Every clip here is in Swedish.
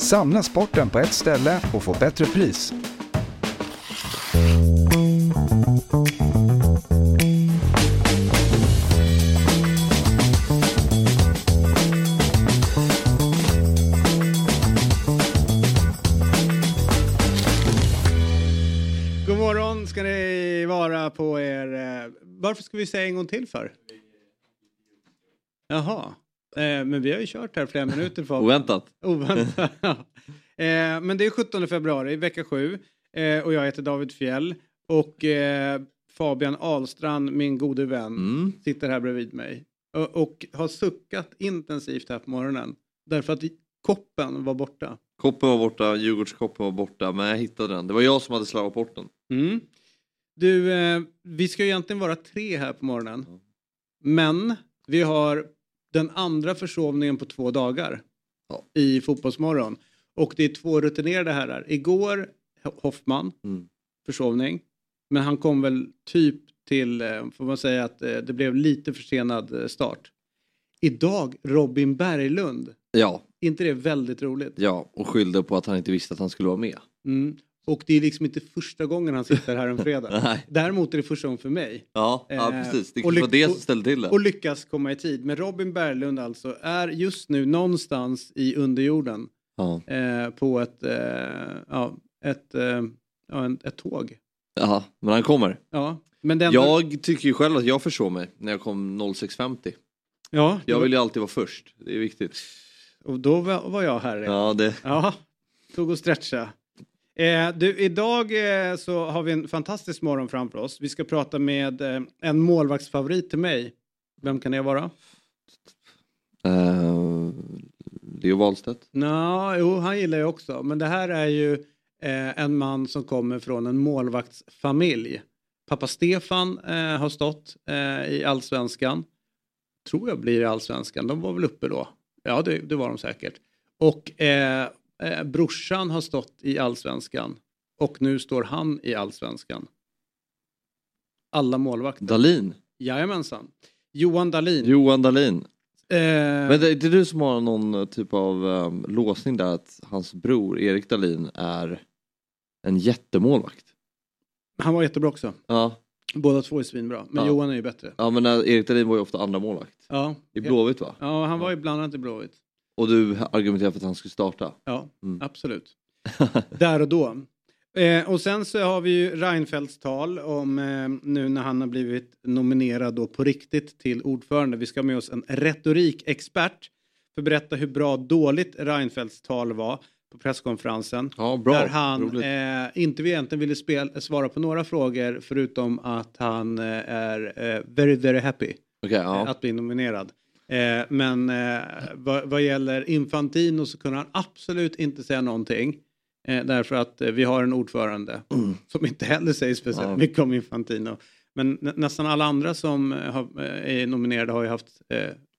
samla sporten på ett ställe och få bättre pris. God morgon ska ni vara på er... Eh, varför ska vi säga en gång till för? Jaha. Eh, men vi har ju kört här flera minuter. För... Oväntat. Oväntat. eh, men det är 17 februari, vecka 7. Eh, och jag heter David Fjell. Och Fabian Ahlstrand, min gode vän, Mm. sitter här bredvid mig. Och, och har suckat intensivt här på morgonen. Därför att koppen var borta. Koppen var borta, Djurgårdskoppen var borta, men jag hittade den. Det var jag som hade slarvat bort den. Mm. Du, eh, vi ska ju egentligen vara tre här på morgonen. Men vi har den andra försovningen på två dagar Ja. i Fotbollsmorgon. Och det är två rutinerade herrar. Igår Hoffman, Mm. försovning. Men han kom väl typ till, eh, får man säga att eh, det blev lite försenad eh, start. Idag Robin Berglund. Ja, inte det väldigt roligt? ja, och skyllde på att han inte visste att han skulle vara med. Mm. Och det är liksom inte första gången han sitter här en fredag. Däremot är det första gången för mig. Ja, ja Eh, precis. Det var det som ställde till det. Och lyckas komma i tid. Men Robin Berglund alltså är just nu någonstans i underjorden Ja. eh, på ett, eh, ja, ett, eh, ja, en, ett tåg. ja, men han kommer. Ja, men ändå, Jag tycker ju själv att jag försov mig när jag kom 06.50. ja, Jag vill ju alltid vara först, det är viktigt. och då var, jag här. Ja. Ja, det... ja, tog och stretcha. Eh, du, idag eh, så har vi en fantastisk morgon framför oss. Vi ska prata med eh, en målvaktsfavorit till mig. Vem kan det vara? Uh, Leo Wahlstedt. Nå, jo, han gillar jag också. Men det här är ju eh, en man som kommer från en målvaktsfamilj. Pappa Stefan eh, har stått i allsvenskan. Tror jag blir i allsvenskan. De var väl uppe då. Ja, det, det var de säkert. Och eh, eh, brorsan har stått i allsvenskan. Och nu står han i allsvenskan. Alla målvakter. Dahlin. Jajamensan. Johan Dahlin. Johan Dahlin. Eh, Men det, det är du som har någon typ av um, låsning där att hans bror Erik Dahlin är en jättemålvakt. han var jättebra också. Ja, Båda två är svinbra. Men Ja. Johan är ju bättre. ja men äh, Erik Dahlin var ju ofta andra målvakt. Ja. I Blåvitt va? Ja, han var ju bland annat i Blåvitt. Och du argumenterar för att han skulle starta. Ja, Mm. absolut. Där och då. Eh, och sen så har vi ju Reinfeldts tal om eh, nu när han har blivit nominerad då på riktigt till ordförande. Vi ska ha med oss en retorikexpert för att berätta hur bra dåligt Reinfeldts tal var på presskonferensen. Ja, bra. Där han eh, inte egentligen ville spel, svara på några frågor förutom att han eh, är eh, very, very happy eh, ja. att bli nominerad. Eh, men eh, vad, vad gäller Infantino så kunde han absolut inte säga någonting. Eh, därför att eh, vi har en ordförande som inte heller säger speciellt Ja. mycket om Infantino. Men nä, nästan alla andra som eh, har, eh, är nominerade har ju haft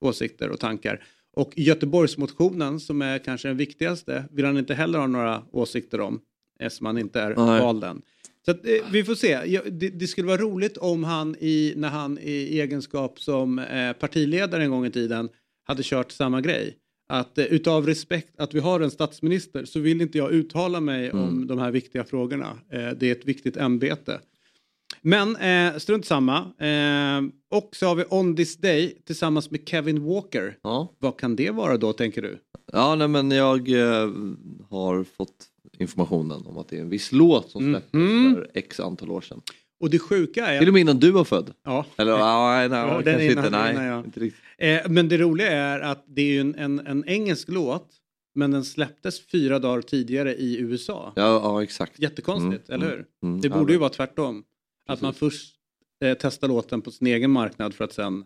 åsikter och tankar. Och Göteborgsmotionen som är kanske den viktigaste vill han inte heller ha några åsikter om eftersom han inte är Nej. vald än. Så att, eh, vi får se. Ja, det, det skulle vara roligt om han i, när han i egenskap som eh, partiledare en gång i tiden hade kört samma grej. Att eh, utav respekt att vi har en statsminister så vill inte jag uttala mig om de här viktiga frågorna. Eh, det är ett viktigt ämbete. Men eh, strunt samma. Eh, och så har vi On This Day tillsammans med Kevin Walker. Ja, Vad kan det vara då tänker du? ja nej, men jag eh, har fått informationen om att det är en viss låt som släpptes Mhm. för x antal år sedan. Och det sjuka är... Till och med innan du var född. Ja. Eller ja, nej, nej, Ja, den innan- inte. Nej, innan jag- inte riktigt. Eh, men det roliga är att det är ju en, en, en engelsk låt men den släpptes fyra dagar tidigare i USA. Ja, ja exakt. Jättekonstigt, Mm, eller mm, hur? mm. det Ja, borde ju men- vara tvärtom. Att man Precis. först eh, testar låten på sin egen marknad för att sen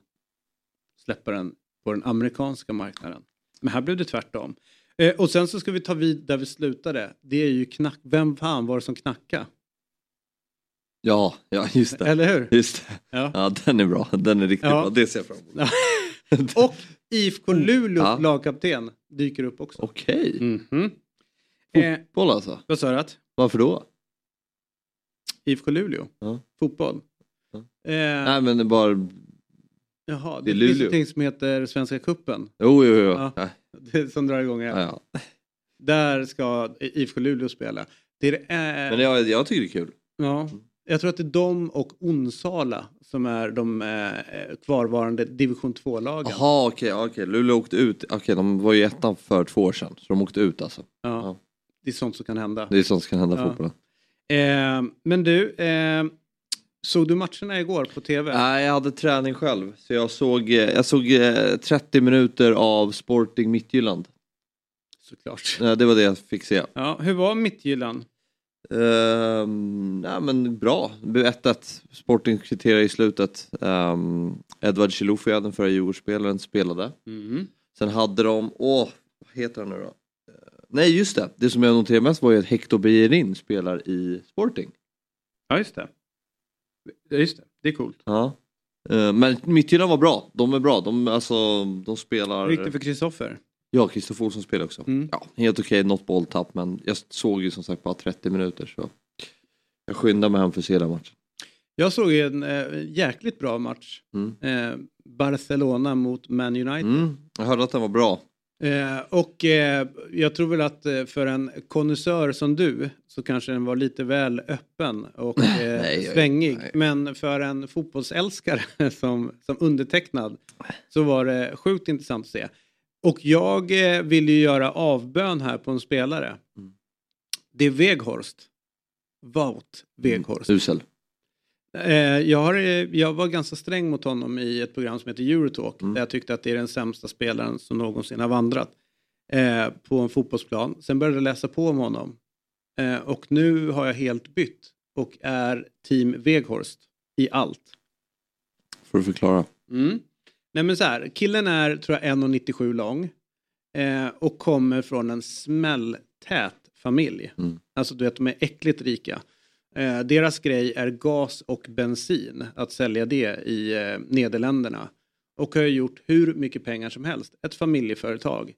släppa den på den amerikanska marknaden. Men här blev det tvärtom. Eh, och sen så ska vi ta vid där vi slutade. Det är ju knack... Vem fan var det som knackade? Ja, ja just det. Eller hur? Just det. Ja. Ja, den är bra. Den är riktigt Ja. bra. Det ser jag fram emot. och IFK Luleås Ja. lagkapten dyker upp också. Okej. Mhm. Eh, Fotboll alltså? vad sa du? att? Varför då? IFK Luleå? Ja. Fotboll? Eh, Nej men bara... jaha, det det, är finns Luleå. ett ting som heter Svenska Cupen. Jo, jo, jo. Ja. Ja. Det, som drar igång här. Ja, ja. Där ska IFK Luleå spela. Det är, Men jag, jag tycker det är kul. ja, jag tror att det är de och Onsala som är de eh, kvarvarande division 2-lagen. Jaha okej, okej. Luleå åkte ut. Okej, de var ju ettan för två år sedan. Så de åkte ut alltså. Ja, Ja. det är sånt som kan hända. Det är sånt som kan hända i Ja. fotbollen. Eh, men du, eh, såg du matcherna igår på tv? Nej, jag hade träning själv. Så jag såg, eh, jag såg eh, 30 minuter av Sporting Midtjylland. Såklart. Eh, Det var det jag fick se. Ja, hur var Midtjylland? Um, nej, men bra, det blev 1-1. Sporting kvitterade i slutet. Um, Edvard Chilufya, den förra Djurgårdsspelaren, spelade. Mm. Sen hade de, åh, vad heter han nu då? Eh, nej just det, det som jag noterade mest var ju att Hector Bellerin spelar i Sporting. Ja, just det. Ja, just det. Det är coolt. Ja. Eh, men Midtjylland var bra, de är bra, de, alltså, de spelar... Riktigt för Kristoffer. Ja, Kristoffer Olsson spelar också. Mm. Ja, helt okej, något bolltapp men jag såg ju som sagt bara 30 minuter så jag skyndar mig hem för att se den matchen. Jag såg en eh, jäkligt bra match. Mm. Eh, Barcelona mot Man United. Mm. Jag hörde att den var bra. Eh, och eh, jag tror väl att eh, för en konnässör som du så kanske den var lite väl öppen och eh, Nej, jag- svängig. nej. Men för en fotbollsälskare som, som undertecknad så var det sjukt intressant att se. Och jag eh, vill ju göra avbön här på en spelare. Mm. Det är Weghorst. Wout Weghorst. Usel. Eh, jag, har, eh, jag var ganska sträng mot honom i ett program som heter Eurotalk. Mm. Där jag tyckte att det är den sämsta spelaren som någonsin har vandrat eh, på en fotbollsplan. Sen började jag läsa på om honom. Eh, och nu har jag helt bytt och är team Weghorst i allt. Får du förklara. Mm. Nej men så här, killen är tror jag 1,97 lång. Eh, och kommer från en smälltät familj. Mm. Alltså du vet, de är äckligt rika. Eh, deras grej är gas och bensin, att sälja det i eh, Nederländerna. Och har gjort hur mycket pengar som helst. Ett familjeföretag.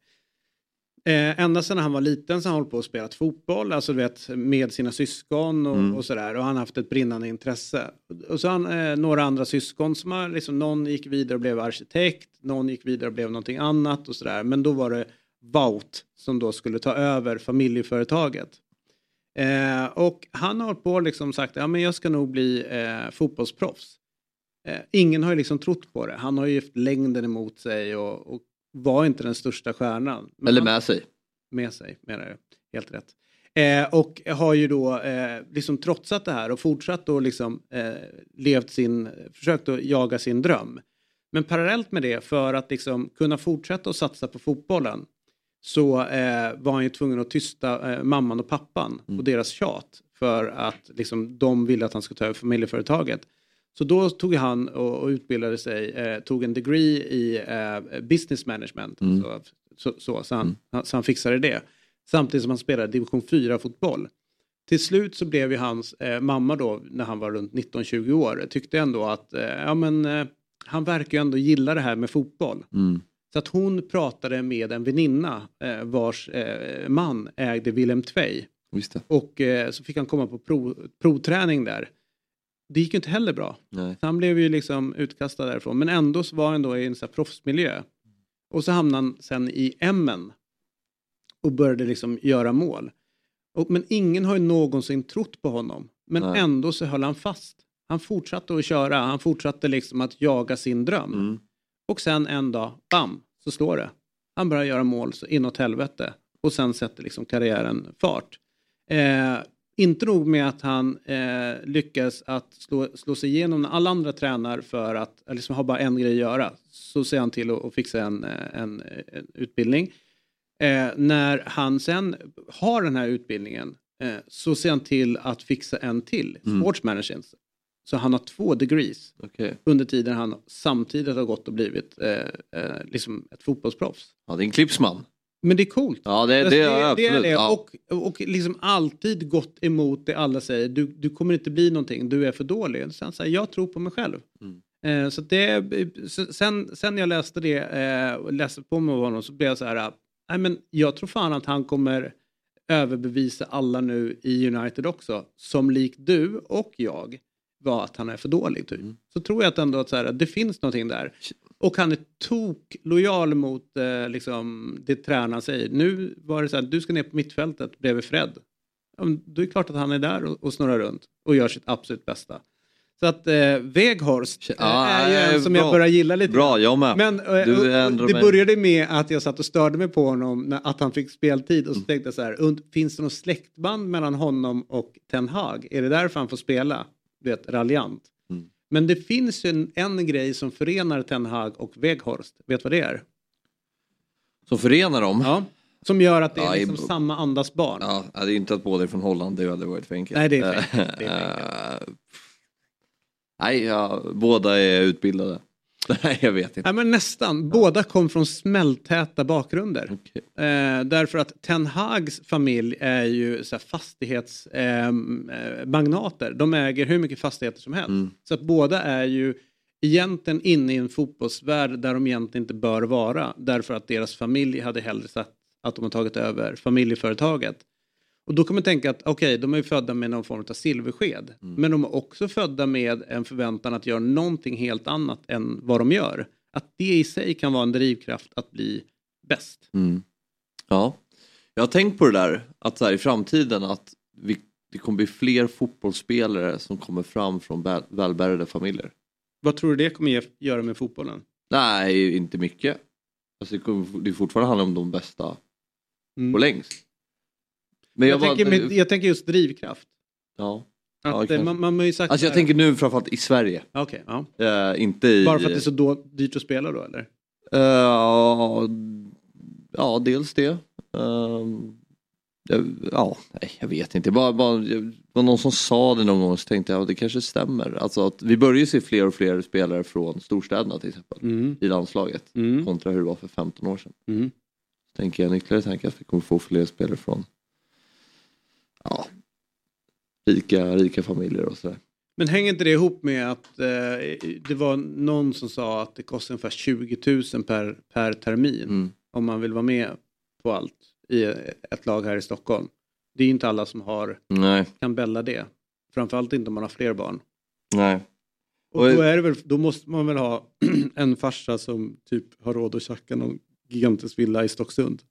Eh, ända sedan han var liten så har han hållit på och spelat fotboll, alltså du vet med sina syskon och, Mm. och sådär. Och han har haft ett brinnande intresse. Och så har han eh, några andra syskon som har, liksom, någon gick vidare och blev arkitekt, någon gick vidare och blev någonting annat och sådär. Men då var det Wout som då skulle ta över familjeföretaget. Eh, och han har på liksom sagt, ja men jag ska nog bli eh, fotbollsproffs. Eh, ingen har ju liksom trott på det. Han har ju haft längden emot sig och, och var inte den största stjärnan. Men Eller han- med sig. med sig, menar jag. Helt rätt. Eh, och har ju då eh, liksom trotsat det här och fortsatt och liksom eh, levt sin, försökt att jaga sin dröm. Men parallellt med det, för att liksom kunna fortsätta att satsa på fotbollen, så eh, var han ju tvungen att tysta eh, mamman och pappan och deras tjat för att liksom, de ville att han skulle ta över familjeföretaget. Så då tog han och, och utbildade sig, eh, tog en degree i eh, business management. Mm. Så, så, så, så, han, så han fixade det. Samtidigt som han spelade division 4-fotboll. Till slut så blev ju hans eh, mamma då, när han var runt 19-20 år, tyckte ändå att eh, ja, men, han verkar ju ändå gilla det här med fotboll. Så att hon pratade med en väninna eh, vars eh, man ägde Willem Tvei. Och eh, så fick han komma på prov, provträning där. Det gick ju inte heller bra. Nej. Han blev ju liksom utkastad därifrån. Men ändå så var han då i en sån här proffsmiljö. Och så hamnade han sen i Emmen. Och började liksom göra mål. Och, men ingen har ju någonsin trott på honom. Men Nej. ändå så höll han fast. Han fortsatte att köra. Han fortsatte liksom att jaga sin dröm. Mm. Och sen en dag, bam, så slår det. Han börjar göra mål så inåt helvete. Och sen sätter liksom karriären fart. Eh, inte nog med att han eh, lyckas att slå, slå sig igenom när alla andra tränar för att eller liksom har bara en grej att göra. Så ser han till att, att fixa en, eh, en, en utbildning. Eh, när han sen har den här utbildningen eh, så ser han till att fixa en till, Mm. sports management. Så han har två degrees Okej. under tiden han samtidigt har gått och blivit eh, eh, liksom ett fotbollsproffs. Ja, det är en klippsman. Men det är coolt. Ja, det, Alltså, det, är det är det. Ja. Och, och liksom alltid gått emot det alla säger. Du, du kommer inte bli någonting, du är för dålig. Sen så här, jag tror på mig själv. Mm. Eh, så det, sen, sen jag läste det eh, och läste på med honom så blev jag så här, nej men jag tror fan att han kommer överbevisa alla nu i United också. Som likt du och jag var att han är för dålig typ. Mm. Så tror jag att ändå att så här, det finns någonting där. Och han är tok lojal mot eh, liksom, det tränaren säger. Nu var det så här, du ska ner på mittfältet bredvid Fred. Ja, Då är det klart att han är där och, och snurrar runt och gör sitt absolut bästa. Så att eh, Weghorst eh, Ja, är ju en eh, som bra. jag börjar gilla lite. Bra, jag med. Men eh, det mig. började med att jag satt och störde mig på honom när, att han fick speltid Mm. och så tänkte jag så här, finns det något släktband mellan honom och Ten Hag? Är det därför han får spela? Du vet, raljant. Mm. Men det finns ju en, en grej som förenar Ten Hag och Weghorst. Vet vad det är? Som förenar dem. Ja. Som gör att det är Ja, liksom i- samma andas barn. Ja, det är inte att båda är från Holland, det hade varit för enkelt. Nej, det är för enkelt. Nej, ja, båda är utbildade. Nej, jag vet inte. Nej, men nästan. Båda kom från smälltäta bakgrunder. Okej. Eh, därför att Ten Hags familj är ju fastighetsmagnater. Eh, magnater. De äger hur mycket fastigheter som helst. Mm. Så att båda är ju egentligen inne i en fotbollsvärld där de egentligen inte bör vara. Därför att deras familj hade hellre sett att de har tagit över familjeföretaget. Och då kan man tänka att okej, de är ju födda med någon form av silversked. Mm. Men de är också födda med en förväntan att göra någonting helt annat än vad de gör. Att det i sig kan vara en drivkraft att bli bäst. Mm. Ja, jag har tänkt på det där att så här, i framtiden att vi, det kommer bli fler fotbollsspelare som kommer fram från väl, välbärgade familjer. Vad tror du det kommer göra med fotbollen? Nej, inte mycket. Alltså, det, kommer, det fortfarande handlar om de bästa Mm. på längst. Men Jag, bara- tänker, med, jag tänker just drivkraft. ja. Ja, Att, kanske. man, man har ju sagt Alltså jag tänker nu framförallt i Sverige. Okej, ja. Eh, inte i... Bara för att det är så då, dyrt att spela då eller? Eh, ja, dels det. Jag- ja, nej, jag vet inte. Bara, bara, det var någon som sa det någon gång så tänkte jag att det kanske stämmer. Alltså att vi börjar ju se fler och fler spelare från storstäderna till exempel Mm. i landslaget Mm. kontra hur det var för 15 år sedan. Mm. Så tänker jag en ytterligare tanke att vi kommer få fler spelare från ja, rika, rika familjer och sådär. Men hänger inte det ihop med att eh, det var någon som sa att det kostar ungefär 20 000 per, per termin Mm. om man vill vara med på allt i ett lag här i Stockholm. Det är inte alla som har, Nej, kan bälla det. Framförallt inte om man har fler barn. nej. Och Och- då, är väl, då måste man väl ha en farsa som typ har råd att tjacka någon gigantisk villa i Stocksund.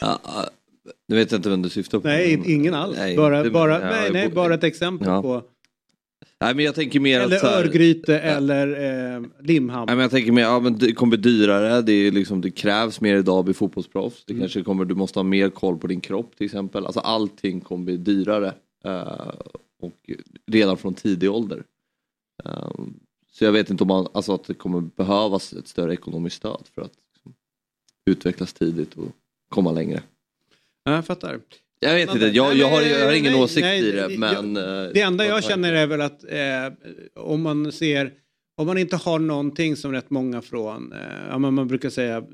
Ja, nu vet jag inte vem du syftar på. Nej, ingen alls. Nej, bara, inte- bara, ja, nej, nej, bo- bara ett exempel Ja. på. Nej men jag tänker mer Eller att här, Örgryte eller eh, Limhamn. Nej, men jag tänker mer, ja, men det kommer bli dyrare, det, är liksom, det krävs mer idag att bli fotbollsproffs. Det Mm. kanske kommer, du måste ha mer koll på din kropp till exempel. Alltså allting kommer bli dyrare. eh, och redan från tidig ålder. Eh, så jag vet inte om man, alltså att det kommer behövas ett större ekonomiskt stöd för att liksom, utvecklas tidigt och komma längre. Ja, jag fattar. Jag vet inte, jag, jag, har, jag har ingen nej, åsikt nej, i det jag- men... eh, Det enda jag känner är väl att eh, om man ser, om man inte har någonting som rätt många från, eh, ja, man brukar säga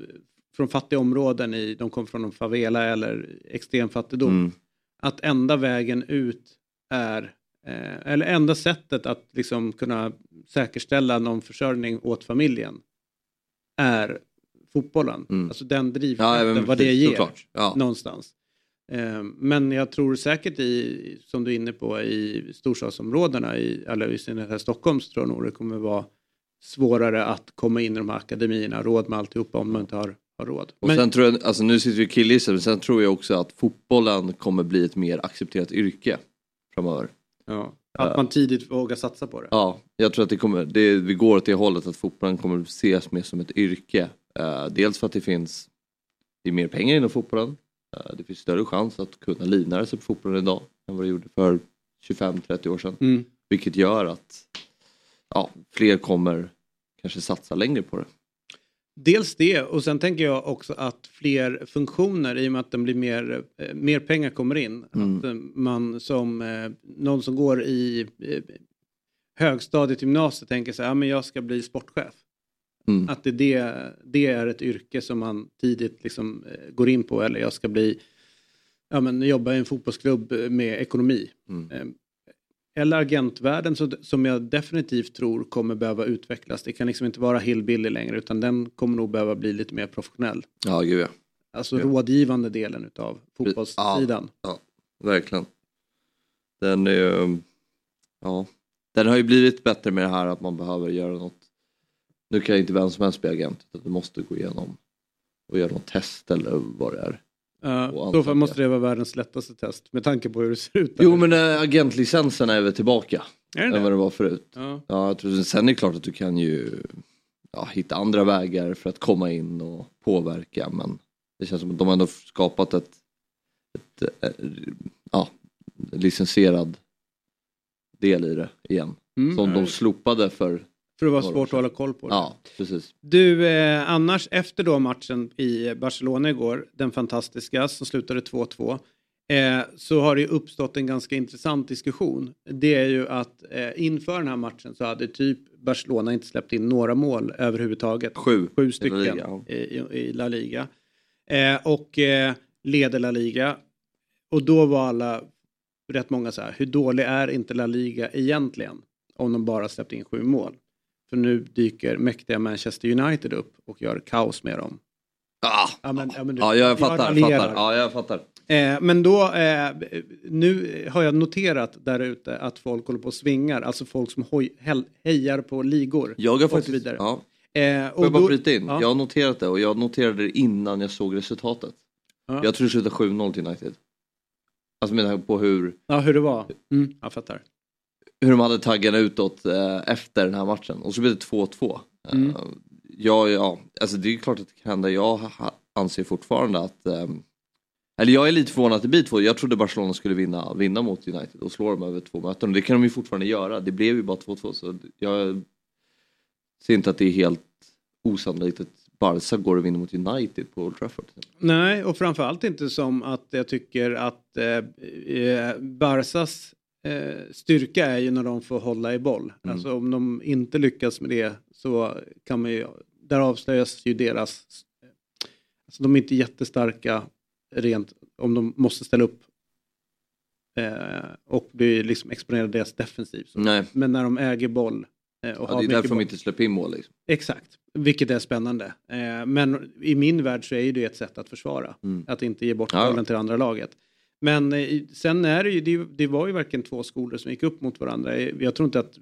från fattiga områden, i, de kommer från en favela eller extrem fattigdom, Mm. att enda vägen ut är, eh, eller enda sättet att liksom kunna säkerställa någon försörjning åt familjen är fotbollen. Mm. Alltså den Ja, drivkraften, men vad det ger. Ja. någonstans. Eh, Men jag tror säkert i, som du är inne på, i storstadsområdena, i, eller i synnerhet här i Stockholm, så tror jag nog det kommer vara svårare att komma in i de här akademierna, råd med alltihopa om man inte har, har råd. Och Men, sen tror jag, alltså nu sitter vi och killgissar, men sen tror jag också att fotbollen kommer bli ett mer accepterat yrke framöver. ja, att man tidigt vågar satsa på det. Ja, jag tror att det kommer, det, vi går åt det hållet att fotbollen kommer ses mer som ett yrke. Eh, dels för att det finns det är mer pengar inom fotbollen. Eh, det finns större chans att kunna livnära sig på fotbollen idag än vad det gjorde för 25-30 år sedan. Mm. Vilket gör att ja, fler kommer kanske satsa längre på det. Dels det och sen tänker jag också att fler funktioner i och med att den blir mer, eh, mer pengar kommer in. Mm. Att eh, man som någon som går i högstadiet, gymnasiet tänker så här, ja, men jag ska bli sportchef. Mm. Att det, det, det är ett yrke som man tidigt liksom, eh, går in på eller jag ska bli, ja men jobba i en fotbollsklubb med ekonomi. Mm. Eh, Eller agentvärlden så, som jag definitivt tror kommer behöva utvecklas. Det kan liksom inte vara hillbilly längre utan den kommer nog behöva bli lite mer professionell. Ja, gud ja. Alltså Ja. rådgivande delen utav fotbollssidan. Ja, verkligen. Den är ja, den har ju blivit bättre med det här att man behöver göra något. Nu kan inte vem som helst bli agent utan du måste gå igenom och göra något test eller vad det är. Fall ansöka. måste det vara världens lättaste test med tanke på hur det ser ut. Jo men äh, agentlicensen är väl tillbaka Är det än vad det var förut. Ja. Ja, jag tror, sen är det klart att du kan ju ja, hitta andra vägar för att komma in och påverka men det känns som att de har ändå skapat ett, ett eh, ja, licensierad del i det igen. Mm, Som ja, de slopade för, För det var några år svårt att hålla koll på det. ja precis. Du, eh, annars efter då matchen i Barcelona igår, den fantastiska som slutade 2-2, eh, så har det ju uppstått en ganska intressant diskussion. Det är ju att eh, inför den här matchen så hade typ Barcelona inte släppt in några mål överhuvudtaget. Sju. Sju La stycken Liga, ja. i, i, i La Liga. Eh, och eh, leder La Liga. Och då var alla, rätt många så här, hur dålig är inte La Liga egentligen? Om de bara släppt in sju mål. För nu dyker mäktiga Manchester United upp och gör kaos med dem. Ah, Ja, men, ja, men du- ja jag fattar, raljerar. fattar. Ja, jag fattar. Eh, men då, eh, nu har jag noterat där ute att folk håller på och svingar, alltså folk som hoj, hel, hejar på ligor. Jag har och faktiskt, vidare. ja, Eh, Får jag bara då- bryta in? Ja. Jag har noterat det och jag noterade det innan jag såg resultatet. Ja. Jag tror det slutade 7-0 till United. Alltså med tanke på hur, Ja, hur det var. Mm, jag fattar. Hur de hade taggarna utåt eh, efter den här matchen. Och så blev det 2-2. Eh, Mm. ja, ja, alltså det är klart att det kan hända. Jag anser fortfarande att ehm, eller jag är lite förvånad att det blir två. Jag trodde Barcelona skulle vinna, vinna mot United och slå dem över två möten. Och det kan de ju fortfarande göra. Det blev ju bara 2-2 så jag ser inte att det är helt osannolikt att Barca går och vinner mot United på Old Trafford. Nej, och framförallt inte som att jag tycker att eh, eh, Barsas styrka är ju när de får hålla i boll. Mm. Alltså om de inte lyckas med det så kan man ju, där avslöjas ju deras, alltså de är inte jättestarka rent om de måste ställa upp eh, och bli liksom exponerade deras defensiv. Nej, Men när de äger boll eh, och ja, har det är därför boll. de inte släpper in mål. Liksom. Exakt, vilket är spännande. Eh, men i min värld så är ju det ett sätt att försvara. Mm. Att inte ge bort Ja. bollen till det andra laget. Men eh, sen är det ju, det, det var ju verkligen två skolor som gick upp mot varandra. Eh, Jag tror inte att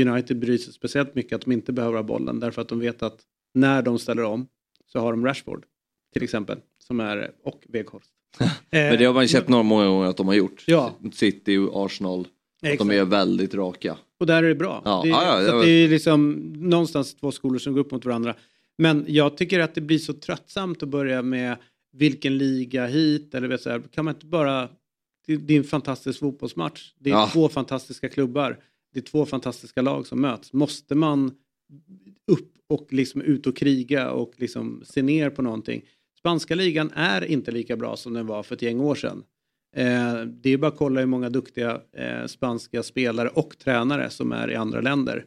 United bryr sig speciellt mycket att de inte behöver ha bollen därför att de vet att när de ställer om så har de Rashford till exempel som är och Weghorst. Eh, Men det har man ju sett några många gånger att de har gjort. Ja. City och Arsenal. Att de är väldigt raka. Och där är det bra. Ja, det, är, ja, ja, så det är liksom någonstans två skolor som går upp mot varandra. Men jag tycker att det blir så tröttsamt att börja med vilken liga hit eller vet så här, kan man inte bara det, det är en fantastisk fotbollsmatch. Det är Ja. två fantastiska klubbar. Det är två fantastiska lag som möts. Måste man upp och liksom ut och kriga och liksom se ner på någonting. Spanska ligan är inte lika bra som den var för ett gäng år sedan. Eh, det är bara att kolla hur många duktiga eh, spanska spelare och tränare som är i andra länder.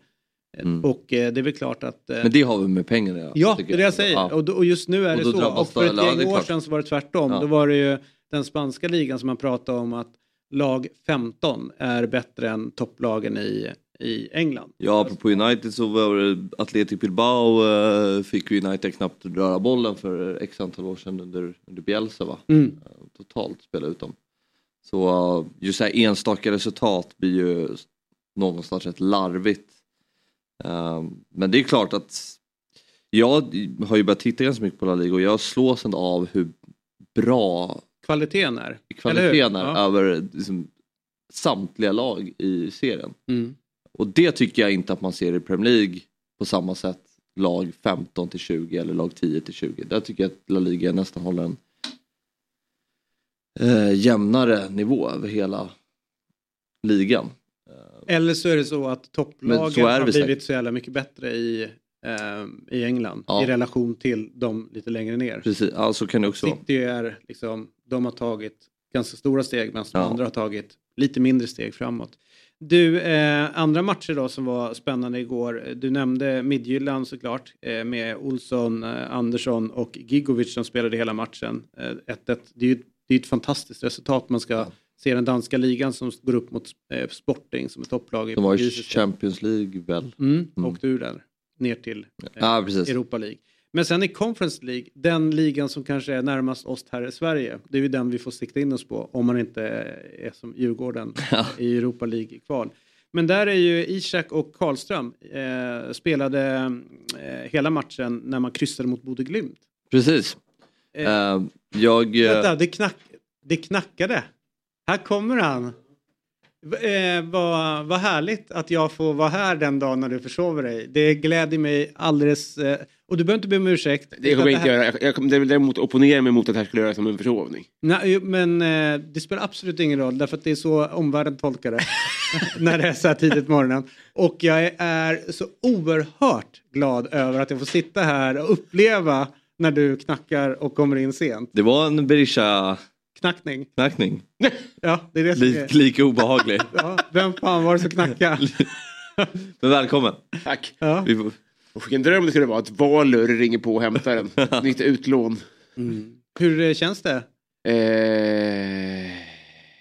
Mm. Och eh, det är väl klart att... Eh, Men det har väl med pengar att göra, ja, det är det jag säger. Ja. Och, då, och just nu är Och det så. Och för ett ja, gäng år sedan så var det tvärtom. Ja. Då var det ju den spanska ligan som man pratade om att lag 15 är bättre än topplagen i, i England. Ja, apropå United så var det Athletic Bilbao eh, fick United knappt röra bollen för x antal år sedan under, under Bielsa va? Mm. Totalt spela ut dem. Så just så här enstaka resultat blir ju någonstans rätt larvigt. Eh, Men det är klart att jag har ju börjat titta ganska mycket på La Liga och jag slås ändå av hur bra Kvaliteten är. Kvaliteten är Ja. över liksom, samtliga lag i serien. Mm. Och det tycker jag inte att man ser i Premier League på samma sätt. Lag 15 till 20 eller lag 10 till 20. Där tycker jag att La Liga nästan håller en eh, jämnare nivå över hela ligan. Eller så är det så att topplagen så har blivit så jävla mycket bättre i, eh, i England Ja. i relation till de lite längre ner. Precis, ja, så kan det också. City är liksom, de har tagit ganska stora steg medan de Ja. andra har tagit lite mindre steg framåt. Du, eh, andra matcher då som var spännande igår. Du nämnde Midtjylland såklart eh, med Olsson, eh, Andersson och Gigovic som spelade hela matchen. Eh, 1-1. Det är ju det är ett fantastiskt resultat. Man ska se den danska ligan som går upp mot eh, Sporting som är topplag De var i. Champions League väl? Mm, Mm. åkte ur där ner till eh, precis. Europa League. Men sen i Conference League, den ligan som kanske är närmast oss här i Sverige, det är ju den vi får sikta in oss på om man inte är som Djurgården i Europa League-kval. Men där är ju Isak och Karlström eh, spelade eh, hela matchen när man kryssade mot Bode Glimt. Precis. Eh, Eh, jag... eh, Vänta, det, knack, det knackade. Här kommer han. Eh, vad, vad härligt att jag får vara här den dagen när du försover dig. Det gläder mig alldeles... Eh, och du behöver inte be om ursäkt. Det kommer jag inte göra. Jag, kommer däremot opponera mig mot att det här skulle göras som en försovning. Nej, men eh, det spelar absolut ingen roll därför att det är så omvärlden tolkar det. när det är så här tidigt på morgonen. Och jag är så oerhört glad över att jag får sitta här och uppleva när du knackar och kommer in sent. Det var en Knackning. Berisha-knackning. Ja, det är det som är... Lite lika obehaglig. Ja, vem fan var det som knackade? Men välkommen. Tack. Ja. Vi får... Och vilken dröm det skulle vara att Valur ringer på och hämtar en. Nytt utlån. Hur eh, känns det? Eh...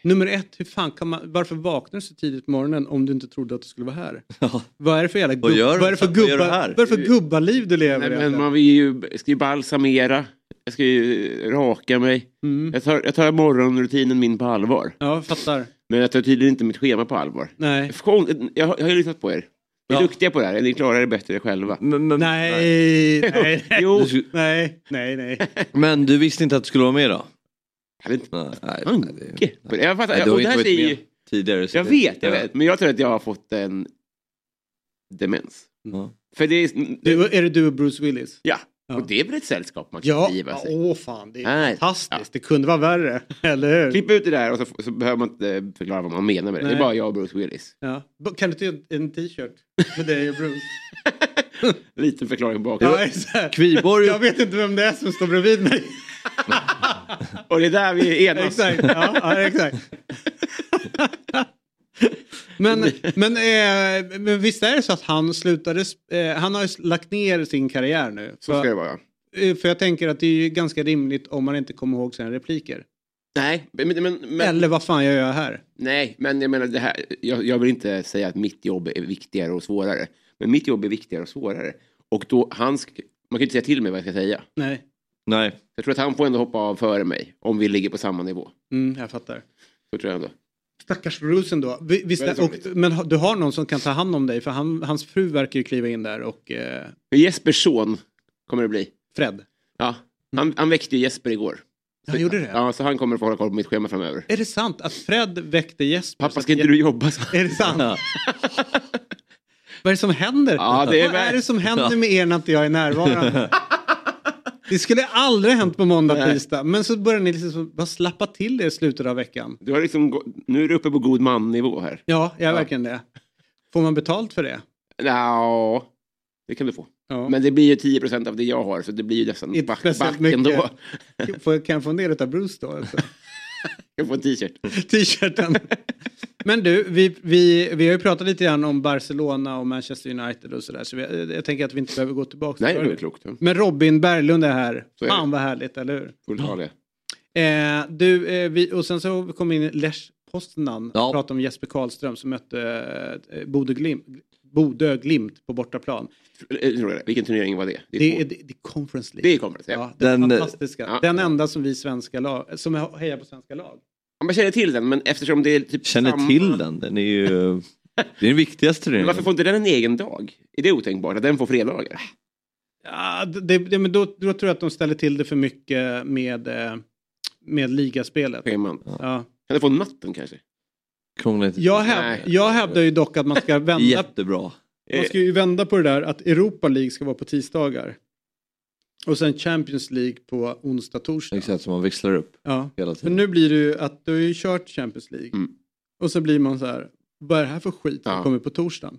Nummer ett, hur fan kan man, varför vaknar du så tidigt på morgonen om du inte trodde att du skulle vara här? Ja. Vad är det för jävla Vad gubb, gör du? vad är det för Vad gör du gubba, här? vad är det för gubbaliv du lever Nej, men man vill ju, ska ju balsamera. Jag ska ju raka mig. Mm. Jag tar, jag tar morgonrutinen min på allvar. Ja, fattar. Men jag tar tydligen inte mitt schema på allvar. Nej. Jag har, jag har ju lyssnat på er. Ni är Ja. duktiga på det här. Ni klarar det bättre själva. Men, men, Nej, nej, nej, nej, nej, nej. men du visste inte att du skulle vara med då? Jag inte. Nej, nej, det. Jag fattar. Nej, du har det inte varit med tidigare. så Jag det- vet, jag ja. vet. Men jag tror att jag har fått en demens. För det är... Du, är det du och Bruce Willis? Ja, Ja. och det är väl ett sällskap man kan Ja, driva sig. åh fan, det är Nej. fantastiskt. Det kunde vara värre, eller hur? Klipp ut det där och så, så behöver man inte förklara vad man menar med det. Det Nej. är bara jag och Bruce Willis. Ja. Kan du inte en t-shirt med dig och Bruce? Lite förklaring bak. Ja. Kviborg Jag vet inte vem det är som står bredvid mig. Och det är där vi enas. exakt. Ja, ja, exakt. Men, men, eh, men visst är det så att han slutade, eh, han har ju lagt ner sin karriär nu. Så ska det För, vara. eh, för jag tänker att det är ju ganska rimligt om man inte kommer ihåg sina repliker. Nej, men, men, men, Eller vad fan jag gör här? nej, men jag menar det här. Jag, jag vill inte säga att mitt jobb är viktigare och svårare. Men mitt jobb är viktigare och svårare. Och då, han sk- man kan inte säga till mig vad jag ska säga. Nej, Nej. Jag tror att han får ändå hoppa av före mig. Om vi ligger på samma nivå. mm, jag fattar. Så tror jag ändå. Stackars Bruce ändå. Vi- Visst, Väldigt och, men du har någon som kan ta hand om dig för han, hans fru verkar ju kliva in där och eh, Men Jespers son kommer det bli. Fred. Ja, han, han väckte ju Jesper igår. Han gjorde det? Ja, så han kommer få hålla koll på mitt schema framöver. Är det sant att Fred väckte Jesper? Pappa, så ska att inte du jobba? Så? Är det sant? Vad är det som händer? Ja, det är Vad är det som händer med er när inte jag är närvarande? Det skulle aldrig hänt på måndag, Nej. tisdag. Men så börjar ni liksom bara slappa till er i slutet av veckan. Du har liksom, nu är du uppe på god man-nivå här. Ja, jag är verkligen det. Får man betalt för det? Ja, det kan du få. Ja. Men det blir ju 10 procent av det jag har, så det blir ju nästan back, back ändå. kan jag få en del av Bruce då? Alltså? Jag får en t-shirt. T-shirten. Men du, vi, vi, vi har ju pratat lite grann om Barcelona och Manchester United och sådär. Så vi, jag tänker att vi inte behöver gå tillbaka. Nej, det är klokt. Men Robin Berglund är här. Så är det. Fan vad härligt, eller hur? Får ta det. Eh, du, eh, vi, och sen så kom in Lech Poznan Ja. pratade om Jesper Karlström som mötte eh, Bodö Glimt på bortaplan. Eh, Vilken turnering var det? Det är, Det är, det, det är Conference League. det är conference, ja. Ja, det är Den, eh, fantastiska. ja. Den enda som vi svenska lag, som hejar på svenska lag. Man känner till den, men eftersom det är typ Känner samma... till den. Den är ju... Det är den viktigaste turneringen. varför får inte den en egen dag? Är det otänkbart att den får fredagar? Ja, det, det, men då, då tror jag att de ställer till det för mycket med, eh, med ligaspelet. Scheman. Ja. Kan den få natten kanske? Jag, häv, jag hävdar ju dock att man ska vända Jättebra. Man ska ju vända på det där att Europa League ska vara på tisdagar. Och sen Champions League på onsdag, torsdag. Exakt som man växlar upp Ja. hela tiden. nu blir det ju att du har ju kört Champions League. Mm. Och så blir man så här, vad är det här för skit som Ja. kommer på torsdagen?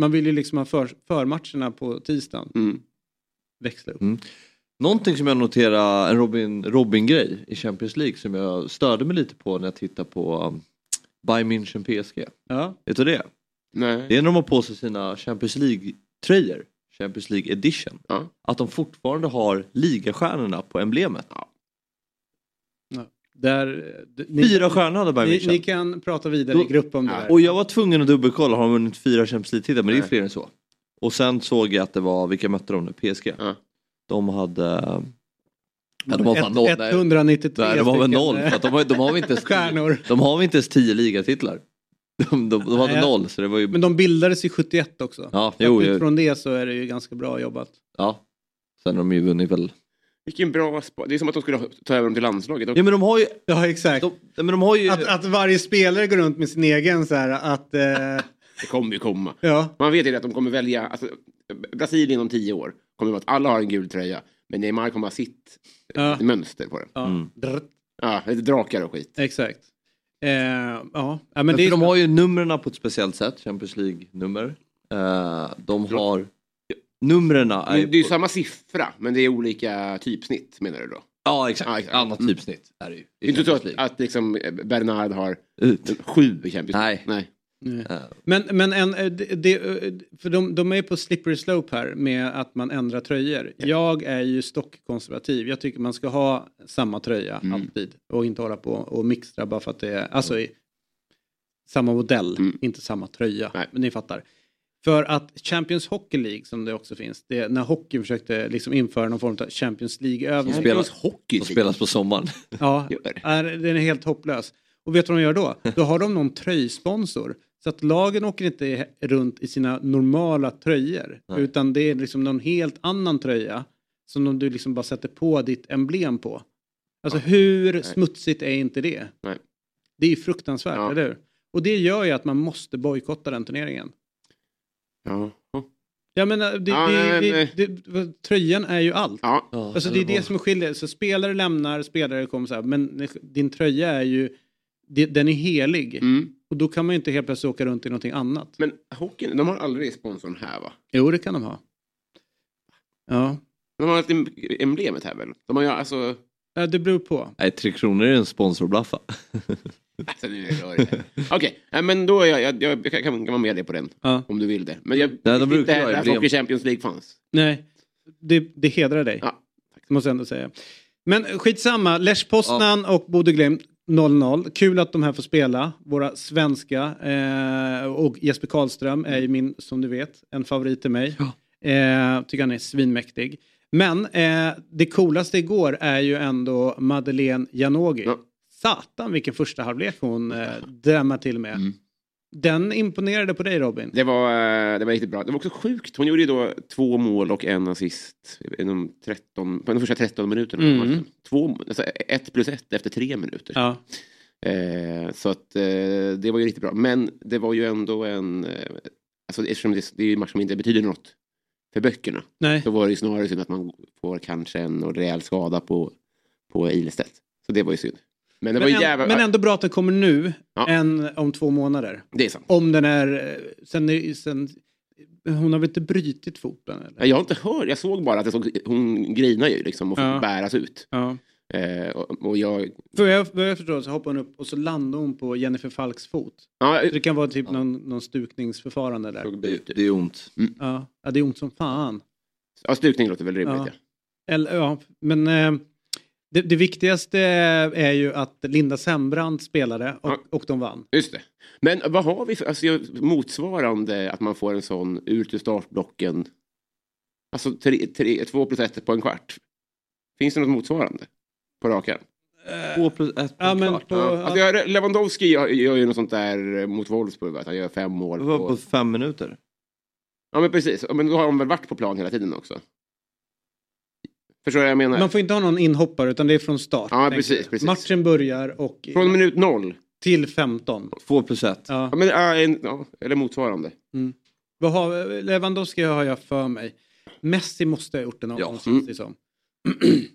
Man vill ju liksom ha för, förmatcherna på tisdagen. Mm. Växla upp. Mm. Någonting som jag noterar, en Robin, Robin-grej i Champions League som jag störde mig lite på när jag tittar på um, Bayern München PSG. Ja. Vet du det? Nej. Det är när de har på sig sina Champions League-tröjor, Champions League edition, Ja. att de fortfarande har ligastjärnorna på emblemet. Där, d- ni, Fyra stjärnor hade Bayern ni, München. ni kan prata vidare i Då- grupp om det Ja. där. Och jag var tvungen att dubbelkolla, har de vunnit fyra Champions League-titlar? Men det är Nej. fler än så. Och sen såg jag att det var, vilka mötte de nu? PSG. Ja. De hade... Ja, de har fan noll. Nej, 193 Nej, de har väl stycken, noll. För att de, har, de, har inte ens de har väl inte ens tio ligatitlar. De, de, de hade Nej. noll så det var ju... Men de bildades i 71 också. Ja, Så jo, utifrån det så är det ju ganska bra jobbat. Ja. Sen har de ju vunnit väl... Vilken bra spa- Det är som att de skulle ta över dem till landslaget. Ja men de har ju... Ja exakt. De, men de har ju... Att, att varje spelare går runt med sin egen så här att... Eh, Det kommer ju komma. ja. Man vet ju att de kommer välja, alltså, Brasilien om tio år kommer att alla har en gul tröja. Men Neymar kommer ha sitt Ja. mönster på den. ja. Mm. Ja, lite drakar och skit. Exakt. Eh, ja. ja, men Men det de har ju numren på ett speciellt sätt, Champions League-nummer. Eh, de har... Numren är Men det är ju på- samma siffra, men det är olika typsnitt menar du då? Ja exakt, Ja, exakt. annat Mm. typsnitt är det ju. Inte så att, League. att liksom Bernard har Ut. sju i Champions Nej. Nej. Nej. Eh, Men, men en, eh, det, eh, för de, de är på slippery slope här med att man ändrar tröjor. Jag är ju stockkonservativ. Jag tycker man ska ha samma tröja Mm. alltid och inte hålla på och mixtra bara för att det är alltså i, samma modell, Mm. inte samma tröja. Nej. Men ni fattar. För att Champions Hockey League som det också finns, det, när hockeyn försökte liksom införa någon form av Champions League-övning. Hockey. De spelas på sommaren. Ja, är, den är helt hopplös. Och vet du vad de gör då? Då har de någon tröjsponsor. Så att lagen åker inte runt i sina normala tröjor. Nej. Utan det är liksom någon helt annan tröja. Som du liksom bara sätter på ditt emblem på. Alltså hur smutsigt är inte det? Nej. Det är ju fruktansvärt, Ja. eller hur? Och det gör ju att man måste bojkotta den turneringen. Ja. Jag menar, det, Ja, det, nej, det, nej. det, tröjan är ju allt. Ja. Alltså det är det som skillnaden. Så spelare lämnar, spelare kommer så här. Men din tröja är ju, det- den är helig. Mm. Och då kan man ju inte helt plötsligt åka runt i någonting annat. Men hockeyn, de har aldrig sponsorn här va? Jo, det kan de ha. Ja, De har alltid emblemet här väl? De har ju alltså... Ja, det beror på. Nej, Tre Kronor är en sponsorblaffa. alltså. Okej, nej, men då är jag, jag, jag, jag kan, kan vara med dig på den. Ja. Om du vill det. Men jag Nej, de inte ha att. Hockey Champions League fanns. Nej, det, det hedrar dig. Ja. Måste jag ändå säga. Men skitsamma, Lech Poznan och Bodø Glimt 0-0. Kul att de här får spela, våra svenska. Eh, och Jesper Karlström är ju min, som du vet, en favorit till mig. Eh, tycker han är svinmäktig. Men eh, det coolaste igår är ju ändå Madeleine Janogy. Ja. Satan vilken första halvlek hon eh, drämmer till med. Mm. Den imponerade på dig Robin. Det var, eh, det var riktigt bra. Det var också sjukt. Hon gjorde ju då två mål och en assist inom 13, på de första 13 minuterna. Mm. matchen. Två, alltså ett plus ett efter tre minuter. Ja. Eh, så att eh, det var ju riktigt bra. Men det var ju ändå en... Eh, alltså eftersom det, det är ju en match som inte betyder något för böckerna. Nej. Så var det ju snarare synd att man får kanske en rejäl skada på, på Ilestedt. Så det var ju synd. Men det Men, var en, jävla... men ändå bra att det kommer nu Ja. än om två månader. Det är sant. Om den är... eh, Sen, sen, hon har väl inte brutit foten? Eller? Jag har inte hört, jag såg bara att såg, hon grinar ju liksom och får Ja. bäras ut. Ja. Eh, och, och jag... För jag, vad jag förstår så hoppar hon upp och så landar hon på Jennifer Falks fot. Ja, Så det kan vara typ någon, någon stukningsförfarande där. Det, det är ont. Ja, ja, det är ont som fan. ja, stukning låter väl rimligt. Ja. Ja. Eller, ja, men eh, det, det viktigaste är ju att Linda Sembrant spelade och, Ja. och de vann. Just det. Men vad har vi för alltså, motsvarande att man får en sån ut ur startblocken? Alltså tre, tre, två plus ett på en kvart. Finns det något motsvarande? På rak arm? Två plus ett Ja, men kvart. på, Ja. Alltså, jag, Lewandowski gör, gör ju något sånt där mot Wolfsburg, att han gör fem mål. Det var på- på fem minuter. Ja men precis, men då har de väl varit på plan hela tiden också? Förstår du vad jag menar? Man får inte ha någon inhoppare utan det är från start. Ja, precis, precis. Matchen börjar och Från minut noll? till 15. Två plus ett. Ja. Ja, men, ja, en, ja, eller motsvarande. Vad har, Lewandowski har jag för mig. Messi måste ha gjort det någon Ja. gång känns det som.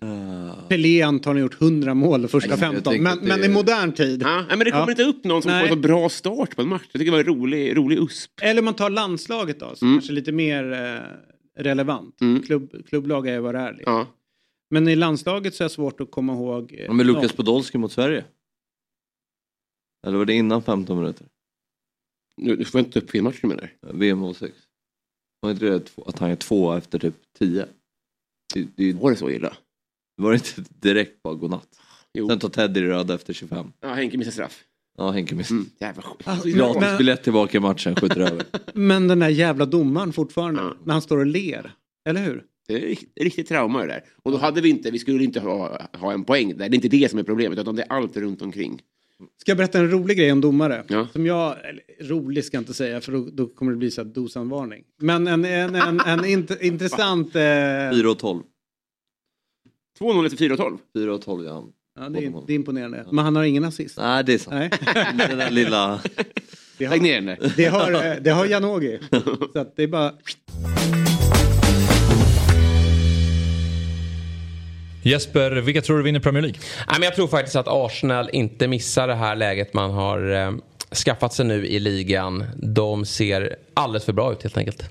Uh, Pelé antagligen gjort 100 mål de första Nej, jag 15. tänker Men, det men i modern tid. Ja, men det kommer Ja. inte upp någon som Nej. får så bra start på en match. Jag tycker det var en rolig, rolig USP. Eller man tar landslaget då, som Mm. kanske lite mer eh, relevant. Mm. Klubb, klubblag är vad det är. liksom. Ja. Men i landslaget så är det svårt att komma ihåg. eh, ja, men Lukas. Podolski mot Sverige. Eller var det innan 15 minuter? Nu, du får inte upp fel match du menar? VM 06. Var inte det att han är två efter typ 10? Det, det, Var det så illa? var det inte direkt bara godnatt? Jo. Sen tar Teddy röda efter 25. Ja, Henke missar straff. Ja, Henke missar. Mm. Jävla skit. Alltså, Gratis men- biljett tillbaka i matchen, skjuter över. Men den där jävla domaren fortfarande, Ja. när han står och ler. Eller hur? Det är rikt- riktigt trauma det där. Och då hade vi inte, vi skulle inte ha, ha en poäng där. Det är inte det som är problemet, utan det är allt runt omkring. Ska jag berätta en rolig grej om domare? Ja. Som jag, eller, rolig ska jag inte säga för då, då kommer det bli så här dosanvarning. Men en, en, en, en int, intressant... Eh, 4 och 12. 2-0 efter 4-12. 4 och 12 ja. Ja, det, är, det är imponerande. Men han har ingen assist. Nej, det är sant. Nej. Den där lilla... Det Lägg har, ner den där. det har, eh, det har Janogy. Så att det är bara... Jesper, vilka tror du vinner Premier League? Nej, men jag tror faktiskt att Arsenal inte missar det här läget man har eh, skaffat sig nu i ligan. De ser alldeles för bra ut helt enkelt.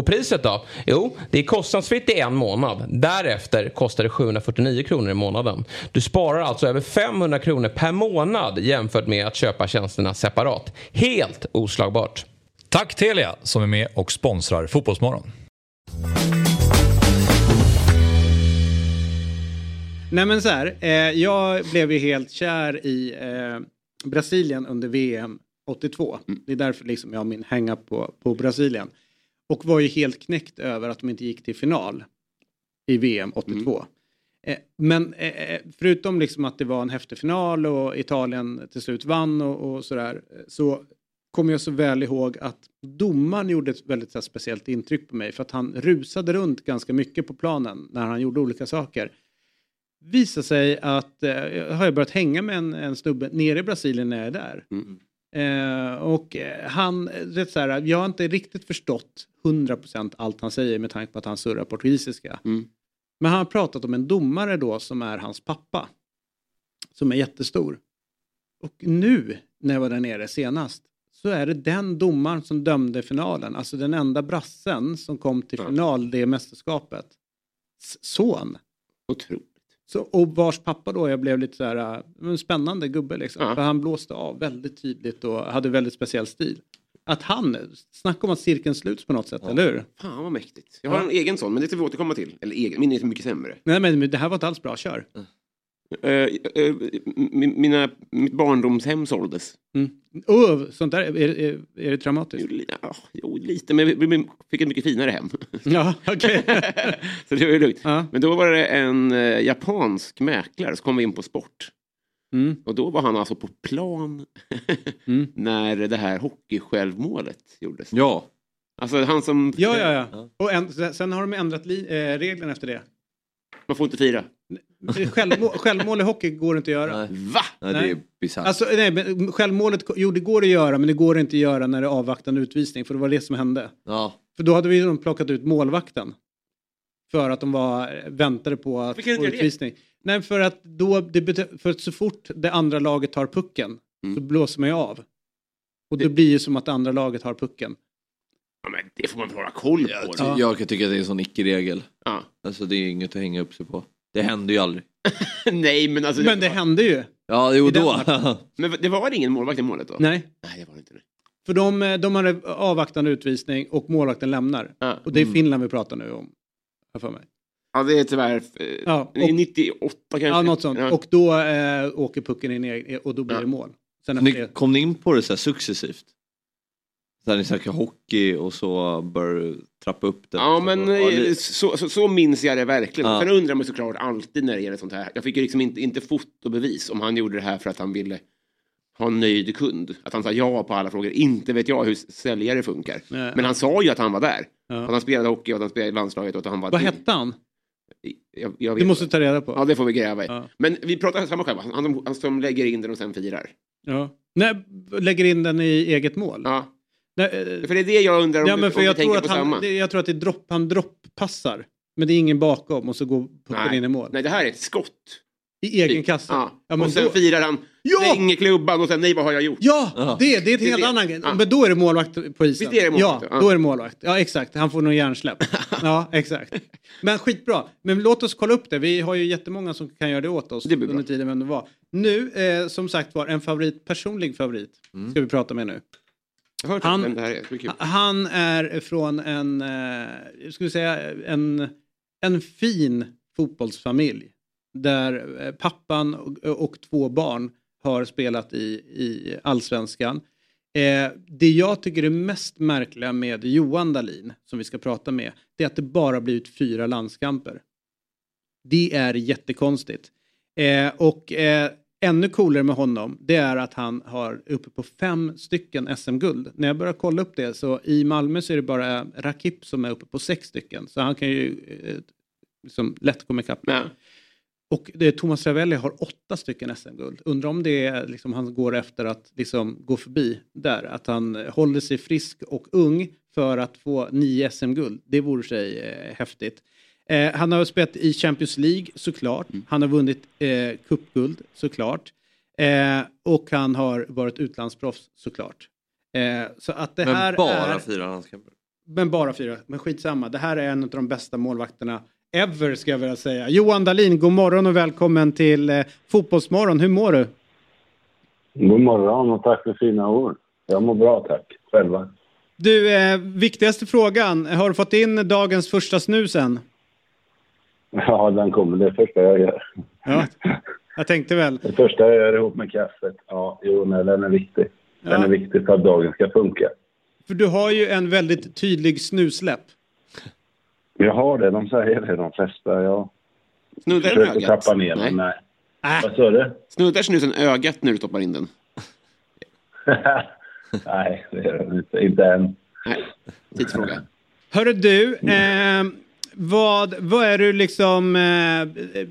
Och priset då? Jo, det är kostnadsfritt i en månad. Därefter kostar det 749 kronor i månaden. Du sparar alltså över 500 kronor per månad jämfört med att köpa tjänsterna separat. Helt oslagbart. Tack Telia som är med och sponsrar Fotbollsmorgon. Nej men så här, eh, jag blev ju helt kär i eh, Brasilien under VM 82. Det är därför liksom jag har min hänga på, på Brasilien. Och var ju helt knäckt över att de inte gick till final i VM 82. Eh, men eh, förutom liksom att det var en häftig final och Italien till slut vann och, och sådär eh, så kommer jag så väl ihåg att domaren gjorde ett väldigt här, speciellt intryck på mig för att han rusade runt ganska mycket på planen när han gjorde olika saker visar sig att eh, har jag börjat hänga med en, en snubbe nere i Brasilien när jag är där. Eh, och eh, han, eh, rätt så här, jag har inte riktigt förstått 100% allt han säger med tanke på att han surrar portugisiska. Men han har pratat om en domare då som är hans pappa. Som är jättestor. Och nu när jag var där nere senast så är det den domaren som dömde finalen. Alltså den enda brassen som kom till final det mästerskapet. Son. Otroligt. Så, och vars pappa då jag blev lite så här, äh, en spännande gubbe liksom. Ja. För han blåste av väldigt tydligt och hade väldigt speciell stil. Att han, snacka om att cirkeln sluts på något sätt, eller hur? Fan vad mäktigt. Jag har Ja. en egen sån, men det ska vi återkomma till. Eller egen, min är mycket sämre. Nej men det här var inte alls bra, kör. Eh, eh, mi- mina, mitt barndomshem såldes. Mm. Oh, sånt där, är, är, är det traumatiskt? Ja, jo, lite, men vi, vi fick ett mycket finare hem. Ja, okej. så det var ju lugnt. Ja. Men då var det en eh, japansk mäklare som kom vi in på sport. Mm. Och då var han alltså på plan Mm. när det här hockeysjälvmålet gjordes. Ja. Alltså han som... Ja, ja, ja. Och en, sen har de ändrat li, eh, reglerna efter det. Man får inte fira. Självmål, självmål i hockey går inte att göra. Nej. Va? Nej, det Nej. är bisarrt. Alltså, nej, men självmålet, jo det går att göra men det går inte att göra när det är avvaktande utvisning för det var det som hände. ja. För då hade vi ju plockat ut målvakten. För att de var, väntade på att få göra det? utvisning. Nej, för att, då, det för att så fort det andra laget tar pucken Mm. så blåser man ju av. Och det blir ju som att det andra laget har pucken. Ja, men det får man hålla koll på. Jag, jag kan tycka att det är en sån icke-regel. Ja. Alltså det är inget att hänga upp sig på. Det händer ju aldrig. Nej, men alltså... Men det hände ju. Ja, jo I då. Men det var ingen målvakt i målet då? Nej. Nej, det var det inte. Det. För de, de har en avvaktande utvisning och målvakten lämnar. Ja. Och det är Finland vi pratar nu om. Har för mig. Ja, det är tyvärr... eh, Ja, och- 98 kanske. Ja, något sånt. Ja. Och då eh, åker pucken in och då blir Ja. det mål. Sen Ni, kom ni in på det så här successivt? Så här, ni snackar hockey och så bör du trappa upp det. Ja, men eh, så, så, så minns jag det verkligen. Ja. Sen undrar man såklart alltid när det gäller sånt här. Jag fick ju liksom inte, inte fotobevis om han gjorde det här för att han ville ha en nöjd kund. Att han sa ja på alla frågor. Inte vet jag hur säljare funkar. Nej. Men han sa ju att han var där. Ja. Att han spelade hockey och att han spelade i landslaget och att han var... vad hette han? Jag, jag vet Det måste du ta reda på. Ja, det får vi gräva i. Ja. Men vi pratar samma själva. Han, han som lägger in den och sen firar. Ja. Nej, lägger in den i eget mål. Ja. Nej, eh, För det är det jag undrar om, ja, du, men för om jag du tänker tror, på att samma. han, det, jag tror att det är dropp, han dropppassar. Men det är ingen bakom och så går pucken in i mål. Nej, det här är ett skott. I egen kasse. Ja. Ja, och sen då- firar han, Ja! slänger klubban och sen nej vad har jag gjort? Ja, det, det är ett helt annan grej. Ja. Men då är det målvakt på isen. Visst är det målvakt, Ja, då är det målvakt. Ja, exakt. Han får nog hjärnsläpp. ja, exakt. Men skitbra. Men låt oss kolla upp det. Vi har ju jättemånga som kan göra det åt oss Det under tiden vem det var. Nu, eh, som sagt var, en favorit, personlig favorit Mm. ska vi prata med nu. Hört Han- det här är det. Han är från en, eh, ska vi säga, en, en fin fotbollsfamilj. Där eh, pappan och, och två barn har spelat i, i allsvenskan. Eh, det jag tycker är mest märkliga med Johan Dahlin, som vi ska prata med, det är att det bara blivit fyra landskamper. Det är jättekonstigt. Eh, och eh, ännu coolare med honom, det är att han har uppe på fem stycken SM-guld. När jag börjar kolla upp det så i Malmö så är det bara Rakip som är uppe på sex stycken. Så han kan ju eh, liksom lätt komma ikapp. Ja. Och det, Thomas Ravelli har åtta stycken SM-guld. Undrar om det är liksom han går efter att liksom gå förbi där. Att han håller sig frisk och ung för att få nio SM-guld. Det vore sig eh, häftigt. Eh, han har spelat i Champions League såklart. Han har vunnit eh, cupguld såklart. Eh, och han har varit utlandsproffs såklart. Eh, så att det här men bara är... fyra landskamper. Men bara fyra. Men skitsamma. Det här är en av de bästa målvakterna ever ska jag vilja säga. Johan Dahlin, god morgon och välkommen till eh, Fotbollsmorgon. Hur mår du? God morgon och tack för fina ord. Jag mår bra tack. Själva. Du, eh, viktigaste frågan. Har du fått in dagens första snusen? Ja, den kommer. Det första jag gör. Ja, jag tänkte väl. Det första jag gör ihop med kaffet. Ja, jo, nej, den är viktig. Den Ja. är viktig för att dagen ska funka. För du har ju en väldigt tydlig snusläpp. Jag har det, de säger det de flesta. Jag Snuddar den försöker ögat? tappa ner Nej. men nej. Äh, Vad sa du? Snuddar snusen ögat när du stoppar in den? nej, det är den inte. Inte än. Nej, tidsfråga. Hörru du, eh, vad, vad är du liksom... Eh,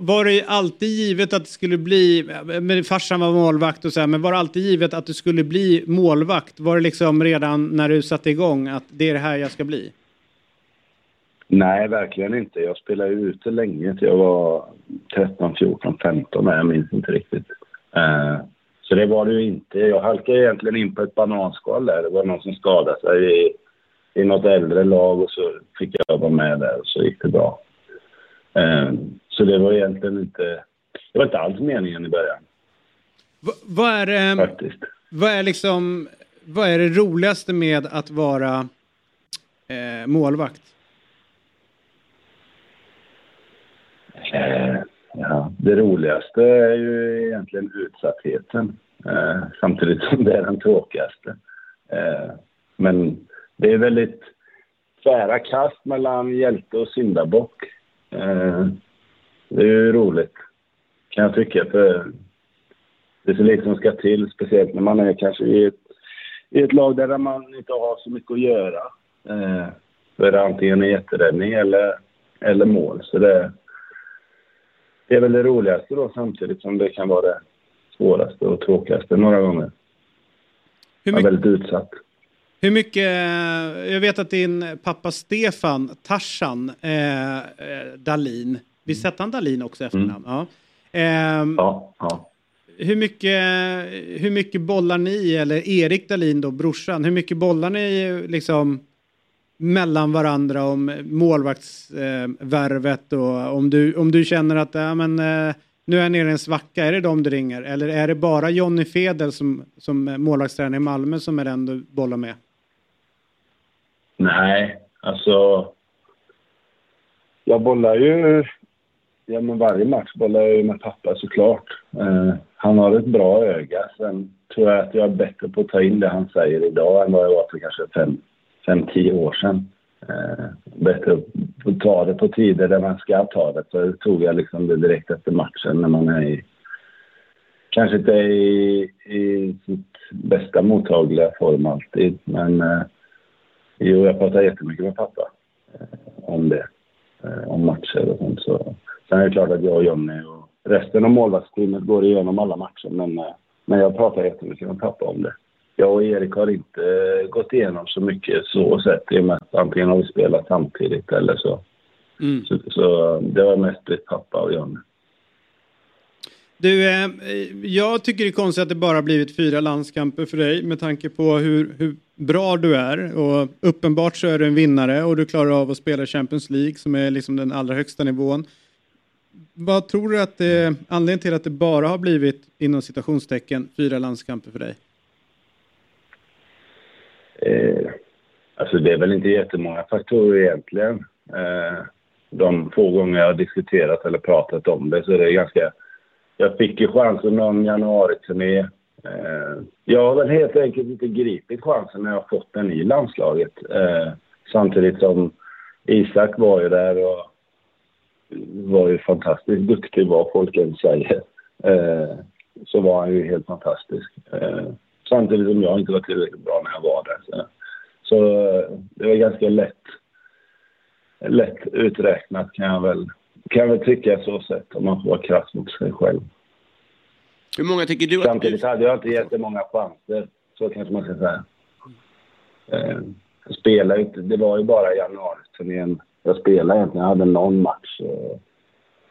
var det alltid givet att det skulle bli... Men farsan var målvakt och så här, men var det alltid givet att du skulle bli målvakt? Var det liksom redan när du satte igång att det är det här jag ska bli? Nej, verkligen inte. Jag spelade ju ute länge till jag var 13, 14, 15. Nej, jag minns inte riktigt. Eh, så det var det ju inte. Jag halkade egentligen in på ett bananskal där. Det var någon som skadade sig i, i något äldre lag och så fick jag vara med där och så gick det bra. Eh, så det var egentligen inte... Det var inte alls meningen i början Va, vad, är, det- faktiskt. vad är liksom... Vad är det roligaste med att vara eh, målvakt? Eh, ja, det roligaste är ju egentligen utsattheten. Eh, samtidigt som det är den tråkigaste. Eh, men det är väldigt tvära kast mellan hjälte och syndabock. Eh, det är ju roligt, kan jag tycka. För det är så lite som ska till, speciellt när man är kanske i ett, i ett lag där man inte har så mycket att göra. Eh, då är det antingen en jätteräddning eller, eller mål. Så det, det är väl det roligaste då samtidigt som det kan vara det svåraste och tråkigaste några gånger. Hur Jag är mycket, väldigt utsatt. Hur mycket... Jag vet att din pappa Stefan Tarsan eh, eh, Dalin, visst hette han Dalin också i efternamn? Ja. Ehm, Ja, ja. Hur mycket, hur mycket bollar ni, eller Erik Dahlin då, brorsan, hur mycket bollar ni liksom mellan varandra om målvaktsvärvet och om du, om du känner att ja, men, eh, nu är jag nere i en svacka, är det de du ringer? Eller är det bara Jonny Fedel som, som målvaktstränare i Malmö som är den du bollar med? Nej, alltså... Jag bollar ju... Ja, men varje match bollar jag ju med pappa såklart. Eh, han har ett bra öga. Sen tror jag att jag är bättre på att ta in det han säger idag än vad jag var för kanske fem, fem tio år sedan. Eh, bättre att ta det på tider där man ska ta det. Så tog jag liksom det direkt efter matchen när man är i... Kanske inte i, i sitt bästa mottagliga form alltid, men... Eh, jo, jag pratar jättemycket med pappa eh, om det. Eh, om matcher och sånt. Så. Sen är det klart att jag och Jonny och resten av målvaktsteamet går igenom alla matcher, men, eh, men jag pratar jättemycket med pappa om det jag och Erik har inte gått igenom så mycket så sett i och med att antingen har vi spelat samtidigt eller så. Mm. Så, så, det var mest ett pappa och Jonny. Du, jag tycker det är konstigt att det bara blivit fyra landskamper för dig med tanke på hur, hur bra du är. Och uppenbart så är du en vinnare och du klarar av att spela Champions League som är liksom den allra högsta nivån. Vad tror du att det är anledningen till att det bara har blivit inom citationstecken fyra landskamper för dig? Eh, alltså det är väl inte jättemånga faktorer egentligen. Eh, de få gånger jag har diskuterat eller pratat om det så är det ganska... Jag fick ju chansen någon januari-turné. Eh, jag har väl helt enkelt inte gripit chansen när jag har fått den i landslaget. Eh, samtidigt som Isak var ju där och var ju fantastiskt duktig vad folk än säger. Eh, så var han ju helt fantastisk. Samtidigt som jag inte var tillräckligt bra när jag var där. Så, så det var ganska lätt, lätt uträknat kan jag väl, kan jag väl tycka så sett om man får vara krass mot sig själv. Hur många tycker du att Samtidigt hade jag inte jättemånga chanser. Så kanske man ska säga. Eh, jag spelade inte, det var ju bara januariturnén jag spelade egentligen. Jag hade någon match. Eh,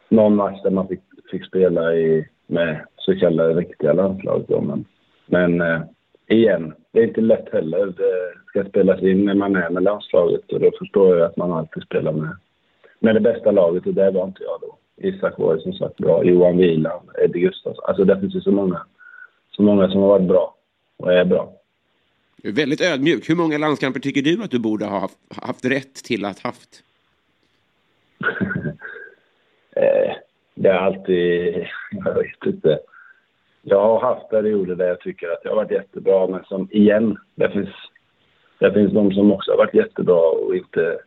någon match där man fick, fick spela i, med så kallade riktiga landslag. Då, men men eh, igen, det är inte lätt heller. Det ska spelas in när man är med landslaget och då förstår jag att man alltid spelar med, med det bästa laget och det var inte jag då. Isak var ju som sagt bra, Johan Wieland, Eddie Gustafsson. Alltså det finns ju så många, så många som har varit bra och är bra. Du är väldigt ödmjuk. Hur många landskamper tycker du att du borde ha haft, haft rätt till att haft? eh, det är alltid, jag vet inte. Jag har haft perioder där jag tycker att jag har varit jättebra, men som igen, det finns, det finns de som också har varit jättebra och inte...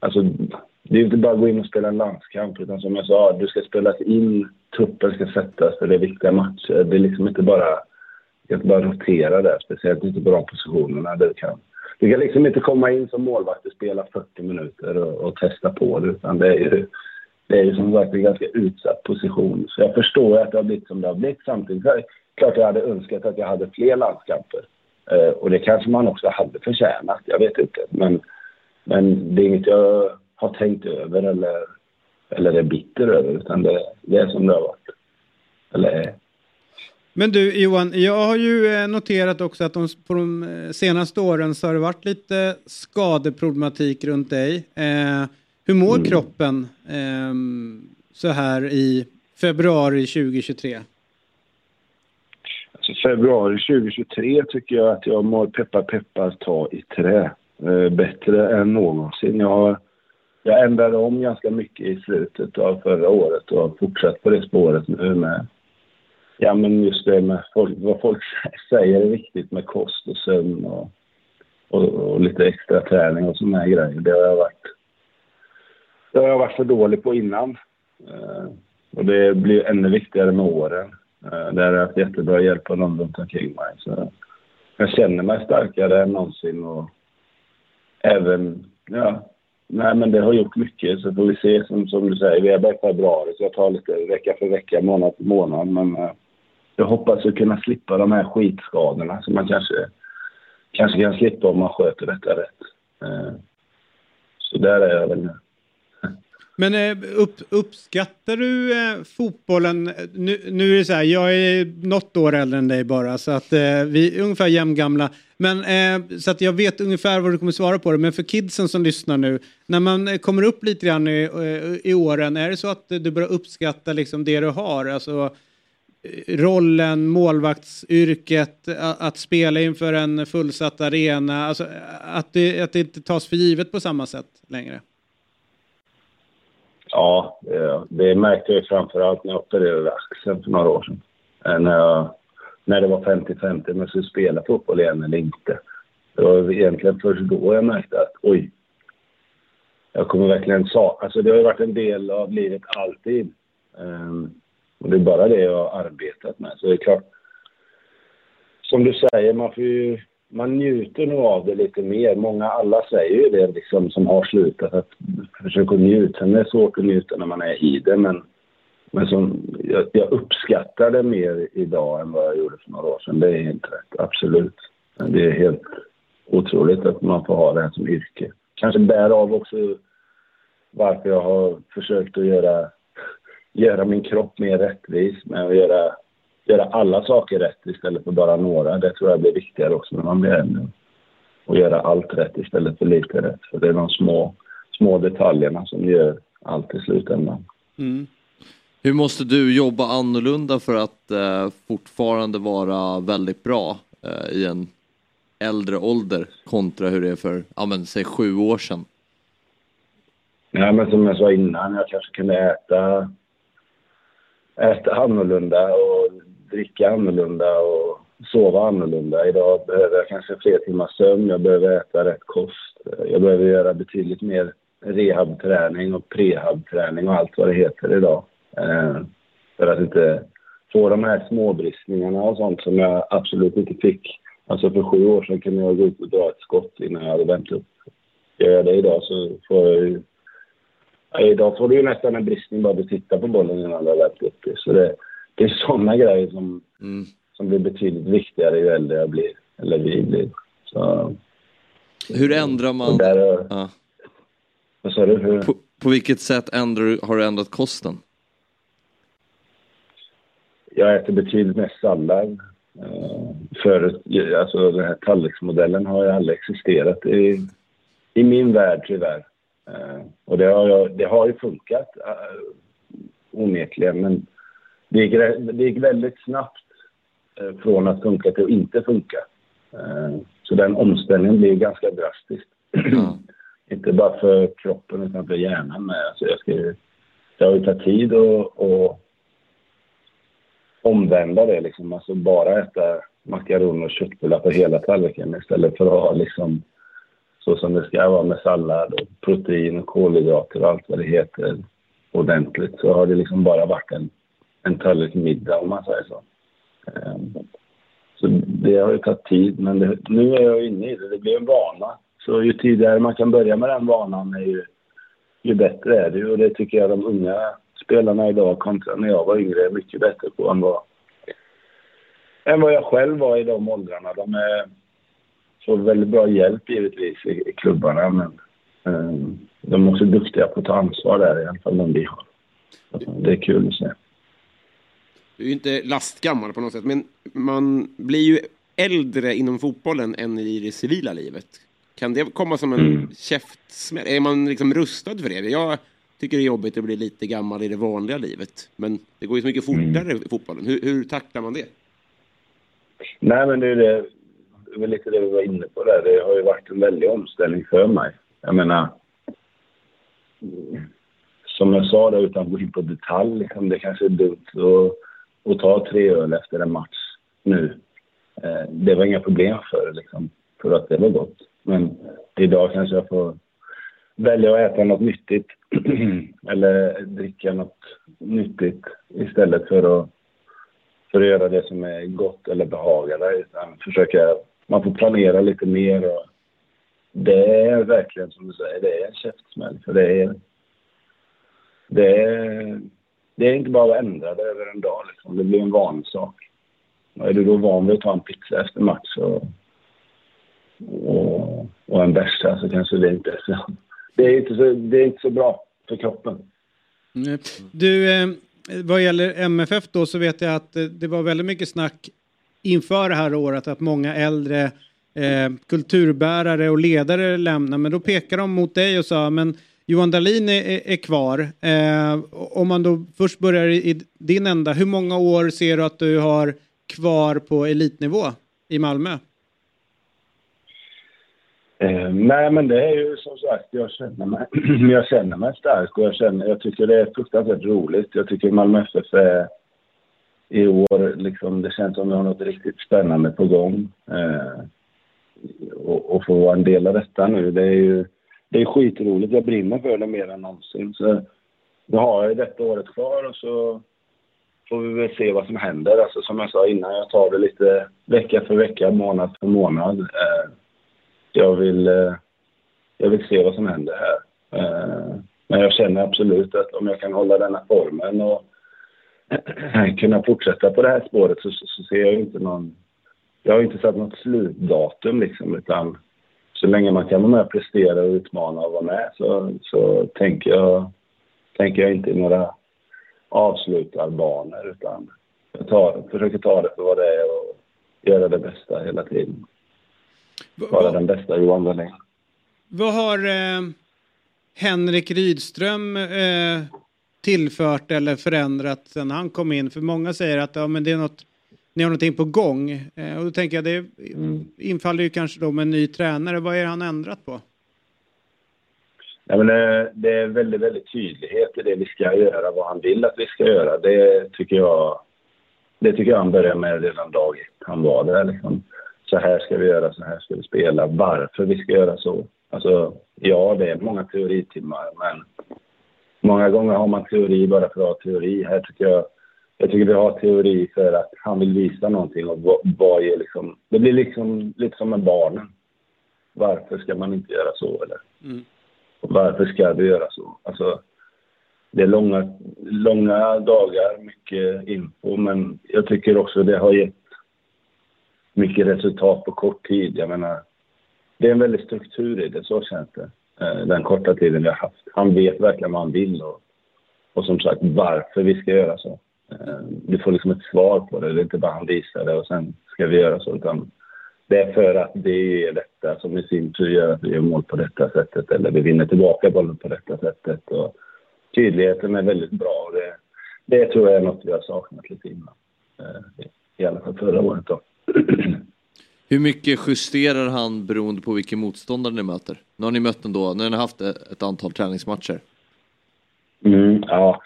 Alltså, det är inte bara att gå in och spela en landskamp, utan som jag sa, du ska spelas in, truppen ska sättas för det är viktiga matcher. Det är liksom inte bara, du inte bara rotera där, speciellt inte på de positionerna där du kan. Du kan liksom inte komma in som målvakt och spela 40 minuter och, och testa på det, utan det är ju det är ju som sagt en ganska utsatt position. Så jag förstår att det har blivit som det har blivit. Samtidigt är klart jag hade önskat att jag hade fler landskamper. Eh, och det kanske man också hade förtjänat, jag vet inte. Men, men det är inget jag har tänkt över eller, eller är bitter över, utan det, det är som det har varit. Eller är. Men du Johan, jag har ju eh, noterat också att de, på de eh, senaste åren så har det varit lite skadeproblematik runt dig. Eh, hur mår mm. kroppen eh, så här i februari 2023? Alltså, februari 2023 tycker jag att jag mår peppar peppar ta i trä. Eh, bättre än någonsin. Jag, har, jag ändrade om ganska mycket i slutet av förra året och har fortsatt på det spåret nu med Ja, men just det med folk, vad folk säger är viktigt med kost och sömn och, och, och lite extra träning och såna här grejer. Det har jag varit det har jag varit för dålig på innan. Eh, och det blir ännu viktigare med åren. Eh, där har jag haft jättebra hjälp av någon runt omkring mig. Så jag känner mig starkare än någonsin och även, ja, nej men det har gjort mycket så får vi se som, som du säger, vi är bara i februari så jag tar lite vecka för vecka, månad för månad men eh, jag hoppas att kunna slippa de här skitskadorna som man kanske, kanske kan slippa om man sköter detta rätt. Eh, så där är jag väl nu. Men eh, upp, uppskattar du eh, fotbollen? Nu, nu är det så här, jag är något år äldre än dig bara så att eh, vi är ungefär jämngamla. Men eh, så att jag vet ungefär vad du kommer svara på det. Men för kidsen som lyssnar nu, när man eh, kommer upp lite grann i, i åren, är det så att du börjar uppskatta liksom det du har? Alltså rollen, målvaktsyrket, att, att spela inför en fullsatt arena, alltså att det, att det inte tas för givet på samma sätt längre? Ja, eh, det, märkte jag framförallt när jag opererade axeln för några år sedan. Eh, när, jag, när det var 50-50 om jag skulle spela fotboll igen eller inte. Det var egentligen först då jag märkte att oj, jag kommer verkligen sakna... Alltså det har ju varit en del av livet alltid. Um, och det är bara det jag har arbetat med. Så det är klart, som du säger, man får ju man njuter nog av det lite mer. Många, alla säger ju det liksom, som har slutat, att försöka njuta. Sen är det svårt att njuta när man är i det, men, men som, jag, jag uppskattar det mer idag än vad jag gjorde för några år sedan. Det är helt rätt, absolut. Det är helt otroligt att man får ha det här som yrke. Kanske bär av också varför jag har försökt att göra, göra min kropp mer rättvis med att göra göra alla saker rätt istället för bara några. Det tror jag blir viktigare också när man blir äldre. Och göra allt rätt istället för lite rätt. För det är de små, små detaljerna som gör allt i slutändan. Mm. Hur måste du jobba annorlunda för att eh, fortfarande vara väldigt bra eh, i en äldre ålder kontra hur det är för, ja men säg sju år sedan? Ja men som jag sa innan, jag kanske kunde äta, äta annorlunda och dricka annorlunda och sova annorlunda. Idag behöver jag kanske fler timmar sömn, jag behöver äta rätt kost. Jag behöver göra betydligt mer rehabträning och prehabträning och allt vad det heter idag. Eh, för att inte få de här småbristningarna och sånt som jag absolut inte fick. Alltså för sju år sedan kunde jag gå ut och dra ett skott innan jag hade vänt upp. Gör jag det idag så får jag ju... Ja, idag får du ju nästan en bristning bara du tittar på bollen innan du har vänt upp det. Så det, det är sådana grejer som, mm. som blir betydligt viktigare ju äldre jag blir, eller vi blir. Så, Hur ändrar man... Där, ja. Vad sa du? Hur? På, på vilket sätt ändrar, har du ändrat kosten? Jag äter betydligt mer sallad. Uh, förut, alltså den här tallriksmodellen har ju aldrig existerat i, i min värld tyvärr. Uh, och det har, jag, det har ju funkat uh, onekligen men det gick, det gick väldigt snabbt eh, från att funka till att inte funka. Eh, så den omställningen blev ganska drastisk. Mm. inte bara för kroppen utan för hjärnan med. Alltså jag ska ju, det har ju tagit tid att, att omvända det liksom. Alltså bara äta makaroner och köttbullar på hela tallriken istället för att ha liksom så som det ska vara med sallad och protein och kolhydrater och allt vad det heter ordentligt. Så har det liksom bara varit en en tallrik middag om man säger så. Ehm, så det har ju tagit tid, men det, nu är jag inne i det. Det blir en vana. Så ju tidigare man kan börja med den vanan, är ju, ju bättre är det ju. Och det tycker jag de unga spelarna idag kontra när jag var yngre är mycket bättre på än vad, än vad jag själv var i de åldrarna. De är, får väldigt bra hjälp givetvis i, i klubbarna, men um, de är också duktiga på att ta ansvar där i alla fall de vi har. Det är kul att se du är ju inte lastgammal på något sätt, men man blir ju äldre inom fotbollen än i det civila livet. Kan det komma som en mm. käftsmäll? Är man liksom rustad för det? Jag tycker det är jobbigt att bli lite gammal i det vanliga livet, men det går ju så mycket fortare mm. i fotbollen. Hur, hur tacklar man det? Nej, men det är det, det var lite det vi var inne på där. Det har ju varit en väldig omställning för mig. Jag menar, som jag sa där, utan att gå in på detalj, liksom, det kanske är dumt att och ta tre öl efter en match nu. Eh, det var inga problem för liksom, för att det var gott. Men idag kanske jag får välja att äta något nyttigt eller dricka något nyttigt istället för att, för att göra det som är gott eller behagande. Utan försöka, man får planera lite mer. Och det är verkligen som du säger, det är en käftsmäll. För det är, det är det är inte bara att ändra det över en dag. Liksom. Det blir en vanlig sak. Och är du då van vid att ta en pizza efter match och, och, och en bärsa så kanske det inte är så... Det är inte så, det är inte så bra. för kroppen. Du, eh, vad gäller MFF då så vet jag att eh, det var väldigt mycket snack inför det här året att många äldre eh, kulturbärare och ledare lämnar. Men då pekar de mot dig och sa men Johan Dahlin är, är kvar. Eh, om man då först börjar i, din ända, hur många år ser du att du har kvar på elitnivå i Malmö? Eh, nej, men det är ju som sagt, jag känner mig, jag känner mig stark och jag, känner, jag tycker det är fruktansvärt roligt. Jag tycker Malmö FF är i år, liksom, det känns som vi har något riktigt spännande på gång. Eh, och, och få vara en del av detta nu, det är ju det är skitroligt. Jag brinner för det mer än någonsin. Så nu har jag detta året kvar och så får vi väl se vad som händer. Alltså som jag sa innan, jag tar det lite vecka för vecka, månad för månad. Eh, jag vill, eh, jag vill se vad som händer här. Eh, men jag känner absolut att om jag kan hålla denna formen och kunna fortsätta på det här spåret så, så ser jag inte någon... Jag har inte satt något slutdatum liksom, utan så länge man kan vara med och prestera och utmana och vara med så, så tänker, jag, tänker jag inte i några avslutarbanor utan jag tar, försöker ta det för vad det är och göra det bästa hela tiden. Vara den bästa Johan Dahlin. Vad har eh, Henrik Rydström eh, tillfört eller förändrat sen han kom in? För många säger att ja, men det är något, ni har någonting på gång. Eh, och då tänker jag, det infaller ju kanske då med en ny tränare. Vad är han ändrat på? Ja, men det, det är väldigt, väldigt tydlighet i det vi ska göra, vad han vill att vi ska göra. Det tycker jag, det tycker jag han började med redan dag ett. Han var där liksom. Så här ska vi göra, så här ska vi spela. Varför vi ska göra så. Alltså, ja, det är många teoritimmar, men många gånger har man teori bara för att ha teori. Här tycker jag, jag tycker vi har teori för att han vill visa någonting och vad, vad är liksom, det blir liksom lite som med barnen. Varför ska man inte göra så eller? Mm. Varför ska vi göra så? Alltså, det är långa, långa dagar, mycket info, men jag tycker också det har gett mycket resultat på kort tid. Jag menar, det är en väldig struktur i det, så känns det. Eh, den korta tiden vi har haft. Han vet verkligen vad han vill och, och som sagt varför vi ska göra så. Eh, du får liksom ett svar på det. Det är inte bara han visar det och sen ska vi göra så. Utan det är för att det är detta som i sin tur gör att vi gör mål på detta sättet eller vi vinner tillbaka bollen på detta sättet. Och tydligheten är väldigt bra. Det, det tror jag är något vi har saknat lite innan. Eh, I alla fall förra året då. Hur mycket justerar han beroende på vilken motståndare ni möter? Nu har ni mött ändå, nu har ni haft ett antal träningsmatcher. Mm, ja,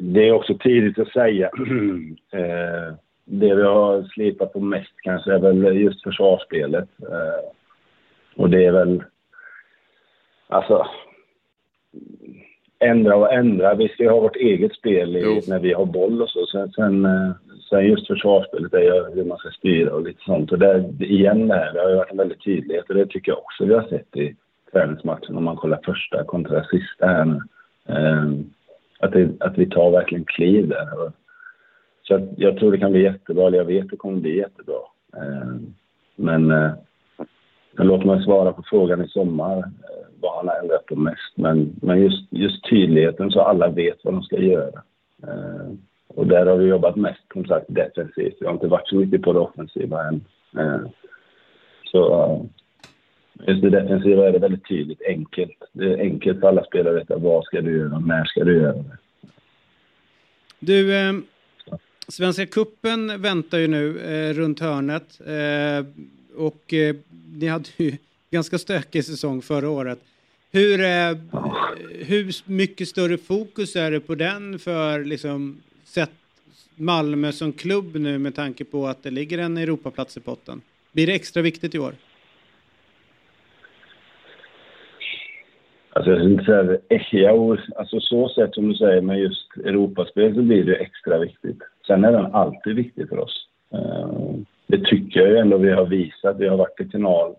det är också tidigt att säga. eh, det vi har slipat på mest kanske är väl just försvarsspelet. Eh, och det är väl... Alltså... Ändra och ändra. Vi ska ju ha vårt eget spel i, när vi har boll och så. Sen, sen, eh, sen just försvarsspelet är ju hur man ska styra och lite sånt. Och där, igen det här, det har ju varit en väldigt tydlighet och det tycker jag också vi har sett i träningsmatchen om man kollar första kontra sista här nu. Eh, att, det, att vi tar verkligen kliv där. Så att jag tror det kan bli jättebra, eller jag vet det kommer bli jättebra. Eh, men, eh, men låt mig svara på frågan i sommar, eh, vad han har ändrat på mest. Men, men just, just tydligheten så alla vet vad de ska göra. Och där har vi jobbat mest, som sagt, defensivt. Vi har inte varit så mycket på det offensiva än. Så just det defensiva är det väldigt tydligt, enkelt. Det är enkelt för alla spelare att veta vad ska du göra, när ska du göra det. Du, eh, Svenska kuppen väntar ju nu eh, runt hörnet. Eh, och eh, ni hade ju ganska stökig säsong förra året. Hur, eh, hur mycket större fokus är det på den för liksom sett Malmö som klubb nu med tanke på att det ligger en Europaplats i potten? Blir det extra viktigt i år? Alltså jag skulle inte säga ja, alltså så sett som du säger med just Europaspel så blir det extra viktigt. Sen är den alltid viktig för oss. Eh, det tycker jag ju ändå vi har visat. Vi har varit i final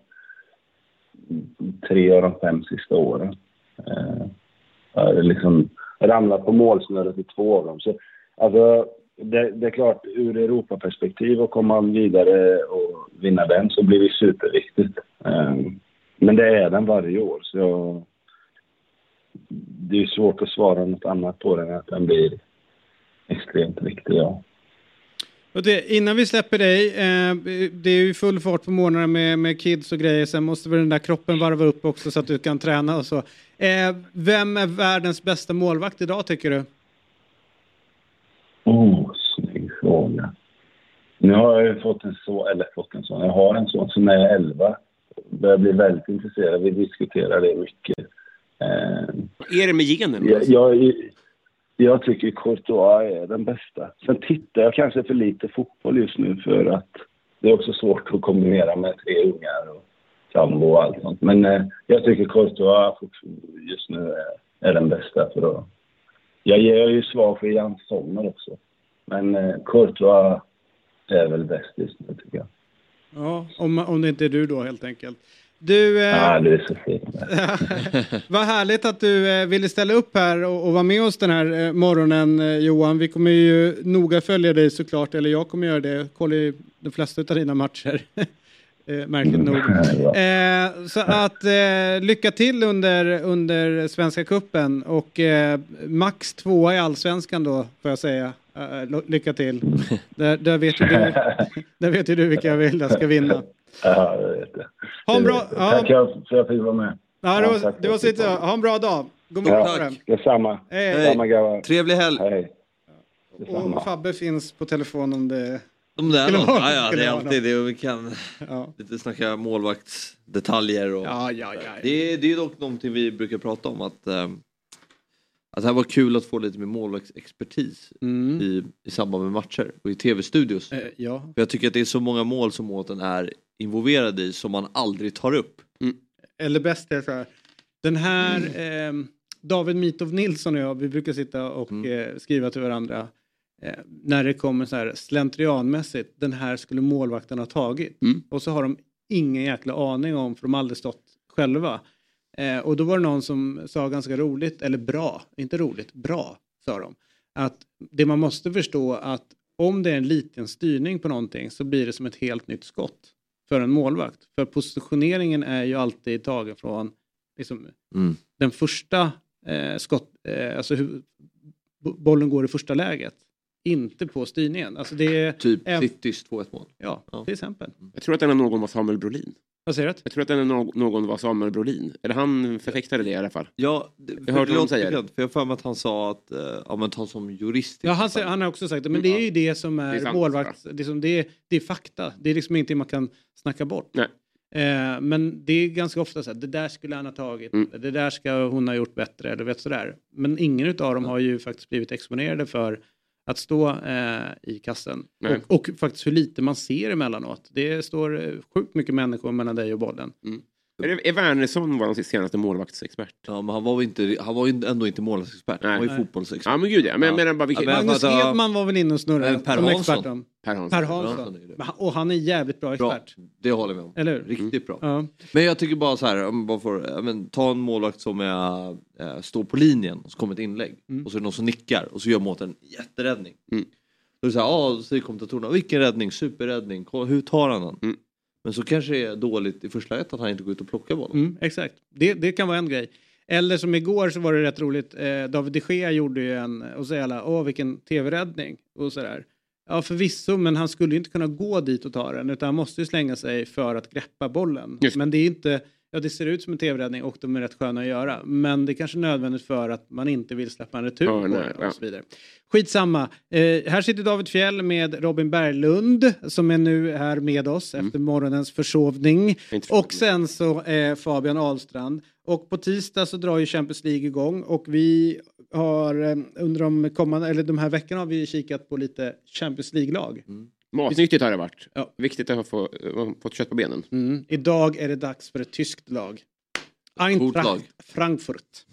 tre av de fem sista åren. Uh, liksom ramlat på målsnöret i två av dem. Så, alltså, det, det, är klart, ur Europaperspektiv och komma vidare och vinna den så blir det superviktigt. Eh, men det är den varje år. Så jag, det är svårt att svara något annat på den än att den blir extremt viktig. Ja. Och det, innan vi släpper dig, eh, det är ju full fart på morgnarna med, med kids och grejer, sen måste väl den där kroppen varva upp också så att du kan träna och så. Eh, vem är världens bästa målvakt idag tycker du? Oh, snygg fråga. Nu har jag ju fått en son, eller fått en son, jag har en son som är 11. Börjar bli väldigt intresserad, vi diskuterar det mycket. Eh, Vad är det med genen? jag, jag, jag tycker Courtois är den bästa. Sen tittar jag kanske för lite fotboll just nu för att det är också svårt att kombinera med tre ungar och sambo och allt sånt. Men eh, jag tycker Courtois just nu är, är den bästa för att... Jag ger ju svar för Jan Sommer också. Men eh, Courtois är väl bäst just nu tycker jag. Ja, om, om det inte är du då helt enkelt. Du, eh, Ja, det är så fint. vad härligt att du eh, ville ställa upp här och, och vara med oss den här eh, morgonen eh, Johan. Vi kommer ju noga följa dig såklart, eller jag kommer göra det. Kolla ju de flesta av dina matcher. eh, märkligt nog. Eh, så att lycka till under, under Svenska Kuppen och max tvåa i Allsvenskan då får jag säga. Lycka till. Där, där, vet ju du, där vet ju du vilka jag vill jag ska vinna. Ja, det vet jag. Ha en Det bra- vet jag. ja. Tack för att jag fick vara med. Ja, det var, tack det var jag fick Ha en bra dag. God Ja, morgon. detsamma. Hej. Detsamma. Trevlig helg. Hej. Och Fabbe finns på telefon om det... Om det är något. Ja, ja, det är alltid det. Och vi kan Ja. lite snacka målvaktsdetaljer. Och... Ja, ja, ja. Det, är, det är dock någonting vi brukar prata om. Att, eh, att det här var kul att få lite mer målvaktsexpertis i, i samband med matcher och i tv-studios. Mm. Eh, ja. För jag tycker att det är så många mål som Mårten är involverad i som man aldrig tar upp. Eller bäst är så här. Den här eh, David Mitov Nilsson och jag, vi brukar sitta och eh, skriva till varandra. Eh, när det kommer så här slentrianmässigt, den här skulle målvakten ha tagit. Och så har de ingen jäkla aning om, för de har aldrig stått själva. Eh, och då var det någon som sa ganska roligt, eller bra, inte roligt, bra sa de. Att det man måste förstå att om det är en liten styrning på någonting så blir det som ett helt nytt skott för en målvakt. För positioneringen är ju alltid tagen från liksom, Mm. den första eh, skott, eh, alltså hur bo- bollen går i första läget. Inte på styrningen. Alltså det är, Typ är- Citys 2-1 mål. Ja, till exempel. Jag tror att den av någon var Samuel Brolin. Vad säger du? Jag tror att den av no- någon var Samuel Brolin. Eller han förfäktade det i alla fall. Ja, jag hörde någon säga det. För jag har för mig att han sa att, eh, ja men ta som jurist. Ja, han, säger, han har också sagt det, men det är ju det som Det är är, sant, målvakt. Det är, det, är, det är fakta. Det är liksom ingenting man kan snacka bort. Nej. Eh, men det är ganska ofta så här, det där skulle han ha tagit, Mm. det där ska hon ha gjort bättre, eller vet sådär. Men ingen av dem har ju faktiskt blivit exponerade för att stå eh, i kassen. Och, och faktiskt hur lite man ser emellanåt. Det står eh, sjukt mycket människor mellan dig och bollen. Är, det, är Wernersson vår senaste målvaktsexpert? Ja, men han var, inte, han var ju ändå inte målvaktsexpert. Han var ju Nej. fotbollsexpert. Ja men gud ja. Men, Ja. men bara vilket... Ja, men- Magnus ja, Hedman var väl inne och snurrade Per Hansson. Per Hansson. Per Hansson. Han- Och han är jävligt bra Bra, expert. det håller med om. Eller hur? Riktigt bra. Ja. Men jag tycker bara så här, om man bara får, ja, men, ta en målvakt som är, äh, står på linjen och så kommer ett inlägg Mm. och så är det någon som nickar och så gör Mårten en jätteräddning. Mm. Då är det så här, ja, säger kommentatorerna, vilken räddning, superräddning, hur tar han den? Mm. Men så kanske det är dåligt i första läget att han inte går ut och plockar bollen. Mm, exakt, det, det kan vara en grej. Eller som igår så var det rätt roligt, eh, David de Gea gjorde ju en, och så alla, åh vilken tv-räddning och sådär. Ja förvisso, men han skulle ju inte kunna gå dit och ta den, utan han måste ju slänga sig för att greppa bollen. Just. Men det är inte, ja det ser ut som en tv-räddning och de är rätt sköna att göra, men det är kanske nödvändigt för att man inte vill släppa en retur på nej, och så vidare. Skitsamma. Eh, här sitter David Fjell med Robin Berglund som är nu här med oss Mm. efter morgonens försovning. Och sen så eh, Fabian Ahlstrand. Och på tisdag så drar ju Champions League igång och vi har eh, under de kommande, eller de här veckorna har vi kikat på lite Champions League-lag. Matnyttigt har det varit. Ja. Viktigt att ha få, uh, fått kött på benen. Mm. Idag är det dags för ett tyskt lag. Eintracht. Frankfurt.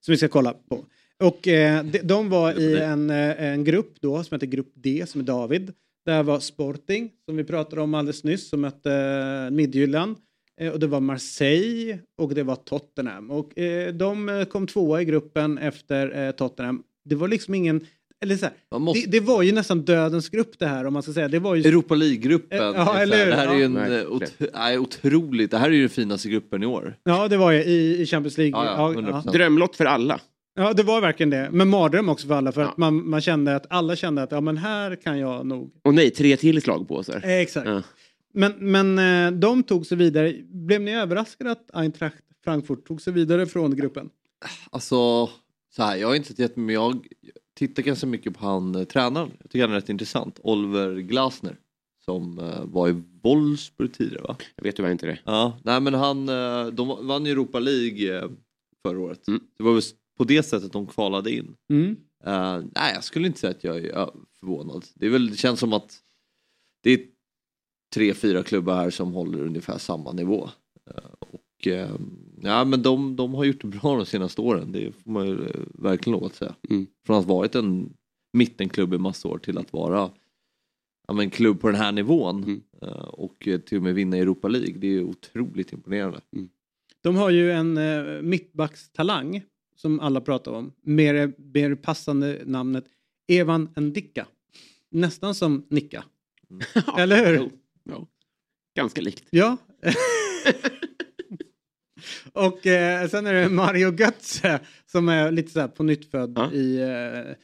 Som vi ska kolla på. Och eh, de, de var i en, eh, en grupp då som heter Grupp D som är David. Där var Sporting som vi pratade om alldeles nyss som mötte eh, Midtjylland. Eh, och det var Marseille och det var Tottenham. Och eh, de eh, kom tvåa i gruppen efter eh, Tottenham. Det var liksom ingen eller så här, måste- det, det var ju nästan dödens grupp det här om man ska säga. Det var ju... Europa League-gruppen. Eh, ja, eller det här är ju en Ja, eh, ot- nej, otroligt, det här är ju den finaste gruppen i år. Ja, det var ju i, i Champions League. Ja, ja, 100%. Drömlott för alla. Ja, det var verkligen det. Men mardröm också för alla för att man, man kände att alla kände att ja, men här kan jag nog. Och nej, tre till slagpåsar. Eh, exakt. Ja. Men, men eh, de tog sig vidare. Blev ni överraskade att Eintracht Frankfurt tog sig vidare från gruppen? Alltså, så här, jag har inte sett jättemycket, men jag tittar ganska mycket på han eh, tränaren. Jag tycker han är rätt intressant. Oliver Glasner. Som eh, var i Wolfsburg tidigare va? Jag vet tyvärr inte det. Ja, nej men han, eh, de vann ju Europa League förra året. Mm. Det var väl på det sättet de kvalade in. Mm. Eh, nej, jag skulle inte säga att jag är förvånad. Det, är väl, det känns som att det är tre, fyra klubbar här som håller ungefär samma nivå. Eh, och ja, men de, de har gjort det bra de senaste åren, det får man ju eh, verkligen lov att säga. Mm. Från att ha varit en mittenklubb i massa år till att vara ja, men klubb på den här nivån Mm. eh, och till och med vinna Europa League. Det är otroligt imponerande. De har ju en eh, mittbackstalang som alla pratar om. Mer, mer passande namnet Evan Ndicka. Nästan som Nicka. Eller hur? Jo, ja. Ganska likt. Ja. Och eh, sen är det Mario Götze som är lite så här på nytt född Ja. i, eh,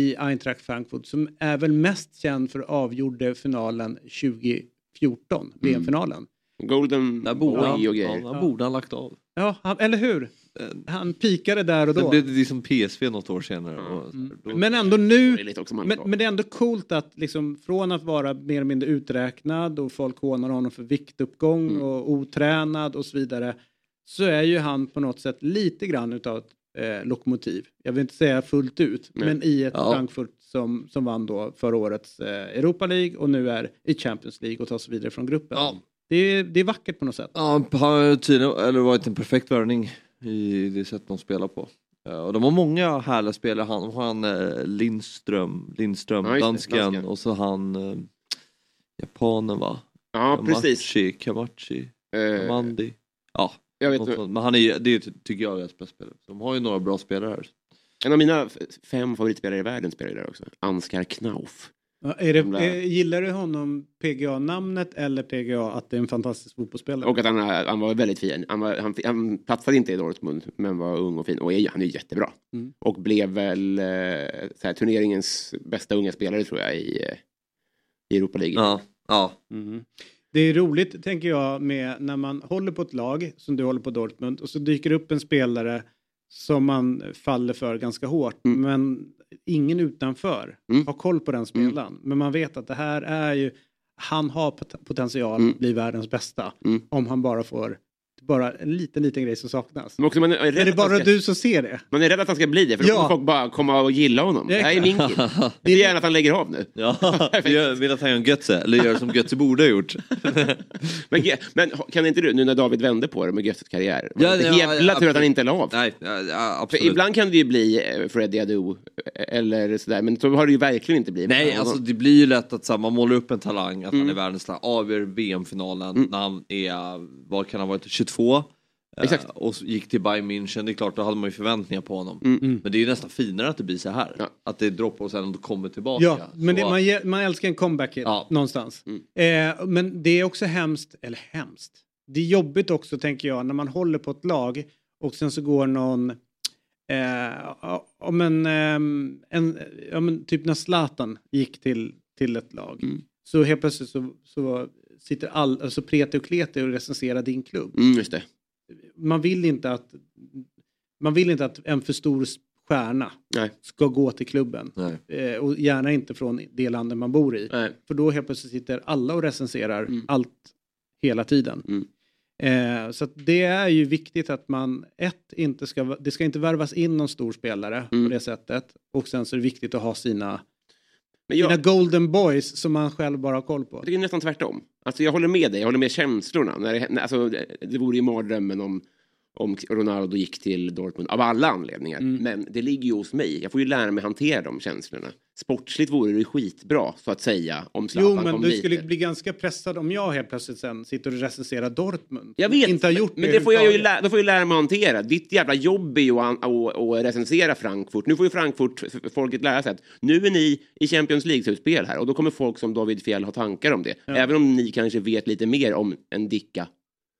i Eintracht Frankfurt som är väl mest känd för avgjorde finalen 2014, VM-finalen. Golden Där borde han, Boy och ja, grejer. där borde han lagt av. Ja, han, eller hur? Han pikade där och Det då. blev liksom PSV något år senare. Och, då, Men ändå nu, Det men, men det är ändå coolt att liksom från att vara mer eller mindre uträknad och folk hånar honom för viktuppgång Mm. och otränad och så vidare. Så är ju han på något sätt lite grann utav ett eh, lokomotiv. Jag vill inte säga fullt ut, Nej. men i ett Ja. Frankfurt som, som vann då förra årets eh, Europa League och nu är i Champions League och tar sig vidare från gruppen. Ja. Det, är, det är vackert på något sätt. Ja, han har tydligen eller varit en perfekt värvning i det sätt de spelar på. Ja, och de har många härliga spelare. Han har han eh, Lindström, Lindström Ja, dansken dansken. och så han eh, japanen va? Ja, precis. Kamachi, Kamachi, Eh, Kamandi. Ja, jag vet, sånt. men han är, det tycker jag är deras bästa spelare. De har ju några bra spelare här. en av mina fem favoritspelare i världen spelar ju där också. Ansgar Knauf. Ja, är det, Gamla- eh, gillar du honom PGA-namnet eller PGA att det är en fantastisk fotbollsspelare? Och att han, är- han var väldigt fin. Han, var, han, han platsade inte i Dortmund, men var ung och fin. Och är, han är jättebra. Mm. Och blev väl eh, så här, turneringens bästa unga spelare tror jag i, eh, i Europa League. Ja, ja. Mhm. Det är roligt, tänker jag, med när man håller på ett lag, som du håller på Dortmund, och så dyker upp en spelare som man faller för ganska hårt, Mm. men ingen utanför Mm. har koll på den spelaren. Men man vet att det här är ju, han har pot- potential Mm. att bli världens bästa, Mm. om han bara får, bara en liten, liten grej som saknas. Men också, man är, rädd Är det bara ska, du som ser det? Man är rädd att han ska bli det, för då Ja. kommer folk bara komma och gilla honom. Det här är min kille. Jag vill gärna att han lägger av nu. Ja, jag vill att han gör en Götze, eller gör som Götze borde ha gjort. Men, men kan inte du, nu när David vände på det med Götzes karriär, Ja, det ja, jävla ja, tur att han inte la av? Nej, ja, För absolut. ibland kan det ju bli eh, Freddie Adu eh, eller sådär, men så har det ju verkligen inte blivit. Nej, alltså det blir ju lätt att så här, man målar upp en talang, att Mm. han är världens talang, avgör VM-finalen Mm. när han är, vad kan han ha varit, 22? Eh, Exakt. och gick till Bayern München, det är klart då hade man ju förväntningar på honom. Mm. Men det är ju nästan finare att det blir så här. Ja. Att det droppar och sen kommer tillbaka. Ja, men det, man, man älskar en comeback Ja. någonstans. Mm. Eh, men det är också hemskt, eller hemskt, det är jobbigt också tänker jag när man håller på ett lag och sen så går någon, eh, om en, ehm, en, ja, men typ när Zlatan gick till, till ett lag. Mm. Så helt plötsligt så, så sitter all, alltså Prete och Klete och recenserar din klubb. Mm, just det. Man vill inte att man vill inte att en för stor stjärna Nej. ska gå till klubben. Eh, och gärna inte från det landet man bor i. Nej. För då helt plötsligt sitter alla och recenserar Mm. allt hela tiden. Mm. Eh, så det är ju viktigt att man, ett, inte ska, det ska inte värvas in någon stor spelare Mm. på det sättet. Och sen så är det viktigt att ha sina, Men jag, sina golden boys som man själv bara har koll på. det är nästan tvärtom. Alltså jag håller med dig, jag håller med känslorna. När det, alltså, det, det vore ju mardrömmen om, om Ronaldo gick till Dortmund av alla anledningar. Mm. Men det ligger ju hos mig. Jag får ju lära mig hantera de känslorna. Sportsligt vore det skitbra så att säga om Zlatan Jo, men du dit. skulle bli ganska pressad om jag helt plötsligt sen sitter och recenserar Dortmund. Jag vet, Inte har gjort men det får jag ju lära, det får jag lära mig att hantera. Ditt jävla jobb är ju att, recensera Frankfurt. Nu får ju Frankfurt-folket lära sig att nu är ni i Champions League-slutspel här och då kommer folk som David Fjell ha tankar om det. Även om ni kanske vet lite mer om en Dicka.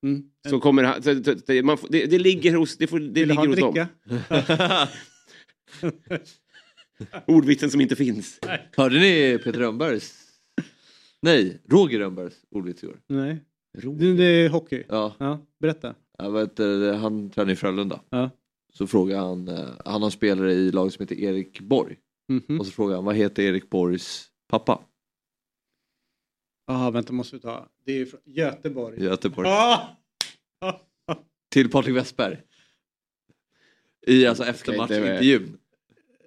Mm. Så kommer han, så, så, det, man, får- det, det ligger hos, det får, det Vill ligger hos dem. Ordvitsen som inte finns. Hörde ni Peter Rönnbergs? Nej, Roger Rönnbergs ordvits igår. Nej. Det det är hockey. Ja. Ja, berätta. Jag vet, han tränar i Frölunda. Ja. Så frågar han, eh, han har spelare i laget som heter Erik Borg. Mhm. Och så frågar han, vad heter Erik Borgs pappa? Ja, vänta, måste vi ta. Det är ju från Göteborg. Göteborg. Ah! Till Patrik Westberg. I alltså eftermatchintervjun.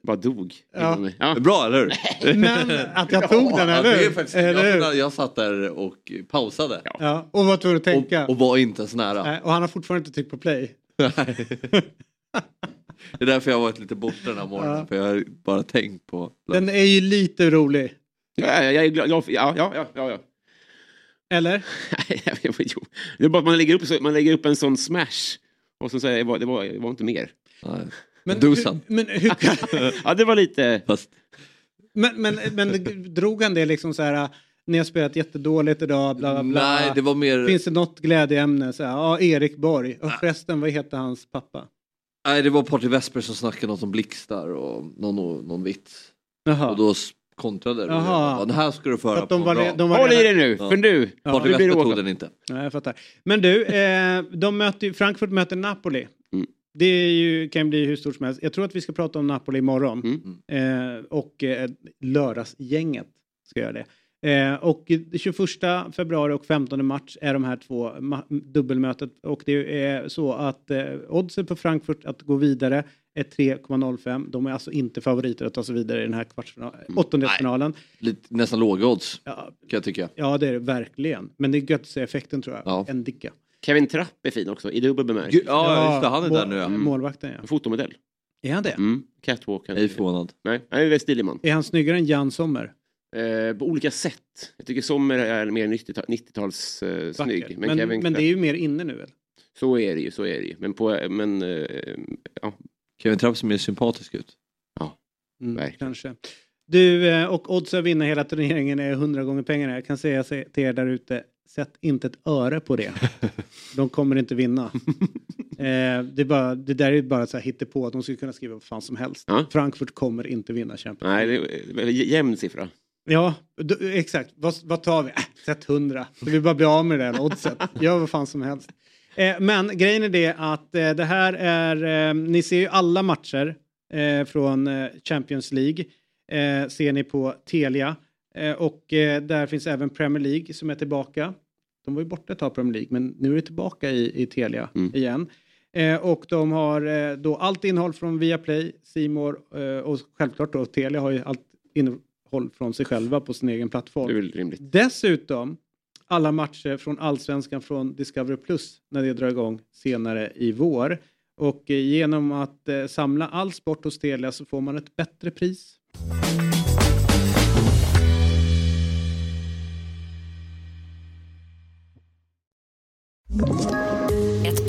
Bara dog. Ja. mig. Ja. Bra, eller hur? Men att jag tog den, Ja, eller det är hur? faktiskt, Eller hur? jag, jag satt där och pausade. Ja, och var tvungen att tänka. Och, och var inte ens nära. Nej, och han har fortfarande inte tryckt på play. Det är därför jag har varit lite borta den här morgonen. Ja. För jag har bara tänkt på... Den är ju lite rolig. Ja, jag är glad. Ja, ja, ja, ja, ja. Eller? jo. Det är bara att man lägger upp, så- man lägger upp en sån smash. Och så säger jag, det var, det var, det var inte mer. Men, Dusan. hur- men, hur, Ja, det var lite... Fast men, men, men drog han det liksom så här, ni har spelat jättedåligt idag, bla bla bla. Nej, det var mer... Finns det något glädjeämne? Så här, ja, Erik Borg. Och förresten, vad heter hans pappa? Nej, det var Patrik Westberg som snackade något om blixtar och någon, någon vits. Jaha. Och då kontrade. Jaha. Ja, Den här ska du föra För att de på var bra. de var Håll i dig nu, Ja. för nu. Ja, Patrik det Westberg tog den inte. Nej, jag fattar. Men du, eh, de möter Frankfurt möter Napoli. Mm. Det är ju, kan bli hur stort som helst. Jag tror att vi ska prata om Napoli imorgon. Mm. Eh, och eh, lördagsgänget ska göra det. Eh, och 21 februari och 15 mars är de här två dubbelmötet. Och det är så att eh, oddsen på Frankfurt att gå vidare är 3,05. De är alltså inte favoriter att ta sig vidare i den här kvartsfinalen, åttondelsfinalen. Lite, nästan låga odds Ja, kan jag tycka. ja, det är det verkligen. Men det är gött att se effekten tror jag. Ja. En dicka. Kevin Trapp är fin också, i dubbel bemärkelse. Ja, just det, han är mål- där nu ja. Målvakten ja. Fotomodell. Är han det? Mm. Catwalk. Jag är förvånad. Nej, han är väldigt stilig man. Är han snyggare än Jan Sommer? Eh, på olika sätt. Jag tycker Sommer är mer 90-tal- 90-tals eh. Men, Kevin men, Trapp- det är ju mer inne nu väl? Så är det ju, så är det ju. Men, på, men eh, ja, Kevin Trapp ser mer sympatisk ut. Mm, Verkligen. kanske. Du, eh, och odds att vinna hela turneringen är 100 gånger pengarna. Jag kan säga se- till er där ute, sätt inte ett öre på det. De kommer inte vinna. eh, det, är bara, det där är bara så här hittepå, de skulle kunna skriva vad fan som helst. Ja. Frankfurt kommer inte vinna Champions nej, League. det är väldigt jämn siffra. Ja, du, exakt. Vad, vad tar vi? Äh, sätt 100. Så vi bara blir av med det där oddset. Gör vad fan som helst. Eh, men grejen är det att eh, det här är, eh, ni ser ju alla matcher från Champions League. Ser ni på Telia. Och där finns även Premier League som är tillbaka. De var ju borta ett tag Premier League men nu är det tillbaka i, i Telia Mm. igen. Och de har då allt innehåll från Viaplay, Simor och självklart då Telia har ju allt innehåll från sig själva på sin egen plattform. Dessutom alla matcher från Allsvenskan från Discovery Plus när det drar igång senare i vår. Och eh, genom att eh, samla all sport hos Telia så får man ett bättre pris.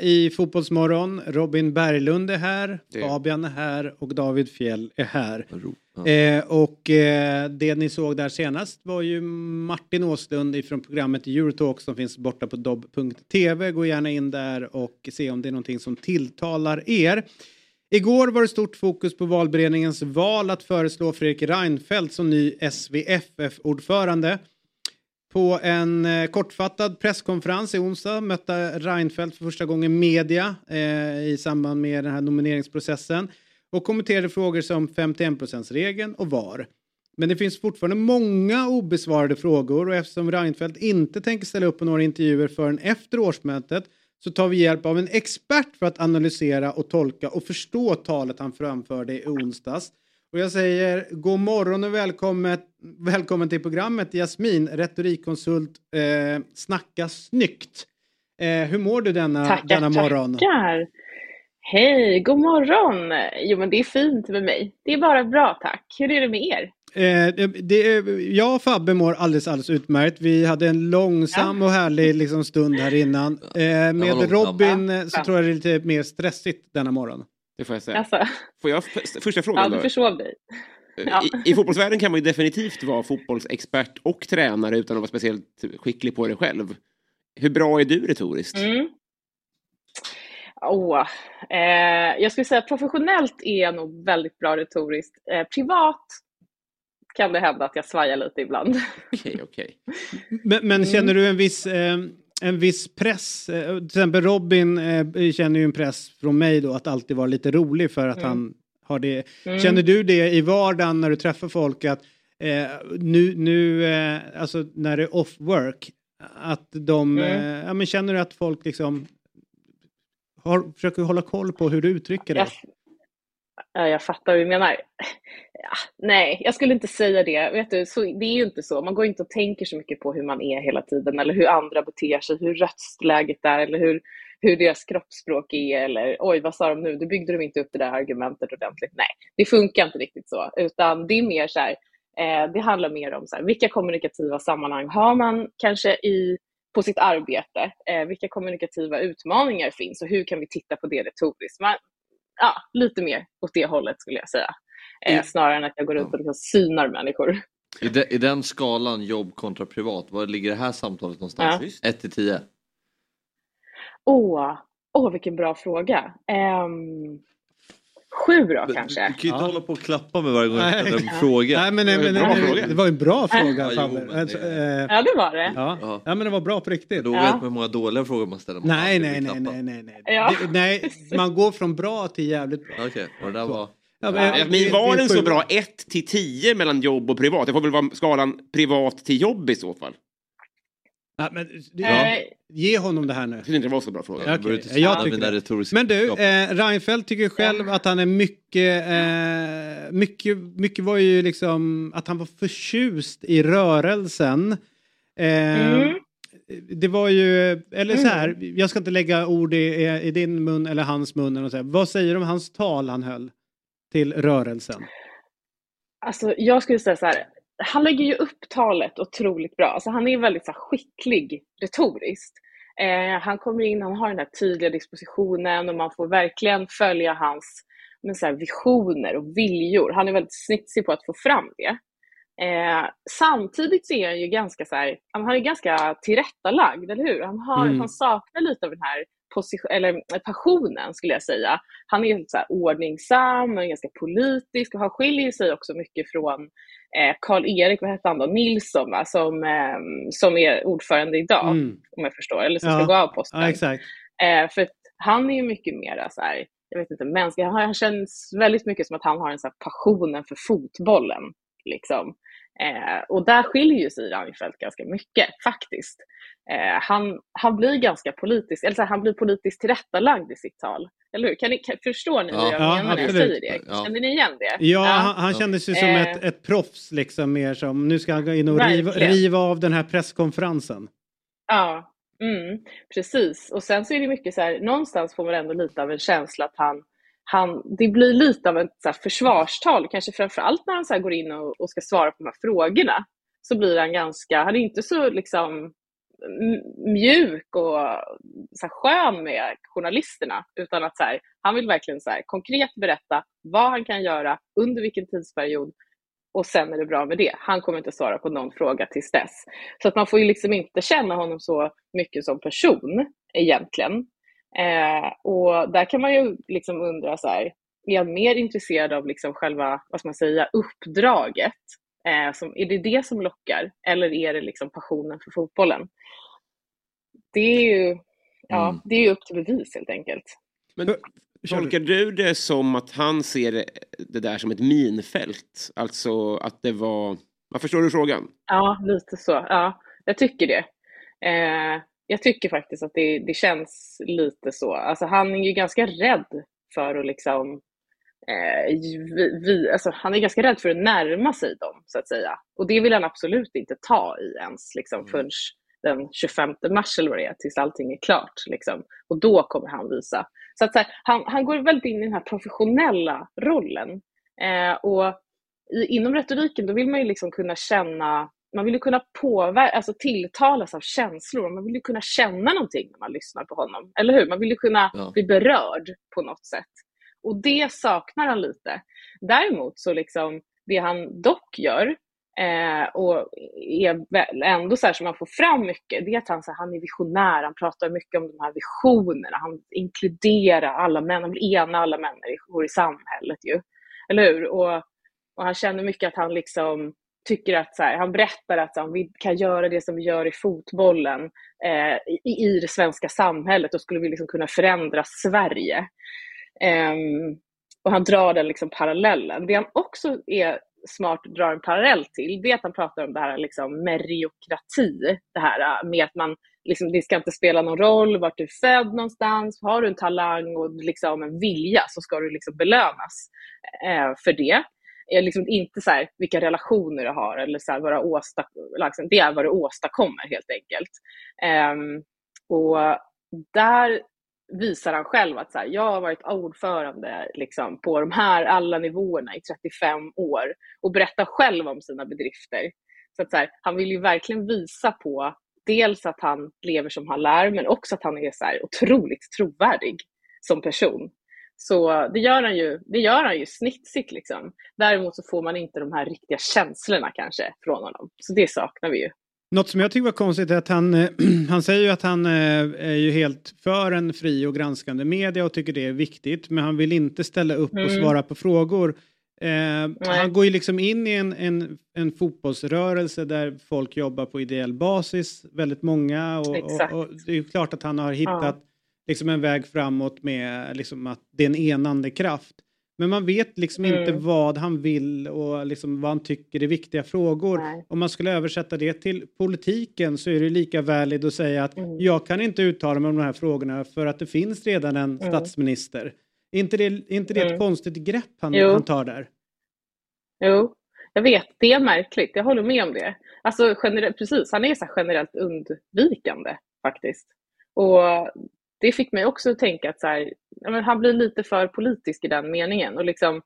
I Fotbollsmorgon, Robin Berglund är här, Det. Fabian är här och David Fjell är här. Eh, och eh, det ni såg där senast var ju Martin Åslund ifrån programmet Eurotalk som finns borta på dobb.tv. Gå gärna in där och se om det är någonting som tilltalar er. Igår var det stort fokus på valberedningens val att föreslå Fredrik Reinfeldt som ny SVFF-ordförande på en eh, kortfattad presskonferens i onsdag mötte Reinfeldt för första gången media eh, i samband med den här nomineringsprocessen och kommenterade frågor som 51%-regeln och VAR. Men det finns fortfarande många obesvarade frågor och eftersom Reinfeldt inte tänker ställa upp på några intervjuer förrän efter årsmötet så tar vi hjälp av en expert för att analysera och tolka och förstå talet han framförde i onsdags. Och jag säger god morgon och välkommen, välkommen till programmet Jasmin, retorikkonsult eh, Snacka snyggt. Eh, hur mår du denna, Tackar, denna morgon? tackar. Hej, god morgon. Jo, men det är fint med mig. Det är bara bra, tack. Hur är det med er? Eh, det, det, jag och Fabbe mår alldeles, alldeles utmärkt. Vi hade en långsam och härlig liksom, stund här innan. Eh, med. Robin Ja, så ja. tror jag det är lite mer stressigt denna morgon. Det får jag säga. Alltså, Får jag första ja, frågan du då? försov dig. Ja. I, I fotbollsvärlden kan man ju definitivt vara fotbollsexpert och tränare utan att vara speciellt skicklig på det själv. Hur bra är du retoriskt? Mm. Åh, eh, jag skulle säga professionellt är jag nog väldigt bra retoriskt. Eh, privat kan det hända att jag svajar lite ibland. Okej, okej. Men, men Mm. känner du en viss, eh, en viss press? Eh, till exempel Robin eh, känner ju en press från mig då att alltid vara lite rolig för att Mm. han har det. Mm. Känner du det i vardagen när du träffar folk att eh, nu, nu eh, alltså när det är off work, att de, Mm. eh, ja men känner du att folk liksom har, försöker hålla koll på hur du uttrycker dig? Jag, fattar vad du menar. Ja, nej, jag skulle inte säga det. Vet du, så, det är ju inte så. Man går inte och tänker så mycket på hur man är hela tiden eller hur andra beter sig, hur röstläget är eller hur, hur deras kroppsspråk är eller oj, vad sa de nu? Du byggde de inte upp det där argumentet ordentligt. Nej, det funkar inte riktigt så, utan det är mer så här, eh, det handlar mer om så här, vilka kommunikativa sammanhang har man kanske i på sitt arbete? Eh, vilka kommunikativa utmaningar finns och hur kan vi titta på det retoriskt? Man, ja, lite mer åt det hållet skulle jag säga. Eh, snarare än att jag går runt och liksom synar människor. I, de, I den skalan jobb kontra privat, var ligger det här samtalet någonstans? Ja. 1 till 10? Åh, åh vilken bra fråga. Ehm, sju då kanske? Du kan ju inte hålla på och klappa med varje gång jag Nej. ställer en fråga. Nej, men, men, men, men, fråga. det var en bra Ja, fråga jo, Fabbe. men Alltså, det- eh, Ja, det var det. Ja. Ja. ja, men det var bra på riktigt. Då Ja. vet man hur många dåliga frågor man ställer. Man Nej, nej, nej, nej, nej, nej. Ja. Det, nej, man går från bra till jävligt bra. Okej, och det där var... Ja, Ja, det- men det- var det är den så bra 1 till 10 mellan jobb och privat? Det får väl vara skalan privat till jobb i så fall? Ja, men, det, Eh, Ge honom det här nu. Jag tyckte inte det var så bra fråga. Okej, Jag tycker det. Men du, eh, Reinfeldt tycker själv att han är mycket, eh, mycket, mycket var ju liksom att han var förtjust i rörelsen. Eh, Mm. Det var ju, eller så här, jag ska inte lägga ord i, i din mun eller hans mun. Eller så här. Vad säger du om hans tal han höll till rörelsen? Alltså, jag skulle säga så här, han lägger ju upp talet otroligt bra. Alltså, han är väldigt så här, skicklig retoriskt. Eh, han kommer in, han har den här tydliga dispositionen och man får verkligen följa hans men, så här, visioner och viljor. Han är väldigt snitsig på att få fram det. Eh, samtidigt så är han ju ganska, så här, han är ganska tillrättalagd, eller hur? Han, har, Mm. han saknar lite av den här position, eller, eh, passionen, skulle jag säga. Han är så här, ordningsam och ganska politisk och han skiljer sig också mycket från eh, Karl-Erik, vad hette han då, Nilsson, va? Som, eh, som är ordförande idag, Mm. om jag förstår, eller som Ja. ska gå av posten. Ja. Eh, för han är ju mycket mer så här, jag vet inte, mänsklig. Han, han känns väldigt mycket som att han har en så här passionen för fotbollen. Liksom. Eh, och där skiljer ju sig Reinfeldt ganska mycket faktiskt. Eh, han, han blir ganska politisk, eller så här, han blir politiskt tillrättalagd i sitt tal. Eller hur? Kan ni, kan, förstår ni Ja. vad jag Ja, menar när jag absolut. säger det? Ja. Känner ni igen det? Ja, han, han kändes ju som Eh. ett, ett proffs liksom mer som nu ska han gå in och riva, riva av den här presskonferensen. Ja, mm, precis. Och sen så är det mycket så här, någonstans får man ändå lite av en känsla att han, han det blir lite av ett så här försvarstal, kanske framförallt när han så här går in och, och ska svara på de här frågorna. Så blir han ganska, han är inte så liksom mjuk och så här skön med journalisterna, utan att så här, han vill verkligen så här, konkret berätta vad han kan göra, under vilken tidsperiod och sen är det bra med det. Han kommer inte svara på någon fråga tills dess. Så att man får ju liksom inte känna honom så mycket som person egentligen. Eh, och där kan man ju liksom undra så här, är han mer intresserad av liksom själva, vad ska man säga, uppdraget Eh, som, är det det som lockar eller är det liksom passionen för fotbollen? Det är ju, ja, Mm. det är upp till bevis helt enkelt. Men tolkar du det som att han ser det- där som ett minfält? Alltså att det var... Vad förstår du frågan? Ja, lite så. Ja, jag tycker det. Eh, jag tycker faktiskt att det, det känns lite så. Alltså han är ju ganska rädd för att liksom eh, vi, vi, alltså han är ganska rädd för att närma sig dem, så att säga. Och det vill han absolut inte ta i ens liksom, förrän den 25 mars eller vad det är, tills allting är klart. Liksom. Och då kommer han visa. Så att så här, han, han går väldigt in i den här professionella rollen. Eh, och i, inom retoriken då vill man ju liksom kunna känna, man vill ju kunna påverka, alltså tilltalas av känslor. Man vill ju kunna känna någonting när man lyssnar på honom. Eller hur? Man vill ju kunna Ja. bli berörd på något sätt. Och det saknar han lite. Däremot så liksom, det han dock gör, eh, och är väl ändå så här som man får fram mycket, det är att han, så här, han är visionär, han pratar mycket om de här visionerna, han inkluderar alla män, han vill ena alla människor i samhället ju. Eller hur? Och, och han känner mycket att han liksom tycker att så här, han berättar att så här, om vi kan göra det som vi gör i fotbollen eh, i, i det svenska samhället, då skulle vi liksom kunna förändra Sverige. Eh, och han drar den liksom parallellen. Det han också är smart drar en parallell till, det är att han pratar om det här liksom meriokrati. Det här eh, med att man, liksom, det ska inte spela någon roll vart du är född någonstans. Har du en talang och liksom en vilja så ska du liksom belönas eh, för det är liksom inte så här, vilka relationer du har eller så här, vad du liksom, det är vad du åstadkommer helt enkelt. Um, och där visar han själv att så här, jag har varit ordförande liksom, på de här alla nivåerna i 35 år och berättar själv om sina bedrifter. Så att så här, han vill ju verkligen visa på dels att han lever som han lär, men också att han är så här otroligt trovärdig som person. Så det gör han ju, det gör han ju snitsigt liksom. Däremot så får man inte de här riktiga känslorna kanske från honom. Så det saknar vi ju. Något som jag tycker var konstigt är att han, eh, han säger ju att han eh, är ju helt för en fri och granskande media och tycker det är viktigt. Men han vill inte ställa upp och Mm. svara på frågor. Eh, han går ju liksom in i en, en, en fotbollsrörelse där folk jobbar på ideell basis, väldigt många. Och, och, och det är ju klart att han har hittat liksom en väg framåt med liksom att det är en enande kraft. Men man vet liksom inte Mm. vad han vill och liksom vad han tycker är viktiga frågor. Om man skulle översätta det till politiken så är det lika valid att säga att Mm. jag kan inte uttala mig om de här frågorna för att det finns redan en Mm. statsminister. Är inte det, är inte det ett Mm. konstigt grepp han, han tar där? Jo, jag vet. Det är märkligt. Jag håller med om det. Alltså, generellt, precis, han är så generellt undvikande faktiskt. Och det fick mig också att tänka att så här, han blir lite för politisk i den meningen. Och liksom,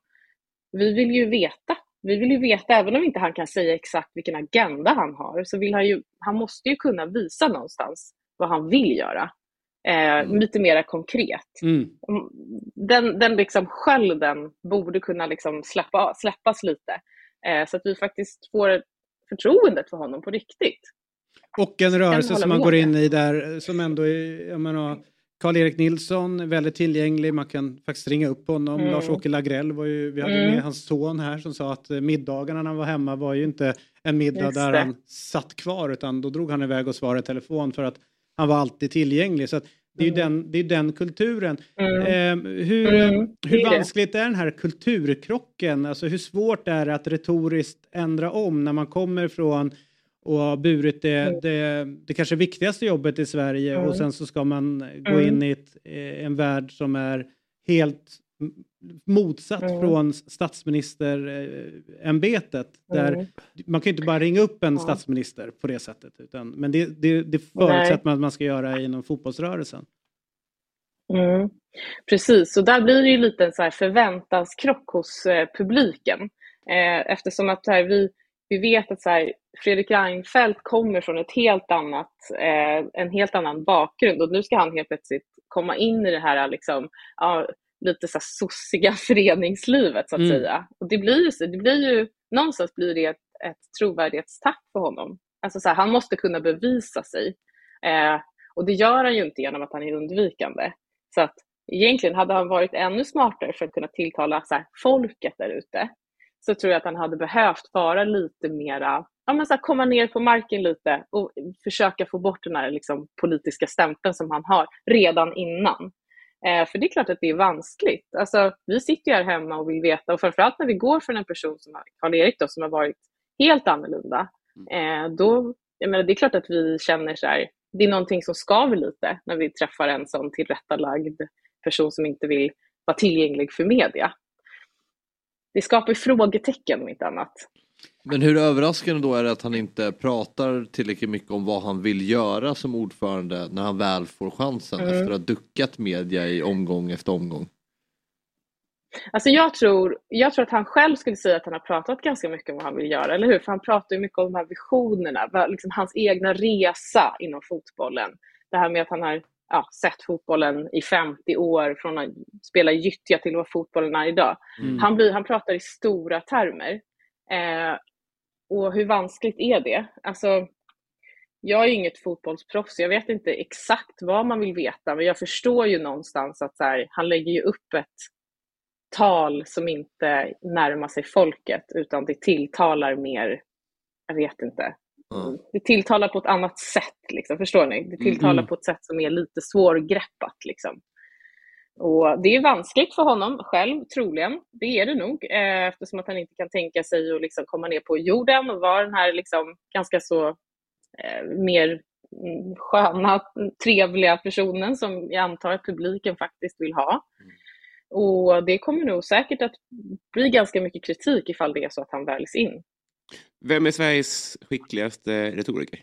vi vill ju veta. Vi vill ju veta, även om inte han kan säga exakt vilken agenda han har, så vill han ju, han måste ju kunna visa någonstans vad han vill göra. Eh, Lite mer konkret. Mm. Den, den liksom skölden borde kunna liksom släppa, släppas lite. Eh, så att vi faktiskt får förtroendet för honom på riktigt. Och en rörelse som man går in i där som ändå är, jag menar, Karl-Erik Nilsson, väldigt tillgänglig, man kan faktiskt ringa upp honom. Mm. Lars-Åke Lagrell var ju, vi hade Mm. med hans son här som sa att eh, middagarna när han var hemma var ju inte en middag Just där det. han satt kvar utan då drog han iväg och svarade i telefon för att han var alltid tillgänglig. Så det är ju den, det är den kulturen. Mm. Eh, hur Mm, hur vanskligt är den här kulturkrocken? Alltså hur svårt är det att retoriskt ändra om när man kommer från och har burit det, det, det kanske viktigaste jobbet i Sverige Mm. och sen så ska man gå Mm. in i ett, eh, en värld som är helt motsatt Mm. från statsministerämbetet. Där Mm. Man kan ju inte bara ringa upp en statsminister på det sättet. Utan, men det, det, det förutsätter man att man ska göra inom fotbollsrörelsen. Mm. Precis, och där blir det ju lite en så här förväntanskrock hos eh, publiken. Eh, eftersom att här, vi, vi vet att så här, Fredrik Reinfeldt kommer från ett helt annat, eh, en helt annan bakgrund och nu ska han helt plötsligt komma in i det här liksom, ja, lite så här sossiga föreningslivet så att Mm. säga. Och det blir ju, det blir ju, någonstans blir det ett, ett trovärdighetstapp för honom. Alltså så här, han måste kunna bevisa sig. Eh, och det gör han ju inte genom att han är undvikande. Så att egentligen hade han varit ännu smartare för att kunna tilltala så här, folket där ute så tror jag att han hade behövt vara lite mera, ja men så här, komma ner på marken lite och försöka få bort den här liksom, politiska stämpeln som han har redan innan. Eh, för det är klart att det är vanskligt. Alltså, vi sitter ju här hemma och vill veta, och framförallt när vi går från en person som Karl-Erik då, som har varit helt annorlunda, eh, då, jag menar, det är klart att vi känner så här, det är någonting som skaver lite när vi träffar en sån tillrättalagd person som inte vill vara tillgänglig för media. Det skapar frågetecken om inte annat. Men hur överraskande då är det att han inte pratar tillräckligt mycket om vad han vill göra som ordförande när han väl får chansen Mm. efter att ha duckat media i omgång efter omgång? Alltså jag tror, jag tror att han själv skulle säga att han har pratat ganska mycket om vad han vill göra, eller hur? För han pratar ju mycket om de här visionerna, liksom hans egna resa inom fotbollen. Det här med att han har ja, sett fotbollen i 50 år, från att spela i gyttja till vad fotbollen är idag. Mm. Han, blir, han pratar i stora termer. Eh, och hur vanskligt är det? Alltså, jag är inget fotbollsproffs, jag vet inte exakt vad man vill veta, men jag förstår ju någonstans att så här, han lägger ju upp ett tal som inte närmar sig folket, utan det tilltalar mer, jag vet inte, det tilltalar på ett annat sätt, liksom, förstår ni? Det tilltalar Mm. på ett sätt som är lite svårgreppat. Liksom. Och det är vanskligt för honom själv, troligen. Det är det nog, eh, eftersom att han inte kan tänka sig att liksom komma ner på jorden och vara den här liksom ganska så eh, mer mm, sköna, trevliga personen som jag antar att publiken faktiskt vill ha. Och det kommer nog säkert att bli ganska mycket kritik ifall det är så att han väljs in. Vem är Sveriges skickligaste retoriker?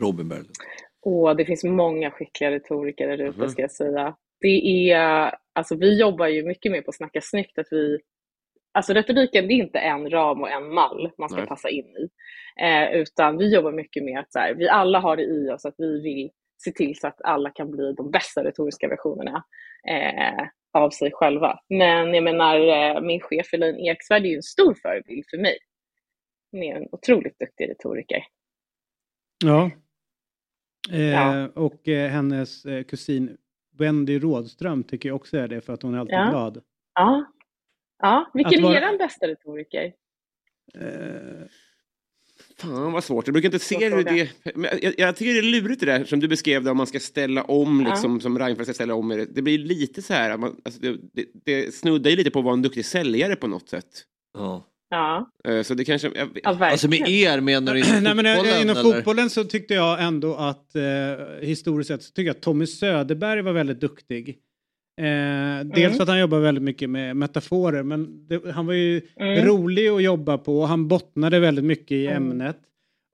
Robin Berglund. Och det finns många skickliga retoriker där ute Mhm. ska jag säga. Det är, alltså vi jobbar ju mycket mer på att snacka snyggt, att vi Alltså retoriken, det är inte en ram och en mall man ska Nej. passa in i. Eh, utan vi jobbar mycket med att så här, vi alla har det i oss att vi vill se till så att alla kan bli de bästa retoriska versionerna eh, av sig själva. Men jag menar, eh, min chef Elaine Eksvärd är ju en stor förebild för mig. Hon är en otroligt duktig retoriker. Ja. Eh, Ja. Och eh, hennes eh, kusin Wendy Rådström tycker jag också är det för att hon är alltid Ja. glad. Ja. ja. Vilken Att vara- är er bästa retoriker? Fan vad svårt, jag brukar inte se hur det... Jag, jag tycker det är lurigt det där som du beskrev det om man ska ställa om, Ja. liksom, som Reinfeldt ska ställa om. Det Det blir lite så här, man, alltså, det, det, det snuddar ju lite på att vara en duktig säljare på något sätt. Ja. Ja. Eh, Så det kanske... Jag, Alltså med er menar du inom Nej, men fotbollen? inom eller? fotbollen så tyckte jag ändå att eh, historiskt sett så tycker jag att Tommy Söderberg var väldigt duktig. Eh, dels Mm. för att han jobbar väldigt mycket med metaforer men det, han var ju Mm. rolig att jobba på och han bottnade väldigt mycket i Mm. ämnet.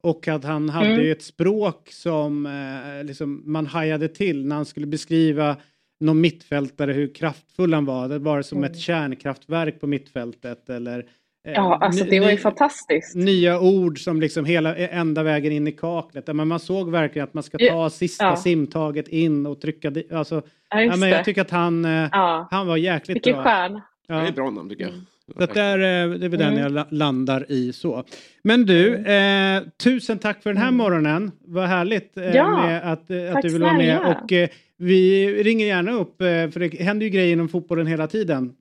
Och att han hade Mm. ju ett språk som eh, liksom man hajade till när han skulle beskriva någon mittfältare hur kraftfull han var. Det var som Mm. ett kärnkraftverk på mittfältet eller Ja, alltså det var ju fantastiskt. nya ord som liksom hela ända vägen in i kaklet. Där man, såg verkligen att man ska Ja, ta sista ja. simtaget in och trycka di- alltså, Ja, ja, men Jag tycker att han, eh, Ja. han var jäkligt Vilken bra. stjärna. Det är Ja. bra namn tycker jag. Så att där, eh, det är väl den Mm. jag la- landar i så. Men du, eh, tusen tack för den här morgonen. Vad härligt eh, Mm. Ja, med att, eh, att tack du vill vara med. Och eh, vi ringer gärna upp, eh, för det händer ju grejer inom fotbollen hela tiden.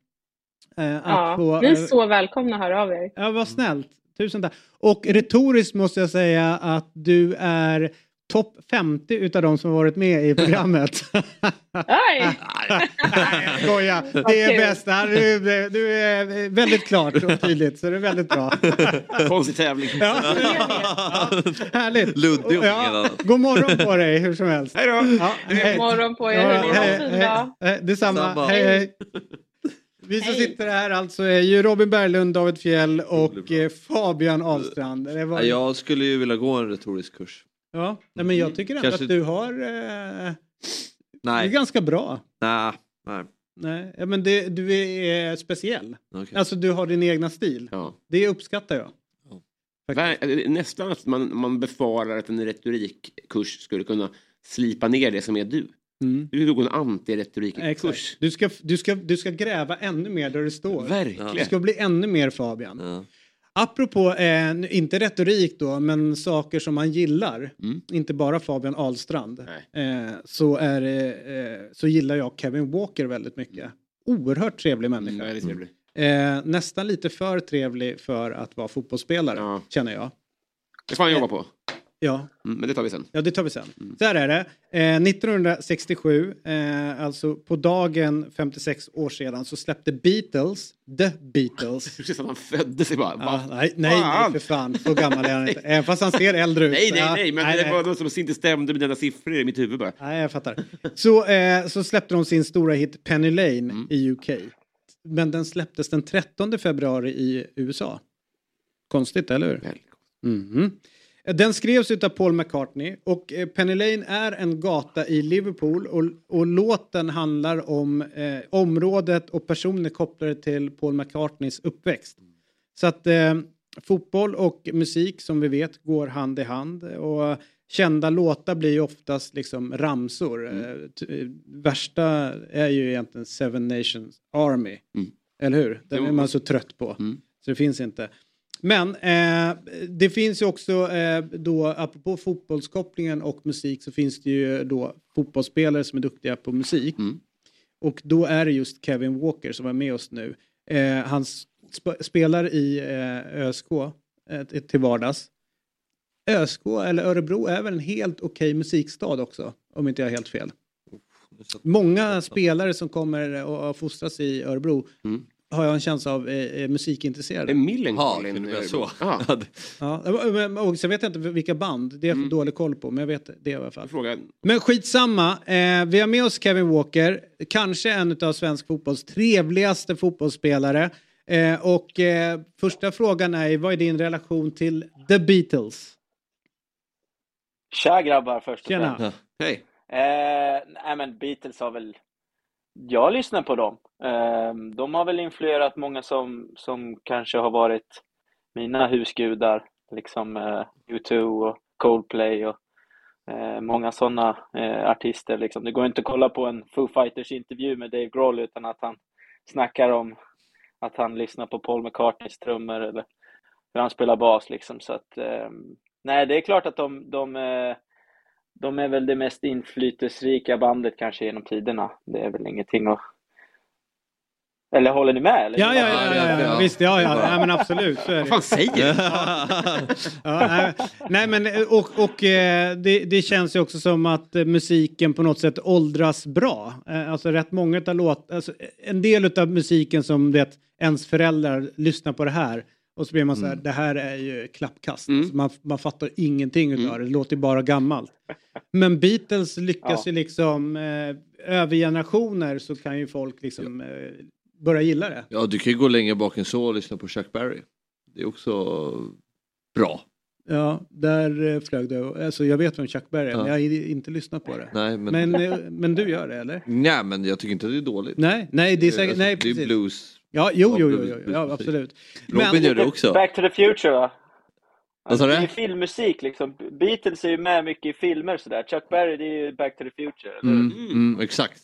Eh, att Ja. få, Ni är så välkomna att höra av er. Ja, vad snällt. Tusen tack. Och retoriskt måste jag säga att du är topp 50 utav de som har varit med i programmet. Oj! Skoja, det är bäst. Är- Du är väldigt klart och tydligt, så det är väldigt bra. Konstig tävling. Ja. Härligt. Luddig ja. God morgon på dig hur som helst. Hej då! Ja, God morgon på er. Ja, Hörni, ha hej, en fin hej, dag. hej. Detsamma. Samma. Hej, hej. Vi som Hej. sitter här alltså är ju Robin Berglund, David Fjell och eh, Fabian Ahlstrand. Det var... Ja, jag skulle ju vilja gå en retorisk kurs. Ja, nej, men jag tycker ändå Kanske- att du har... Eh, du är Nej, ganska bra. nej, nej. Nej, ja, men det, du är speciell. Okej. Alltså du har din egna stil. Ja. Det uppskattar jag. Ver- Nästan att man, man befarar att en retorikkurs skulle kunna slipa ner det som är du. Mm. Du vill gå en antiretorikkurs. Du ska, du, ska, du ska gräva ännu mer där det står. Verkligen. Du ska bli ännu mer Fabian. Ja. Apropå, eh, inte retorik då, men saker som man gillar. Mm. Inte bara Fabian Ahlstrand. Eh, så, är, eh, så gillar jag Kevin Walker väldigt mycket. Oerhört trevlig människa. Mm, trevlig. Eh, nästan lite för trevlig för att vara fotbollsspelare, känner jag. Det får han jobba på. Ja. Mm, men det tar vi sen. Ja, det tar vi sen. Så här är det. Eh, 1967, eh, alltså på dagen 56 år sedan, så släppte Beatles, The Beatles. Precis som han föddes i bara. Ja, nej, nej, nej, för fan. Så gammal är han inte. Även fast han ser äldre ut. Nej, nej, nej, men det var något som inte stämde med dina siffror i mitt huvud bara. Nej, jag fattar. Så, eh, så släppte de sin stora hit Penny Lane Mm. i UK. Men den släpptes den 13 februari i USA. Konstigt, eller hur? Mhm. Den skrevs utav Paul McCartney och eh, Penny Lane är en gata i Liverpool och, och låten handlar om eh, området och personer kopplade till Paul McCartneys uppväxt. Så att eh, fotboll och musik som vi vet går hand i hand och kända låtar blir oftast liksom ramsor. Eh, t- eh, värsta är ju egentligen Seven Nations Army. Eller hur? Den är man så trött på. Så det finns inte. Men eh, det finns ju också eh, då, apropå fotbollskopplingen och musik så finns det ju då fotbollsspelare som är duktiga på musik. Och då är det just Kevin Walker som var med oss nu. Eh, han sp- spelar i eh, ÖSK eh, till vardags. ÖSK eller Örebro är väl en helt okej musikstad också, om inte jag har helt fel. Många spelare som kommer och har fostrats i Örebro har jag en känsla av är, är musikintresserade. Är Millencolin Ja, så. Ja. Ja, men- och sen vet jag inte vilka band, det är jag för dålig koll på, men jag vet det i alla fall. Fråga. Men skitsamma, eh, vi har med oss Kevin Walker, kanske en av svensk fotbolls trevligaste fotbollsspelare. Eh, och eh, första frågan är, vad är din relation till The Beatles? Tja grabbar först och Tjena. främst. Hej. Eh, nej men Beatles har väl... Jag lyssnar på dem. Ehm, de har väl influerat många som, som kanske har varit mina husgudar. Liksom eh, U2 och Coldplay och eh, många sådana eh, artister. Liksom. Det går inte att kolla på en Foo Fighters intervju med Dave Grohl utan att han snackar om att han lyssnar på Paul McCartneys trummor eller hur han spelar bas. Liksom. Så att, ehm, nej, det är klart att de, de de är väl det mest inflytelserika bandet kanske genom tiderna. Det är väl ingenting att... Eller håller ni med? Eller? Ja, ja, ja, ja, ja, visst, ja, ja, nej, men absolut. Vad fan säger du? Nej, men och, och eh, det, det känns ju också som att eh, musiken på något sätt åldras bra. Eh, Alltså rätt många av låt, alltså en del av musiken som det ens föräldrar lyssnar på det här och så blir man så här, det här är ju klappkast. Mm. Så Man, man fattar ingenting utav det, det låter bara gammalt. Men Beatles lyckas ju liksom, eh, över generationer så kan ju folk liksom eh, börja gilla det. Ja, du kan ju gå längre bak än så och lyssna på Chuck Berry. Det är också bra. Ja, där eh, flög det. Alltså, jag vet vem Chuck Berry är, Ja. men jag har inte lyssnat på det. Nej, men... Men, eh, men du gör det, eller? Nej, men jag tycker inte det är dåligt. Nej, nej, det är säkert, Alltså, nej, det är precis. blues. Ja, jo, jo, jo, jo, ja, absolut. Robin gör det också. Back to the future va? Sa Det är ju filmmusik liksom. Beatles är ju med mycket i filmer sådär. Chuck Berry det är ju Back to the future. hur? Mm, mm, exakt.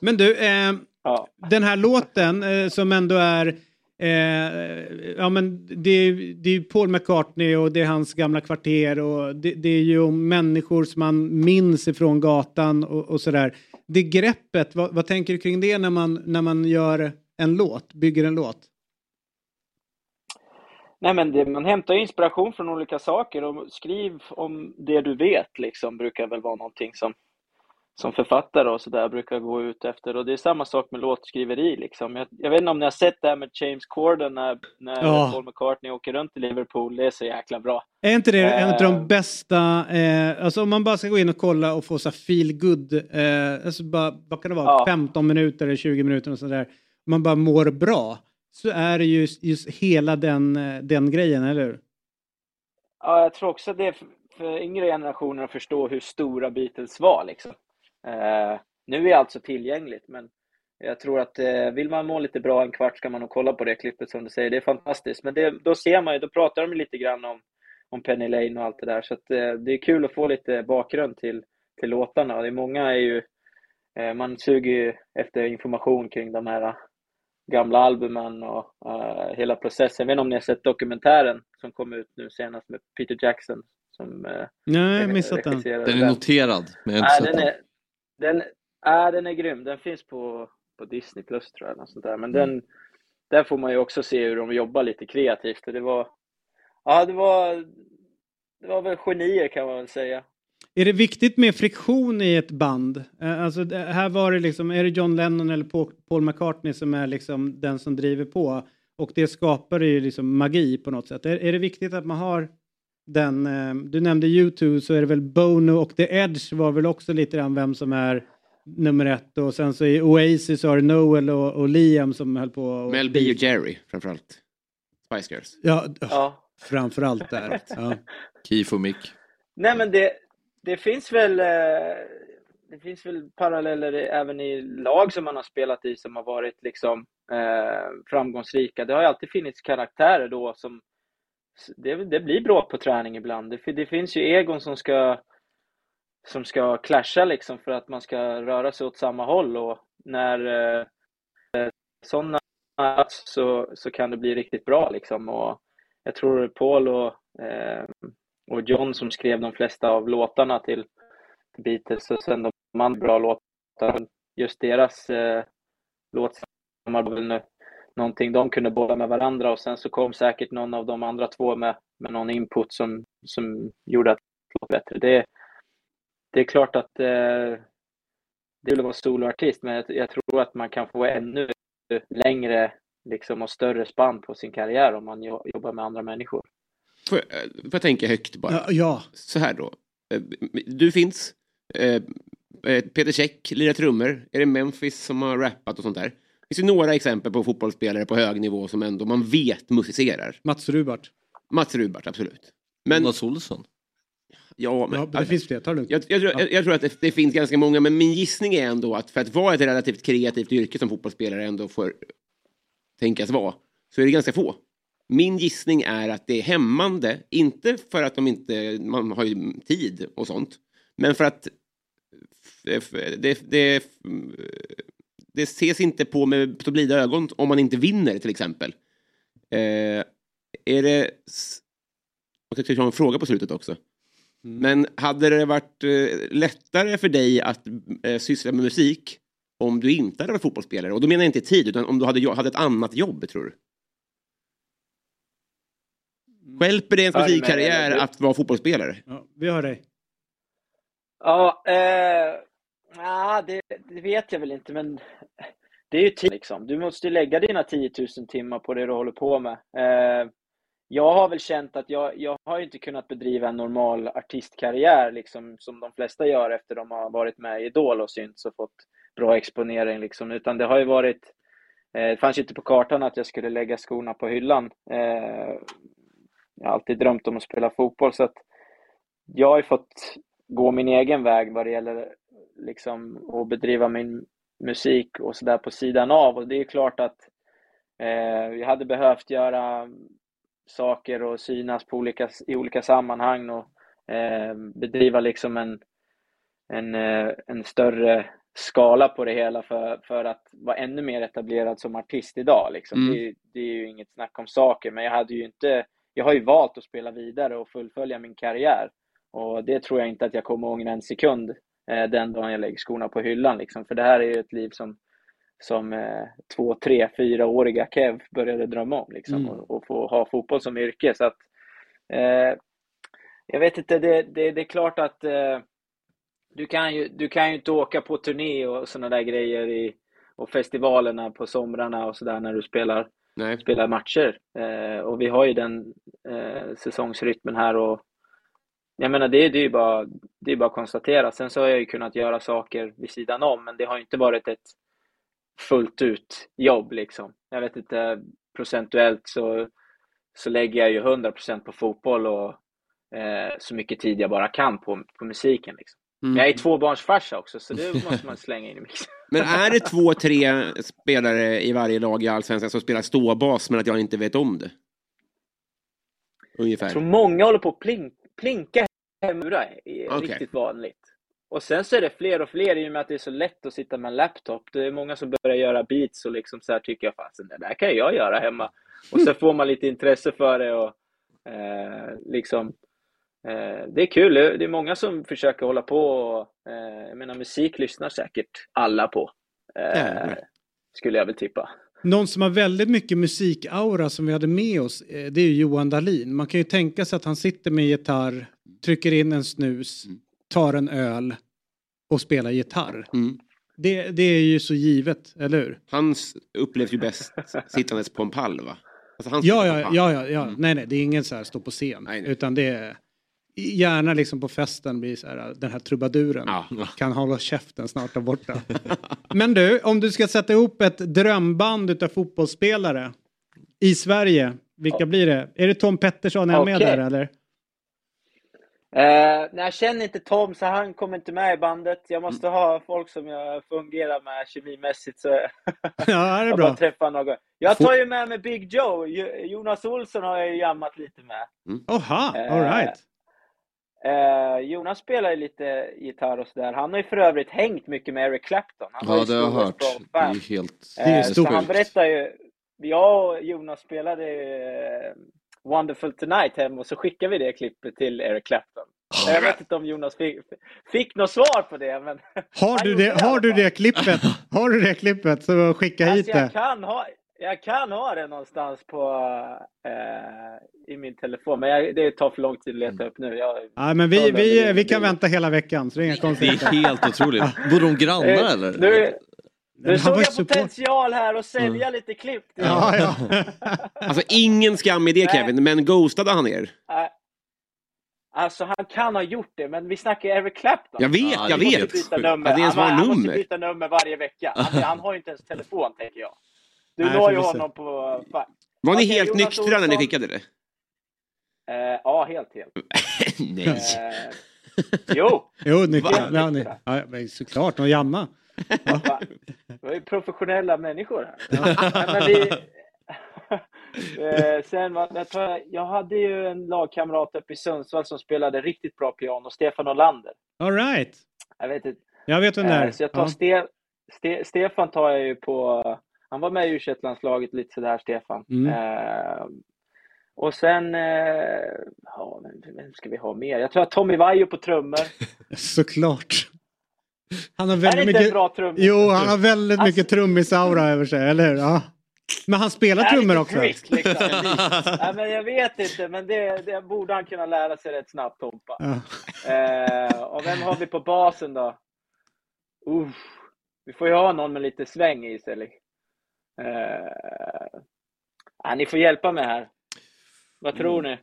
Men du, eh, Ja. den här låten eh, som ändå är Eh, ja men det är, det är ju Paul McCartney och det är hans gamla kvarter och det, det är ju om människor som man minns ifrån gatan och, och sådär. Det greppet, vad, vad tänker du kring det när man, när man gör en låt, bygger en låt? Nej men det, man hämtar inspiration från olika saker och skriv om det du vet liksom brukar väl vara någonting som, som författare och sådär brukar gå ut efter och det är samma sak med låtskriveri liksom. Jag, jag vet inte om ni har sett det här med James Corden när, när Ja. Paul McCartney åker runt i Liverpool, det är så jäkla bra. Är inte det en av de Eh. bästa, eh, alltså om man bara ska gå in och kolla och få så feel good, eh, alltså bara, vad kan det vara, Ja. 15 minuter eller 20 minuter och sådär, man bara mår bra, så är det just, just hela den, eh, den grejen, eller hur? Ja, jag tror också det är för, för yngre generationer att förstå hur stora Beatles var liksom. Eh, nu är allt så tillgängligt, men jag tror att eh, vill man må lite bra en kvart ska man nog kolla på det klippet som du säger. Det är fantastiskt. Men det, då ser man ju, då pratar de lite grann om, om Penny Lane och allt det där. Så att, eh, det är kul att få lite bakgrund till, till låtarna. Det är många är ju, eh, man suger ju efter information kring de här gamla albumen och eh, hela processen. Jag vet inte om ni har sett dokumentären som kom ut nu senast med Peter Jackson. Som, eh, Nej, missat den. Den är noterad, men jag har inte Nej, sett den är, den, ja, den är grym. Den finns på, på Disney Plus tror jag. Något sånt där. Men Mm. den, där får man ju också se hur de jobbar lite kreativt. Och det var, ja, det var, det var väl genier kan man väl säga. Är det viktigt med friktion i ett band? Eh, Alltså här var det liksom, är det John Lennon eller Paul- McCartney som är liksom den som driver på? Och det skapar ju liksom magi på något sätt. Är, är det viktigt att man har den, eh, du nämnde U2 så är det väl Bono och The Edge var väl också lite grann vem som är nummer ett och sen så i Oasis har det Noel och, och Liam som höll på. Och Mel B och Jerry framförallt. Spice Girls. Ja, Ja. framförallt där. Ja. Kif och Mick. Nej men det, det finns väl eh, det finns väl paralleller även i lag som man har spelat i som har varit liksom eh, framgångsrika. Det har ju alltid funnits karaktärer då som det, det blir bråk på träning ibland. Det, det finns ju egon som ska som ska clasha liksom för att man ska röra sig åt samma håll och när eh, sådana så, så kan det bli riktigt bra liksom och jag tror Paul och eh, och John som skrev de flesta av låtarna till Beatles och sen de andra bra låtarna. Just deras eh, låt var väl nu någonting de kunde bolla med varandra och sen så kom säkert någon av de andra två med, med någon input som, som gjorde att det låt bättre. Det, det är klart att eh, det skulle vara soloartist men jag, jag tror att man kan få ännu längre liksom, och större spann på sin karriär om man jo- jobbar med andra människor. Får jag, eh, får jag tänka högt bara? Ja, ja. Så här då. Eh, Du finns. Eh, Peter Käck lirar trummor. Är det Memphis som har rappat och sånt där? Finns det några exempel på fotbollsspelare på hög nivå som ändå man vet musicerar? Mats Rubart. Mats Rubart, absolut. Men, Jonas Olsson. ja, men, Ja, det finns fler, ta det lugnt. jag, jag, tror, jag, jag tror att det, det finns ganska många, men min gissning är ändå att för att vara ett relativt kreativt yrke som fotbollsspelare ändå får tänkas vara, så är det ganska få. Min gissning är att det är hämmande, inte för att de inte, man har ju tid och sånt, men för att det, det, det ses inte på med så blida ögon om man inte vinner till exempel. Eh, är det... Jag tänkte ha en fråga på slutet också. Men hade det varit eh, lättare för dig att eh, syssla med musik om du inte hade varit fotbollsspelare? Och då menar jag inte tid, utan om du hade, hade ett annat jobb, tror du? Hjälper det ens musikkarriär att vara fotbollsspelare? Ja, vi hör dig. Ja, eh, ja det, det vet jag väl inte, men det är ju tid liksom. Du måste ju lägga dina 10 000 timmar på det du håller på med. Eh, jag har väl känt att jag, jag har ju inte kunnat bedriva en normal artistkarriär liksom, som de flesta gör efter de har varit med i Idol och synts och fått bra exponering liksom, utan det har ju varit eh, det fanns ju inte på kartan att jag skulle lägga skorna på hyllan. Eh, jag har alltid drömt om att spela fotboll så att jag har ju fått gå min egen väg vad det gäller liksom att bedriva min musik och sådär på sidan av och det är klart att eh, jag hade behövt göra saker och synas på olika, i olika sammanhang och eh, bedriva liksom en, en, eh, en större skala på det hela för, för att vara ännu mer etablerad som artist idag. Liksom. Mm. Det, det är ju inget snack om saker, men jag hade ju inte, jag har ju valt att spela vidare och fullfölja min karriär. Och det tror jag inte att jag kommer ångra en sekund eh, den dagen jag lägger skorna på hyllan. Liksom. För det här är ju ett liv som, som eh, två, tre, fyraåriga Kev började drömma om. Liksom, Mm. och, och få ha fotboll som yrke. Så att, eh, jag vet inte, det, det, det är klart att eh, du, kan ju, du kan ju inte åka på turné och sådana där grejer i, och festivalerna på somrarna och sådär när du spelar, Nej. spelar matcher. Eh, och vi har ju den eh, säsongsrytmen här och jag menar det, det är ju bara, det är bara att konstatera. Sen så har jag ju kunnat göra saker vid sidan om, men det har inte varit ett fullt ut jobb liksom. Jag vet inte, procentuellt så, så lägger jag ju 100% på fotboll och eh, så mycket tid jag bara kan på, på musiken. Liksom. Mm. Men jag är tvåbarnsfarsa också, så det måste man slänga in i mixen. Men är det två, tre spelare i varje lag i Allsvenskan som spelar ståbas men att jag inte vet om det? Ungefär. Jag tror många håller på att plink, plinka hemura är Okej. riktigt vanligt. Och sen så är det fler och fler i och med att det är så lätt att sitta med en laptop. Det är många som börjar göra beats och liksom så här tycker jag fasen det där kan jag göra hemma. Och så får man lite intresse för det och eh, liksom det är kul. Det är många som försöker hålla på och eh, jag menar musik lyssnar säkert alla på. Eh, Jävlar. skulle jag väl tippa. Någon som har väldigt mycket musikaura som vi hade med oss, eh, det är ju Johan Dahlin. Man kan ju tänka sig att han sitter med gitarr, trycker in en snus, tar en öl och spelar gitarr. Det, det är ju så givet, eller hur? Han upplevs ju bäst sittandes på en pall va? Alltså, han Ja, ja, pall. ja, ja, ja. Nej, nej, det är ingen så här stå på scen. Utan det är gärna liksom på festen blir så här, den här trubaduren kan hålla käften snart där borta. Men du, om du ska sätta ihop ett drömband utav fotbollsspelare i Sverige, vilka blir det? Är det Tom Pettersson, är han med Okej. där eller? Eh, nej, jag känner inte Tom, så han kommer inte med i bandet. Jag måste ha folk som jag fungerar med kemimässigt. Så Ja, det är jag bra. bara träffar någon. Jag tar ju med mig Big Joe. Jo- Jonas Olsson har jag ju jammat lite med. Oha, Eh, all right. Eh, Jonas spelar ju lite gitarr och sådär. Han har ju för övrigt hängt mycket med Eric Clapton. Han Ja, det har jag hört. Det är Brom-fan. ju helt... Eh, så han berättar ju, jag och Jonas spelade eh, Wonderful Tonight hem och så skickade vi det klippet till Eric Clapton. Jag vet inte om Jonas fick, fick något svar på det, men Har du det, har du det klippet? Har du det klippet så skicka hit alltså, jag, det. kan ha, jag kan ha det någonstans på, eh, i min telefon, men jag, det tar för lång tid att leta upp nu. Jag, Ja, men vi, vi, vi kan vänta hela veckan så det är inga Det konstigheter. är helt otroligt. Bor de grannar Eh, eller? Nu, nu såg jag potential här och sälja lite klipp. Ja, ja. Alltså ingen skam i det Nej. Kevin, men ghostade han er? Alltså han kan ha gjort det, men vi snackar ju Eric Clapton. Jag vet, jag måste vet. Byta Att nummer. det ens han, han måste nummer. byta nummer varje vecka. Han, han har ju inte ens telefon, tänker jag. Du Nej, når ju honom på... Var ni Okej, helt Jonas nyktra när ni Olsson. skickade det? Eh, ja, helt, helt. Nej. Eh, jo, Jo, nyktra. Va? Ja, ni, ja, men såklart, och jamma. vi var ju professionella människor här. Nej, men vi... Eh, sen var, jag, tror jag, jag hade ju en lagkamrat uppe i Sundsvall som spelade riktigt bra piano, Stefan Olander. All right. Jag vet inte. Jag vet vem det Eh, är. Så jag tar Ja. Ste Ste Stefan tar jag ju på... Han var med i u landslaget lite sådär, Stefan. Mm. Eh, och sen... Eh, ja, vem, ska vi ha mer? Jag tror att Tommy Vaiho på trummor. Såklart. Han har Är det väldigt en mycket... bra trummis? Jo, han har väldigt Alltså- mycket trummis-aura över sig, eller hur? Ja. Men han spelar trummor också. prick, liksom? Nej, men jag vet inte, men det, det borde han kunna lära sig rätt snabbt, Tompa. Ja. Eh, och vem har vi på basen då? Uff, vi får ju ha någon med lite sväng i sig. Eh, ja, ni får hjälpa mig här. Vad tror ni?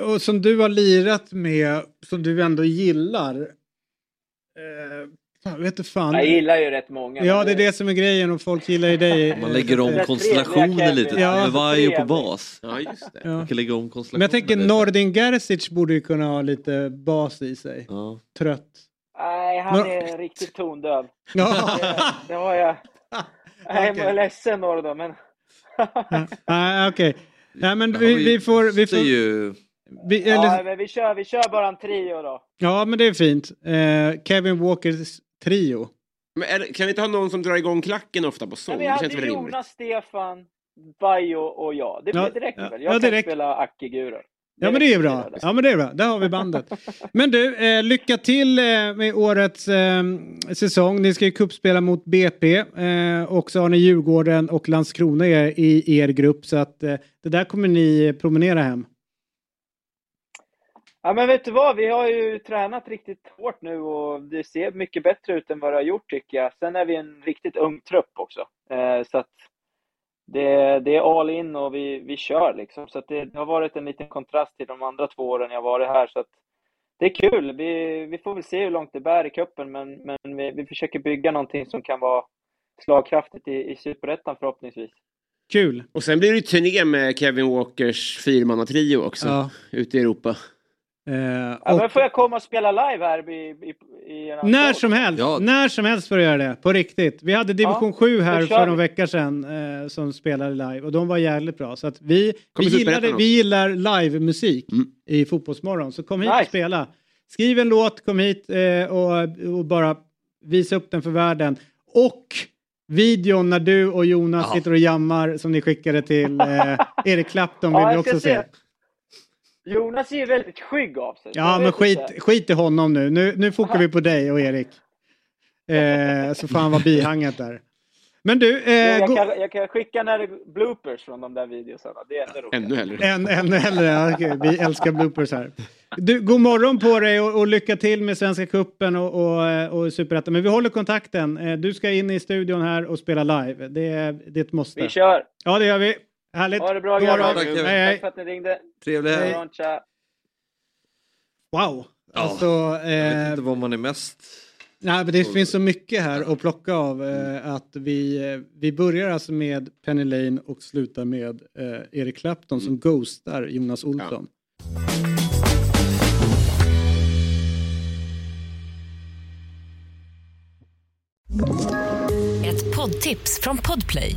Och som du har lirat med, som du ändå gillar. Eh, fan, vet du fan. Jag gillar ju rätt många. Ja, men det är det som är grejen och folk gillar ju dig. Man lägger om Rätt konstellationen lite. Ja. Med Vaiho på bas. Ja, just det. Ja. Man kan lägga om Men konstellationen jag tänker. Nordin Gerzic borde ju kunna ha lite bas i sig. Ja. Trött. Nej, han Men- är riktigt tondöv. Ja. Det, det har jag. Jag är ledsen Nordo, men... Nej, okej. Nej, men Ja, vi, vi får... Vi får ju... vi, Ja, eller, men vi, kör, vi kör bara en trio då. ja, men det är fint. Eh, Kevin Walkers trio. Men är, det- kan vi inte ha någon som drar igång klacken ofta på sång? Men vi Det hade känns väl rimligt? Jonas, Stefan, Bajo och jag. Det, Ja, det räcker ja, väl? ja, Jag det kan räcker. spela Acke-gurer. Ja men det är bra. Ja men det är bra. Där har vi bandet. Men du, eh, lycka till eh, med årets eh, säsong. Ni ska ju cupspela mot BP eh, och så har ni Djurgården och Landskrona i, i er grupp så att eh, det där kommer ni promenera hem. Ja men vet du vad, vi har ju tränat riktigt hårt nu och det ser mycket bättre ut än vad det har gjort tycker jag. Sen är vi en riktigt ung trupp också. Eh, så att det, det är all in och vi, vi kör liksom. Så att det, det har varit en liten kontrast till de andra två åren jag varit här. Så att det är kul. Vi, vi får väl se hur långt det bär i cupen men, men vi, vi försöker bygga någonting som kan vara slagkraftigt i, i Superettan förhoppningsvis. Kul. Och sen blir det turné med Kevin Walkers fyrmannatrio också. Ja. Ute i Europa. Eh, Ja, och men får jag komma och spela live här i, i, i en när som helst, när som helst får du göra det. På riktigt. Vi hade division Ja, 7 här för några veckor sedan eh, som spelade live och de var jävligt bra. Så att vi, vi, Superettan vi gillar live-musik i Fotbollsmorgon. Så kom hit och Nice. spela. Skriv en låt, kom hit eh, och, och bara visa upp den för världen. Och videon när du och Jonas Ja. sitter och jammar som ni skickade till eh, Erik Clapton vill Ja, vi också se. se. Jonas är ju väldigt skygg av sig. Ja, men skit, inte. skit i honom nu. Nu, nu fokar vi på dig och Erik. Eh, så får han vara bihanget där. Men du, eh, jag, kan, jag kan skicka när det bloopers från de där videosarna. Det är ändå roligt. Ännu hellre. En, ännu hellre, ja, okej, vi älskar bloopers här. Du, god morgon på dig och, och lycka till med Svenska Cupen och, och, eh, och Superettan. Men vi håller kontakten. Eh, Du ska in i studion här och spela live. Det är, det är ett måste. Vi kör! Ja, det gör vi. Härligt. Ha det bra grabbar! Hej. Tack för att ni ringde. Trevlig helg. Wow. Alltså, Jag vet eh, inte vad man är mest... nej, men det finns så mycket här att plocka av. Eh, att vi, eh, vi börjar alltså med Penny Lane och slutar med eh, Eric Clapton som ghostar Jonas Olsson. Ett poddtips från Podplay.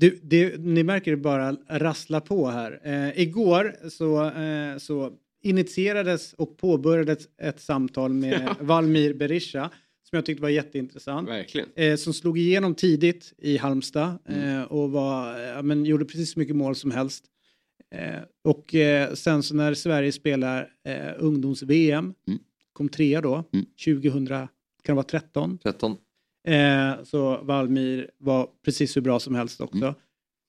Du, det, ni märker det bara rassla på här. Eh, igår så, eh, så initierades och påbörjades ett samtal med Valmir Berisha som jag tyckte var jätteintressant. Eh, som slog igenom tidigt i Halmstad Mm. eh, och var, ja, men, gjorde precis så mycket mål som helst. Eh, och eh, sen så när Sverige spelar ungdoms-VM, Mm. kom trea då, 2000, kan det vara 13? 13. Eh, så Valmir var precis hur bra som helst också.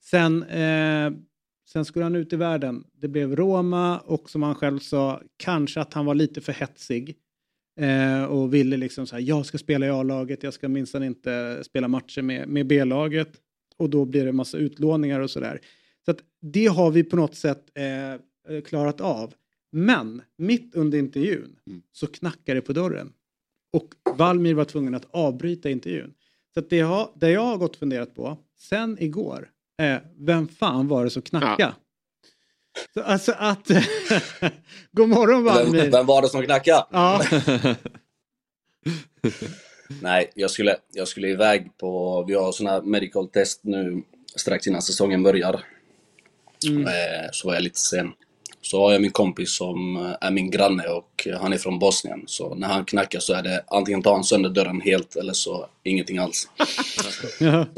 Sen, eh, sen skulle han ut i världen. Det blev Roma och som han själv sa, kanske att han var lite för hetsig. Eh, och ville liksom så här, jag ska spela i A-laget, jag ska minsann inte spela matcher med, med B-laget. Och då blir det massa utlåningar och sådär. Så att det har vi på något sätt eh, klarat av. Men mitt under intervjun så knackar det på dörren. Och Valmir var tvungen att avbryta intervjun. Så det, jag, det jag har gått och funderat på sen igår är vem fan var det som knackade? Så, alltså att... God morgon Valmir! Vem, vem var det som knackade? Ja. Nej, jag skulle, jag skulle iväg på... Vi har såna här medical test nu strax innan säsongen börjar. Mm. Eh, Så var jag lite sen. Så har jag min kompis som eh, är min granne och han är från Bosnien. Så när han knackar så är det antingen tar han sönder dörren helt eller så ingenting alls.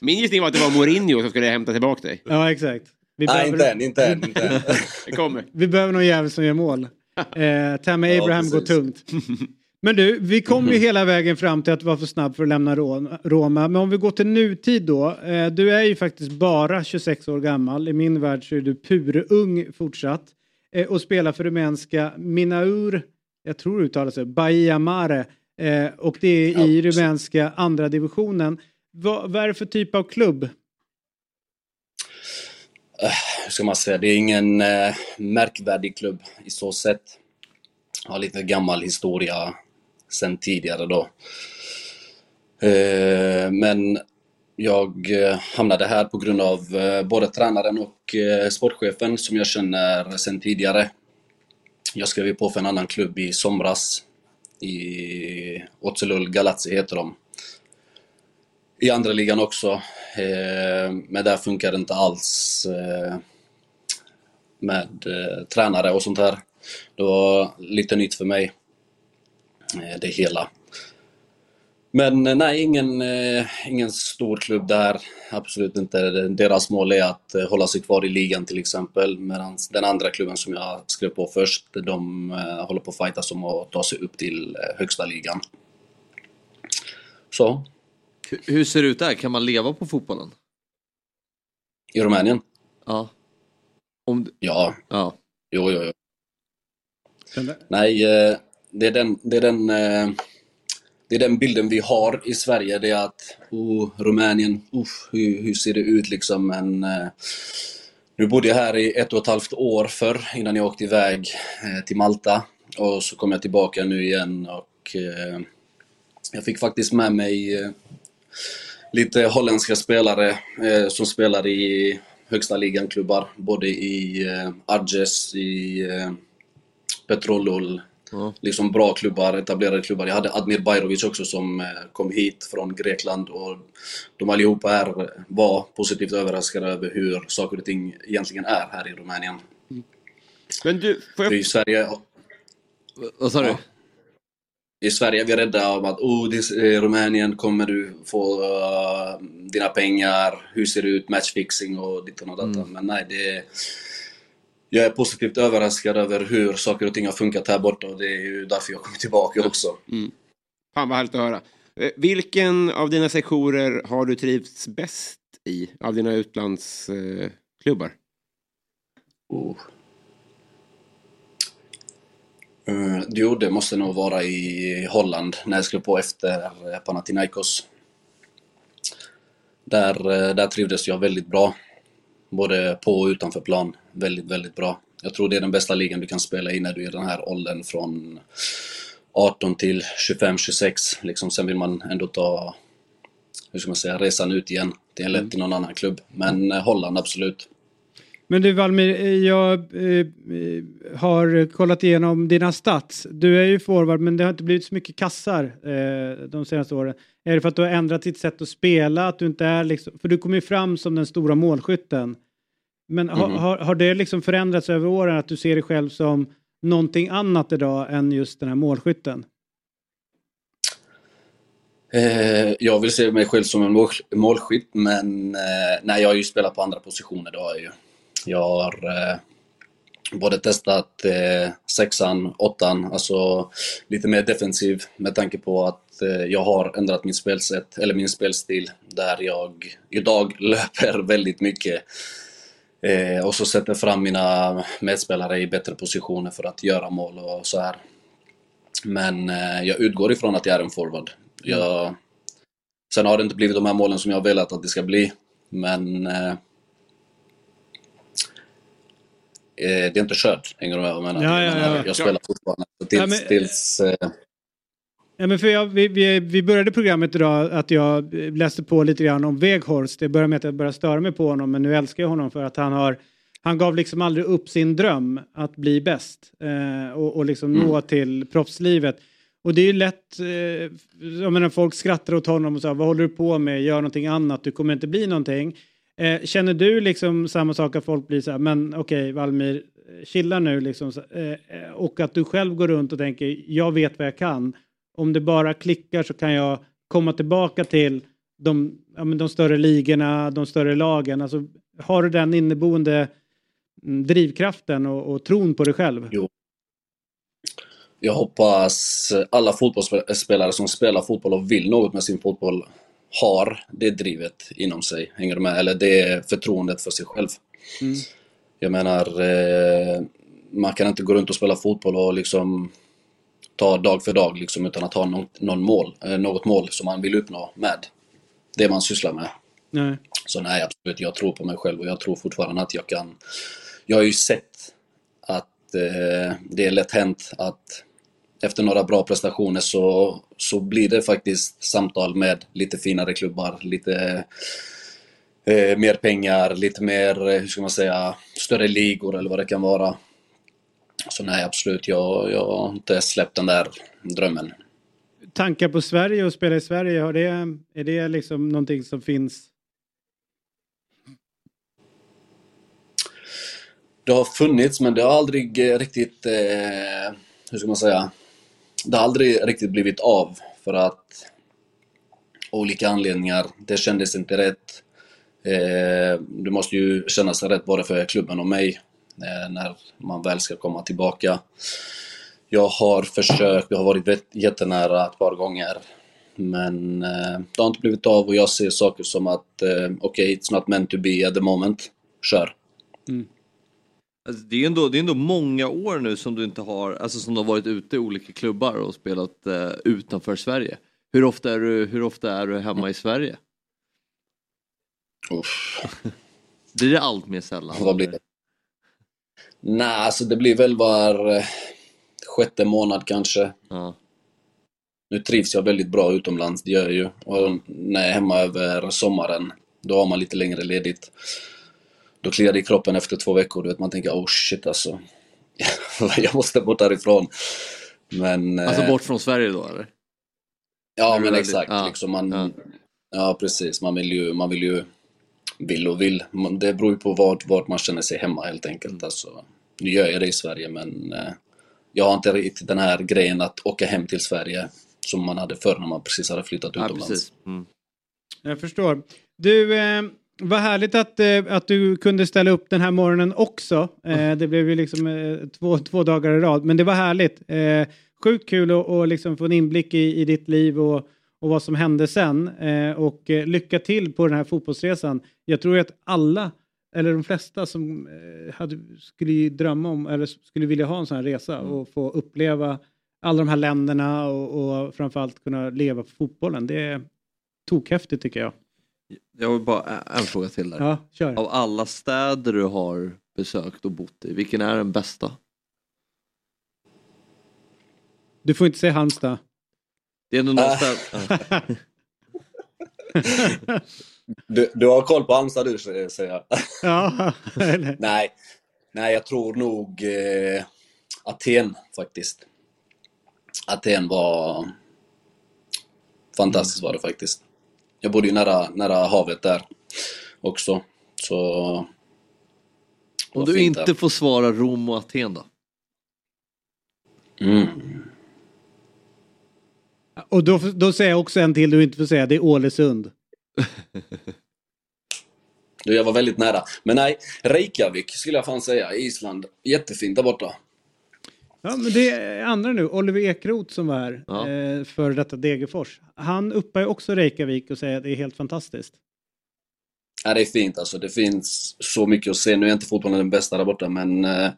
Min gissning var att det var Mourinho som skulle hämta tillbaka dig. Ja, exakt. Vi Nej, behöver- inte än, inte än, inte än. Det kommer. Vi behöver någon jävel som gör mål. Eh, Tammy Ja, Abraham går precis. tungt. Men du, vi kom ju hela vägen fram till att vara för snabb för att lämna Ro- Roma. Men om vi går till nutid då. Eh, du är ju faktiskt bara 26 år gammal. I min värld så är du purung fortsatt. Eh, och spelar för rumänska Minaur, jag tror det uttalas så, Bahia Mare. Eh, och det är i rumänska andra divisionen. Vad, vad är det för typ av klubb? Hur ska man säga, det är ingen märkvärdig klubb i så sätt. Har lite gammal historia sen tidigare då. Eh, men jag eh, hamnade här på grund av eh, både tränaren och sportchefen som jag känner sen tidigare. Jag skrev på för en annan klubb i somras. I Otselul Galazzi heter de. I andra ligan också. Men där funkar det inte alls med tränare och sånt här. Det var lite nytt för mig. Eh, det hela. Men eh, nej, ingen, eh, ingen stor klubb där. Absolut inte. Deras mål är att hålla sig kvar i ligan till exempel. Medan den andra klubben som jag skrev på först, de håller på att fightas om att ta sig upp till högsta ligan. Så, Hur- Hur ser det ut där? Kan man leva på fotbollen? i Rumänien? Ja. Om du... Ja. ja. Jo, jo, jo. Nej, eh, det är den, det är den, eh, det är den bilden vi har i Sverige. Det är att, oh, Rumänien, uff, hur, hur ser det ut liksom? Men eh, nu bodde jag här i ett och ett halvt år förr innan jag åkte iväg eh, till Malta. Och så kom jag tillbaka nu igen och eh, jag fick faktiskt med mig eh, lite holländska spelare eh, som spelar i högsta ligan-klubbar. Både i eh, Arges, i eh, Petrolul liksom bra klubbar, etablerade klubbar. Jag hade Admir Bajrovic också som eh, kom hit från Grekland och de allihopa här var positivt överraskade över hur saker och ting egentligen är här i Rumänien. Men du, får jag... För I Sverige... Vad sa du? I Sverige är vi rädda om att oh, är, eh, Rumänien kommer du få uh, dina pengar, hur ser det ut, matchfixing och ditt och detta. Men nej, det jag är positivt överraskad över hur saker och ting har funkat här borta och det är ju därför jag kommer tillbaka också. Mm. Fan vad härligt att höra. Eh, Vilken av dina sektorer har du trivts bäst i av dina utlandsklubbar? Oh. Uh, jo, det måste nog vara i Holland när jag skrev på efter eh, Panathinaikos. Där, eh, där trivdes jag väldigt bra. Både på och utanför plan. Väldigt, väldigt bra. Jag tror det är den bästa ligan du kan spela i när du är i den här åldern från 18 till 25, 26. Liksom, sen vill man ändå ta, hur ska man säga, resan ut igen till, eller till någon annan klubb. Men eh, Holland, absolut. Men du Valmir, eh, jag eh, har kollat igenom dina stats. Du är ju forward men det har inte blivit så mycket kassar eh, de senaste åren. Är det för att du har ändrat ditt sätt att spela? Att du inte är liksom, för du kommer ju fram som den stora målskytten. Men ha, Mhm. har, har det liksom förändrats över åren att du ser dig själv som någonting annat idag än just den här målskytten? Eh, jag vill se mig själv som en mål, målskytt, men eh, nej, jag har ju spelat på andra positioner, det har jag ju. Jag har eh, både testat eh, sexan, åttan, alltså lite mer defensiv med tanke på att eh, jag har ändrat mitt spelsätt, eller min spelstil, där jag idag löper väldigt mycket. Eh, och så sätter fram mina medspelare i bättre positioner för att göra mål och så här. Men eh, jag utgår ifrån att jag är en forward. Jag, sen har det inte blivit de här målen som jag har velat att det ska bli. Men eh, eh, det är inte kört, hänger du med vad jag menar? Ja, ja, ja. jag spelar fortfarande. Tills, Ja, men- tills, eh, Ja, men för jag, vi, vi, vi började programmet idag att jag läste på lite grann om Weghorst. Det började med att jag började störa mig på honom men nu älskar jag honom för att han har han gav liksom aldrig upp sin dröm att bli bäst eh, och, och liksom Mm. nå till proffslivet. Och det är ju lätt, eh, jag menar folk skrattar åt honom och säger vad håller du på med, gör någonting annat, du kommer inte bli någonting. Eh, känner du liksom samma sak att folk blir så här, men okej Valmir, chilla nu liksom. så- eh, eh, och att du själv går runt och tänker, jag vet vad jag kan. Om det bara klickar så kan jag komma tillbaka till de, ja, men de större ligorna, de större lagen. Alltså, har du den inneboende mm, drivkraften och, och tron på dig själv? Jo. Jag hoppas alla fotbollsspelare som spelar fotboll och vill något med sin fotboll har det drivet inom sig. Hänger du med? Eller det förtroendet för sig själv. Mm. Jag menar, eh, man kan inte gå runt och spela fotboll och liksom ta dag för dag liksom, utan att ha något, någon mål, eh, något mål som man vill uppnå med det man sysslar med. Nej. Så nej, absolut, jag tror på mig själv och jag tror fortfarande att jag kan... Jag har ju sett att eh, det är lätt hänt att efter några bra prestationer så, så blir det faktiskt samtal med lite finare klubbar, lite eh, mer pengar, lite mer, eh, hur ska man säga, större ligor eller vad det kan vara. Så nej, absolut, jag, jag har inte släppt den där drömmen. Tankar på Sverige och spela i Sverige, har det, är det liksom någonting som finns? Det har funnits, men det har aldrig eh, riktigt, eh, hur ska man säga, det har aldrig riktigt blivit av för att olika anledningar, det kändes inte rätt. Eh, det måste ju kännas rätt både för klubben och mig eh, när man väl ska komma tillbaka. Jag har försökt, jag har varit jättenära ett par gånger. Men eh, det har inte blivit av och jag ser saker som att eh, okej, it's not meant to be at the moment. Kör. Mm. Alltså, det, är ändå, det är ändå många år nu som du inte har, alltså som du har varit ute i olika klubbar och spelat eh, utanför Sverige. Hur ofta, är du, hur ofta är du hemma i Sverige? Blir det allt mer sällan? Vad blir det? Nej, alltså det blir väl var eh, sjätte månad kanske. Nu trivs jag väldigt bra utomlands, det gör jag ju. Och när jag är hemma över sommaren, då har man lite längre ledigt. Då kliar det i kroppen efter två veckor, du vet, man tänker oh shit alltså. jag måste bort därifrån. Men, Alltså eh, bort från Sverige då eller? Ja, Är men exakt. ja, Liksom man, ja. precis. Man vill ju, man vill ju, vill och vill. Man- Det beror ju på vart, vart man känner sig hemma helt enkelt. Alltså, nu gör jag det i Sverige, men eh, jag har inte riktigt den här grejen att åka hem till Sverige som man hade förr när man precis hade flyttat Ja, utomlands. precis. Mm. Jag förstår. Du, eh, vad härligt att, eh, att du kunde ställa upp den här morgonen också. Eh, det blev ju liksom eh, två, två dagar i rad, men det var härligt. Sjukt kul att och liksom få en inblick i, i ditt liv och, och vad som hände sen. Och lycka till på den här fotbollsresan. Jag tror att alla, eller de flesta som hade, skulle drömma om, eller skulle vilja ha en sån här resa och få uppleva alla de här länderna och, och framförallt kunna leva på fotbollen. Det är tokhäftigt tycker jag. Jag vill bara en fråga till där. Ja, kör. Av alla städer du har besökt och bott i, vilken är den bästa? Du får inte säga Halmstad. Det är ändå någon städ... Du, du har koll på Halmstad du, säger jag. Ja, nej, nej, jag tror nog eh, Aten faktiskt. Aten var fantastiskt var det faktiskt. Jag bodde ju nära, nära havet där också. Så... Om du inte där. får svara Rom och Aten då? Mm. Och då, då säger jag också en till du inte får säga, det är Ålesund. Du, jag var väldigt nära. Men nej, Reykjavik skulle jag fan säga. Island. Jättefint där borta. Ja, men det är andra nu, Oliver Ekroth som var här, Ja. eh, för detta Degerfors. Han uppar ju också Reykjavik och säger att det är helt fantastiskt. Ja, det är fint alltså. Det finns så mycket att se. Nu är inte fotbollen den bästa där borta, men eh,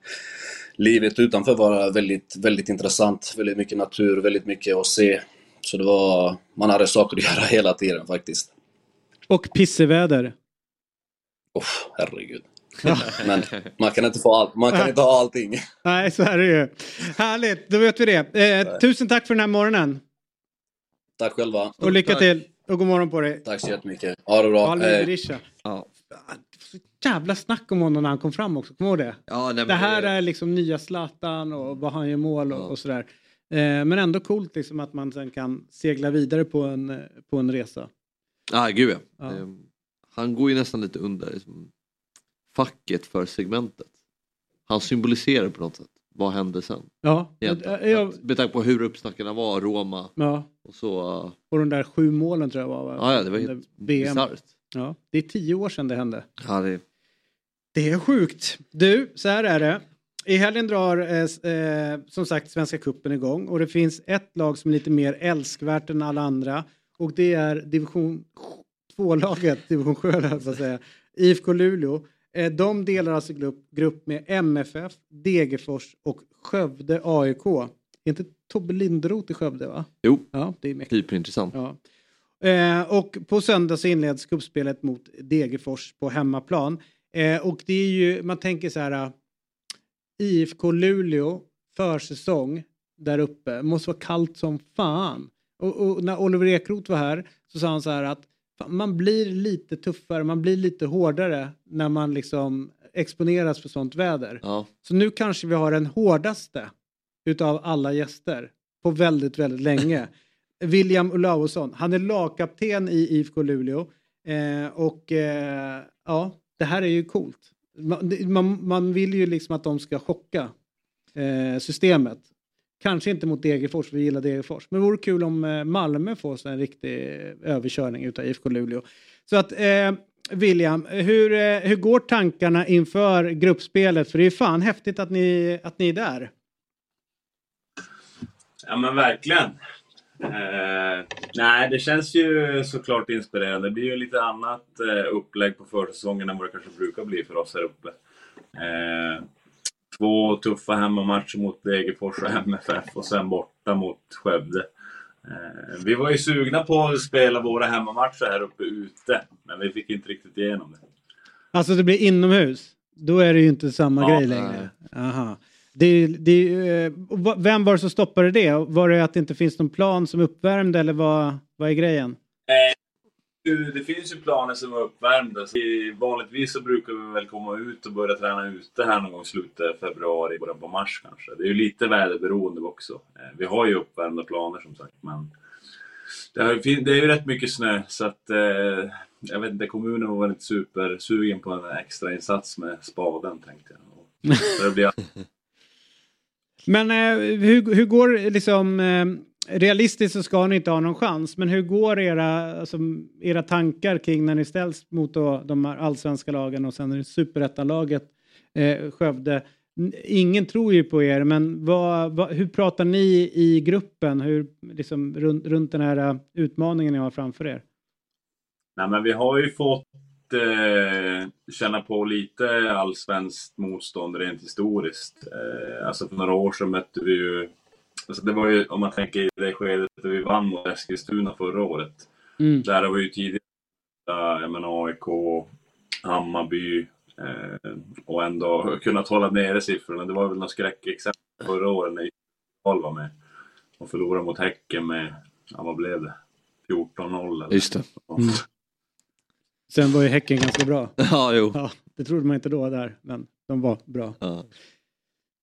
livet utanför var väldigt, väldigt intressant. Väldigt mycket natur, väldigt mycket att se. Så det var... Man hade saker att göra hela tiden faktiskt. Och pisseväder. Oh, herregud. Men man kan inte få allt. Man kan inte ha allting. Nej, så är det ju. Härligt, då vet vi det. Eh, tusen tack för den här morgonen. Tack själva. Och lycka till. Och god morgon på dig. Tack så jättemycket. Ha det bra. Berisha. Ja. Så jävla snack om honom när han kom fram också, kommer du ihåg det? Ja, nej, det här det- är liksom nya Zlatan och vad han gör mål och, och sådär. Eh, men ändå coolt liksom att man sen kan segla vidare på en, eh, på en resa. Ah, gud ja. Ja. Ehm, Han går ju nästan lite under liksom, facket för segmentet. Han symboliserar på något sätt. Vad hände sen? Ja, Egentligen. jag- jag- Med tanke på hur uppsnackarna var, Roma Ja. och så. uh, Och de där sju målen tror jag var. va? Ja, ja, det var helt bisarrt. Ja, det är tio år sedan det hände. Ja, det... Det är sjukt. Du, så här är det. I helgen drar eh, eh, som sagt Svenska Kuppen igång och det finns ett lag som är lite mer älskvärt än alla andra och det är division 2-laget, division 7 höll jag på att säga, IFK Luleå. Eh, de delar alltså grupp, med MFF, Degerfors och Skövde AIK. Är inte Tobbe Linderoth i Skövde va? Jo, Ja, det är hyperintressant. Ja. Eh, och på söndag så inleds kuppspelet mot Degerfors på hemmaplan. Eh, och det är ju, man tänker så här, IFK Luleå försäsong där uppe, måste vara kallt som fan. Och, och när Oliver Ekroth var här så sa han så här att man blir lite tuffare, man blir lite hårdare när man liksom exponeras för sånt väder. Ja. Så nu kanske vi har den hårdaste utav alla gäster på väldigt, väldigt länge. William Olausson, han är lagkapten i IFK Luleå. Eh, och eh, ja, det här är ju coolt. Man, man, man vill ju liksom att de ska chocka eh, systemet. Kanske inte mot Degerfors, vi gillar Degerfors. Men det vore kul om eh, Malmö får sig en riktig eh, överkörning utav IFK Luleå. Så att eh, William, hur, eh, hur går tankarna inför gruppspelet? För det är fan häftigt att ni, att ni är där. Ja men verkligen. Eh, nej, det känns ju såklart inspirerande. Det blir ju lite annat eh, upplägg på försäsongen än vad det kanske brukar bli för oss här uppe. Eh, två tuffa hemmamatcher mot Degerfors och MFF och sen borta mot Skövde. Eh, vi var ju sugna på att spela våra hemmamatcher här uppe ute, men vi fick inte riktigt igenom det. Alltså det blir inomhus. Då är det ju inte samma Ja, grej längre. Aha. Det, det, eh, vem var det som stoppade det? Var det att det inte finns någon plan som uppvärmd eller vad, vad är grejen? Det finns ju planer som är uppvärmda. Så vanligtvis så brukar vi väl komma ut och börja träna ute här någon gång i slutet av februari, början på mars kanske. Det är ju lite väderberoende också. Eh, Vi har ju uppvärmda planer som sagt, men det, har, det är ju rätt mycket snö så att eh, jag vet inte, kommunen var inte supersugen på en extra insats med spaden tänkte jag. Och, så det blir Men eh, hur, hur går liksom... Eh, realistiskt så ska ni inte ha någon chans, men hur går era, alltså, era tankar kring när ni ställs mot då, de här allsvenska lagen och sen är det superettanlaget eh, Skövde? Ingen tror ju på er, men vad, vad, hur pratar ni i gruppen hur, liksom, runt, runt den här eh, utmaningen ni har framför er? Nej, men vi har ju fått eh, känna på lite allsvenskt motstånd rent historiskt. Eh, alltså för några år sedan mötte vi ju, alltså det var ju om man tänker i det skedet där vi vann mot Eskilstuna förra året. Mm. Där var ju tidigare, eh, jag menar AIK, Hammarby eh, och ändå kunnat hålla nere siffrorna. Det var väl något skräckexempel förra året när Karl var med och förlorade mot Häcken med, ja vad blev det? 14-0 eller? Just det. Mm. Sen var ju Häcken ganska bra. Ja, jo. Ja, det trodde man inte då där, men de var bra.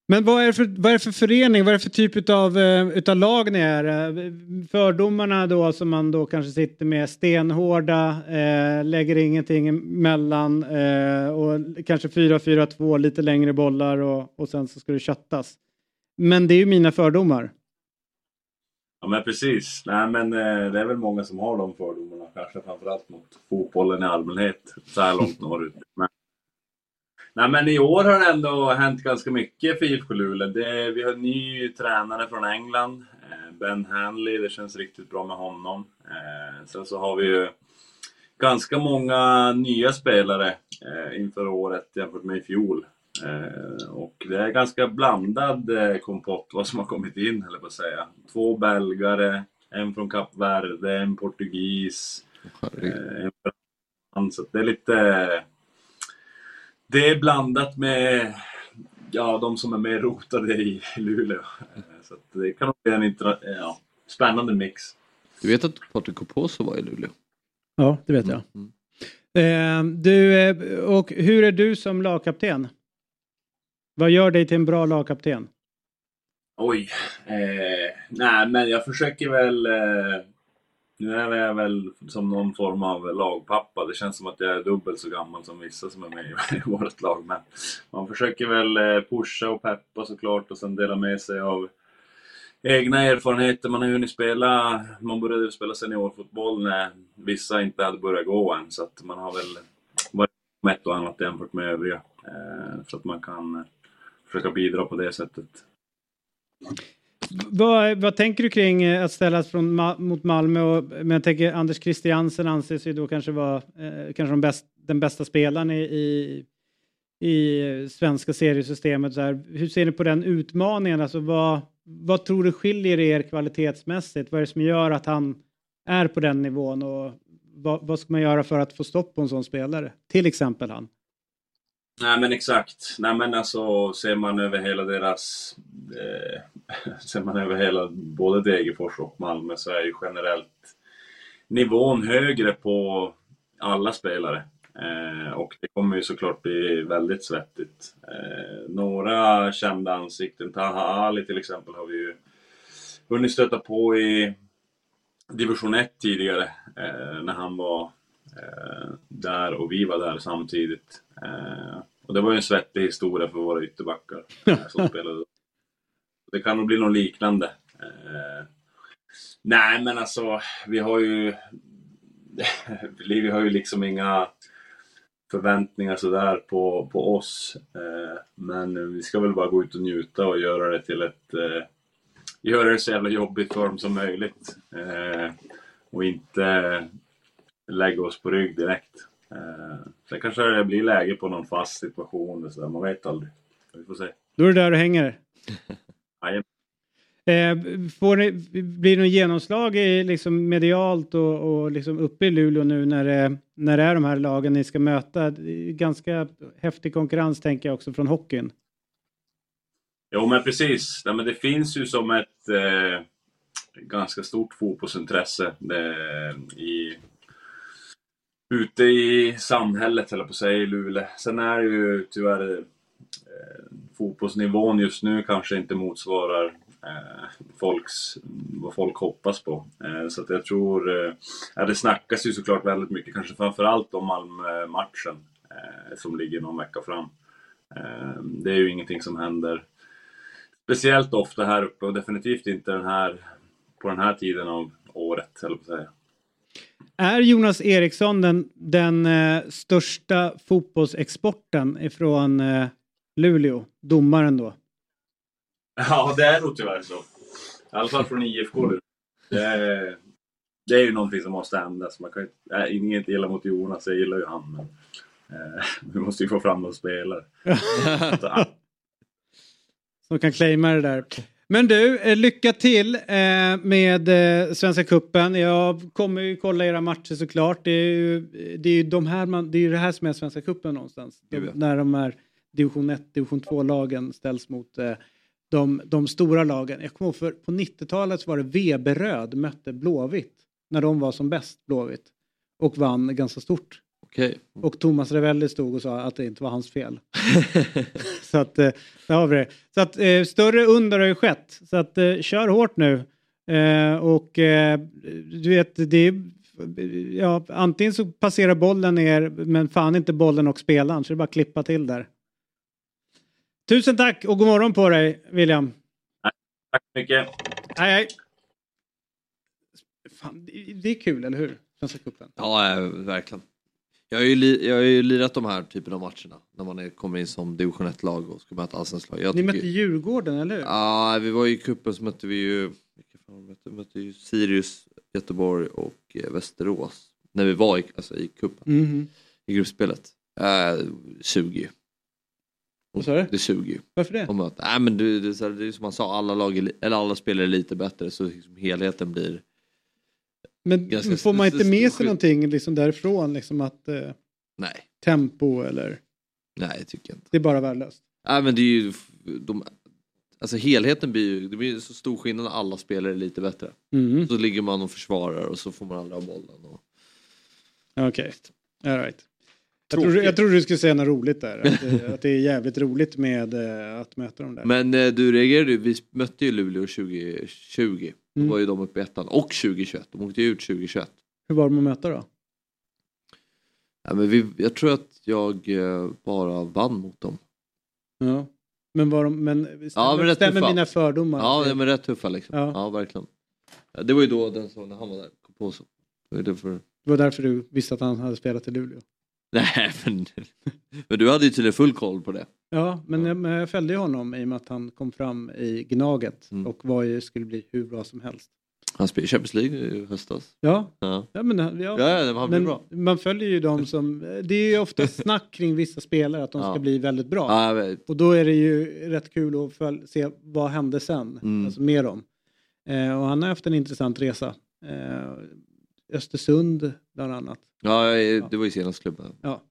Men vad är, det för, vad är det för förening, vad är det för typ av uh, eh, utav lag ni är? Eh, fördomarna då som man då kanske sitter med stenhårda, eh, lägger ingenting emellan eh, och kanske 4-4-2, lite längre bollar och, och sen så ska det köttas. Men det är ju mina fördomar. Ja men precis. Nej men eh, det är väl många som har de fördomarna. Kanske framförallt mot fotbollen i allmänhet. Så här långt norrut. Men, nej men i år har det ändå hänt ganska mycket för IFK Luleå. Det, vi har en ny tränare från England. eh, Ben Hanley. Det känns riktigt bra med honom. Eh, Sen så har vi ju ganska många nya spelare eh, inför året jämfört med i fjol. Och det är ganska blandad kompott vad som har kommit in, eller på att säga. Två belgare, en från Kap Verde, en portugis, en fransman. Så det är lite... Det är blandat med ja, de som är mer rotade i Luleå. Så att det kan bli en intra, ja, spännande mix. Du vet att Patrik Koposo var i Luleå? Ja, det vet jag. Eh, du, eh, och hur är du som lagkapten? Vad gör dig till en bra lagkapten? Oj. Eh, nej, men jag försöker väl... Eh, nu är jag väl som någon form av lagpappa. Det känns som att jag är dubbelt så gammal som vissa som är med i, vårt lag. Men man försöker väl eh, pusha och peppa såklart och sen dela med sig av egna erfarenheter. Man har hunnit spela, man började spela seniorfotboll när vissa inte hade börjat gå än. Så att man har väl varit med ett och annat jämfört med övriga. Eh, så att man kan eh, försöka bidra på det sättet. Vad, vad tänker du kring eh, att ställas från mot Malmö? Och, men jag tänker Anders Christiansen anses ju då kanske vara eh, kanske de bäst, den bästa spelaren i, i, i svenska seriesystemet. Så här. Hur ser ni på den utmaningen? Alltså, vad, vad tror du skiljer er kvalitetsmässigt? Vad är det som gör att han är på den nivån? Och vad, vad ska man göra för att få stopp på en sån spelare? Till exempel han. Nej men exakt. Nej men alltså ser man över hela deras... Eh, ser man över hela både Degerfors och Malmö så är ju generellt nivån högre på alla spelare. Eh, och det kommer ju såklart bli väldigt svettigt. Eh, några kända ansikten, Taha Ali till exempel har vi ju hunnit stöta på i division 1 tidigare eh, när han var eh, där och vi var där samtidigt. Eh, och det var ju en svettig historia för våra ytterbackar eh, som spelade. Det kan nog bli något liknande. Eh, nej men alltså, vi har ju... vi har ju liksom inga förväntningar sådär på, på oss. Eh, men vi ska väl bara gå ut och njuta och göra det till ett... Eh, göra det så jävla jobbigt för dem som möjligt. Eh, och inte lägga oss på rygg direkt. Eh, sen kanske det blir läge på någon fast situation. och Så där. Man vet aldrig. Vi får se. Då är det där du hänger. Eh, får ni, blir det något genomslag i, liksom medialt och, och liksom uppe i Luleå nu när det, när det är de här lagen ni ska möta? Det Ganska häftig konkurrens tänker jag också från hockeyn. Jo men precis. Nej, men det finns ju som ett eh, ganska stort fotbollsintresse det, i, ute i samhället, eller på säga, i Luleå. Sen är det ju tyvärr eh, Eh, fotbollsnivån just nu kanske inte motsvarar eh, folks, vad folk hoppas på. Eh, så att jag tror, eh, ja, det snackas ju såklart väldigt mycket, kanske framförallt om Malmö-matchen eh, som ligger någon vecka fram. Eh, det är ju ingenting som händer speciellt ofta här uppe och definitivt inte den här, på den här tiden av året, eller på säga. Är Jonas Eriksson den, den eh, största fotbollsexporten ifrån eh, Luleå? Domaren då? Ja, det är nog tyvärr så. I alla fall från IFK Luleå. Det är, det är ju någonting som måste ändras. Man kan äh, inget illa mot Jonas, jag gillar ju han. Men, eh, vi måste ju få fram någon spelare. Som kan claima det där. Men du, eh, lycka till eh, med eh, Svenska Kuppen. Jag kommer ju kolla era matcher såklart. Det är ju det, är ju de här man, det, är ju det här som är Svenska Kuppen någonstans. De, när de här division 1, division 2-lagen ställs mot eh, de, de stora lagen. Jag kommer ihåg för på 90-talet så var det Veberöd mötte Blåvitt när de var som bäst Blåvitt och vann ganska stort. Okej. Och Thomas Ravelli stod och sa att det inte var hans fel. så att, eh, där har vi det. Så att eh, större under har ju skett. Så att eh, kör hårt nu. Eh, och eh, du vet, det är, ja, antingen så passerar bollen ner men fan inte bollen och spelaren så det är bara att klippa till där. Tusen tack och god morgon på dig William. Tack så mycket. Hej hej. Fan, det- är kul, eller hur? Svenska cupen. Ja, eh, verkligen. Jag har, ju li- jag har ju lirat de här typen av matcherna när man är, kommer in som division 1-lag och ska möta allsvenskt lag. Jag Ni tycker- mötte Djurgården, eller hur? Ja, vi var ju i cupen så mötte vi ju, mötte, mötte ju Sirius, Göteborg och eh, Västerås. När vi var i, alltså, i cupen, Mhm. i gruppspelet. Äh, 20. Vad du? Det 20. Varför det? Och möta. Nej men det, det, är så här, det är som man sa, alla, lag är, eller alla spelare är lite bättre så liksom helheten blir Men ganska får man inte med sig någonting liksom därifrån? Liksom att, eh, Nej. Tempo eller? Nej, jag tycker inte. Det är bara värdelöst. Nej men det är ju, de, alltså helheten blir ju, det blir så stor skillnad när alla spelare är lite bättre. Mm. Så ligger man och försvarar och så får man aldrig ha bollen. Och... Okej, all right. Jag trodde, jag trodde du skulle säga något roligt där. Att det, att det är jävligt roligt med eh, att möta dem där. Men eh, du reagerade ju, vi mötte ju Luleå 2020. Då Mm. var ju de uppe i ettan. Och 2021, de åkte ju ut 2021. Hur var de att möta då? Ja, men vi, jag tror att jag eh, bara vann mot dem. Ja. Men var de, men stämmer, Ja, men rätt stämmer tuffa. mina fördomar? Ja, Det- men rätt tuffa liksom. Ja. Ja, verkligen. Det var ju då den som, när han var där, kom på så. Det var. Det var därför du visste att han hade spelat i Luleå. Nej, men, men du hade ju tydligen full koll på det. Ja, men jag, men jag följde ju honom i och med att han kom fram i Gnaget Mm. och var ju, skulle bli hur bra som helst. Han spelade i Champions League i höstas. Ja, Ja. ja men, ja, Ja, ja, han men bra. man följer ju dem som, det är ju ofta snack kring vissa spelare att de ska Ja. bli väldigt bra. Ja. Och då är det ju rätt kul att följ, se vad hände sen, Mm. alltså med dem. Eh, och han har haft en intressant resa. Eh, Östersund bland annat. Ja, det var ju senast klubben. Ja.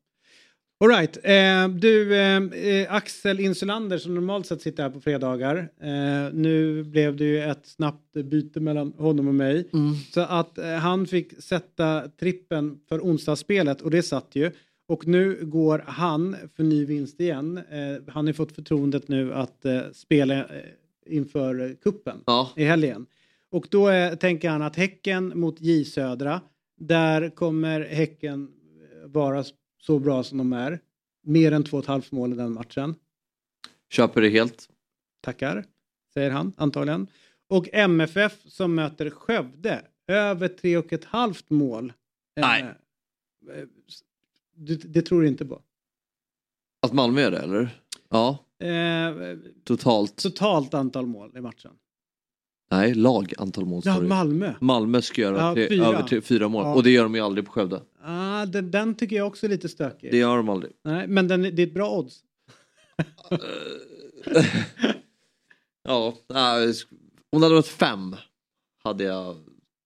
All right. Eh, du, eh, eh, Axel Insulander som normalt sett sitter här på fredagar. Eh, nu blev det ju ett snabbt byte mellan honom och mig. Så att eh, han fick sätta trippen för onsdagsspelet och det satt ju. Och nu går han för ny vinst igen. Eh, han har fått förtroendet nu att eh, spela eh, inför kuppen i helgen. Och då eh, tänker han att Häcken mot J Södra, där kommer Häcken eh, vara så bra som de är. Mer än två och ett halvt mål i den matchen. Köper det helt. Tackar, säger han antagligen. Och MFF som möter Skövde, över tre och ett halvt mål. Nej. Eh, eh, Det, tror du inte på? Att Malmö är det eller? Ja, Eh, totalt. totalt antal mål i matchen. Nej, lag antal mål. Ja, du. Malmö. Malmö ska göra Ja, tre, fyra. över tre, fyra mål. Ja. Och det gör de ju aldrig på Skövde. Ah, den, den tycker jag också är lite stökig. Det gör de aldrig. Nej, men den, det är ett bra odds. Ja, nej, om det hade varit fem hade jag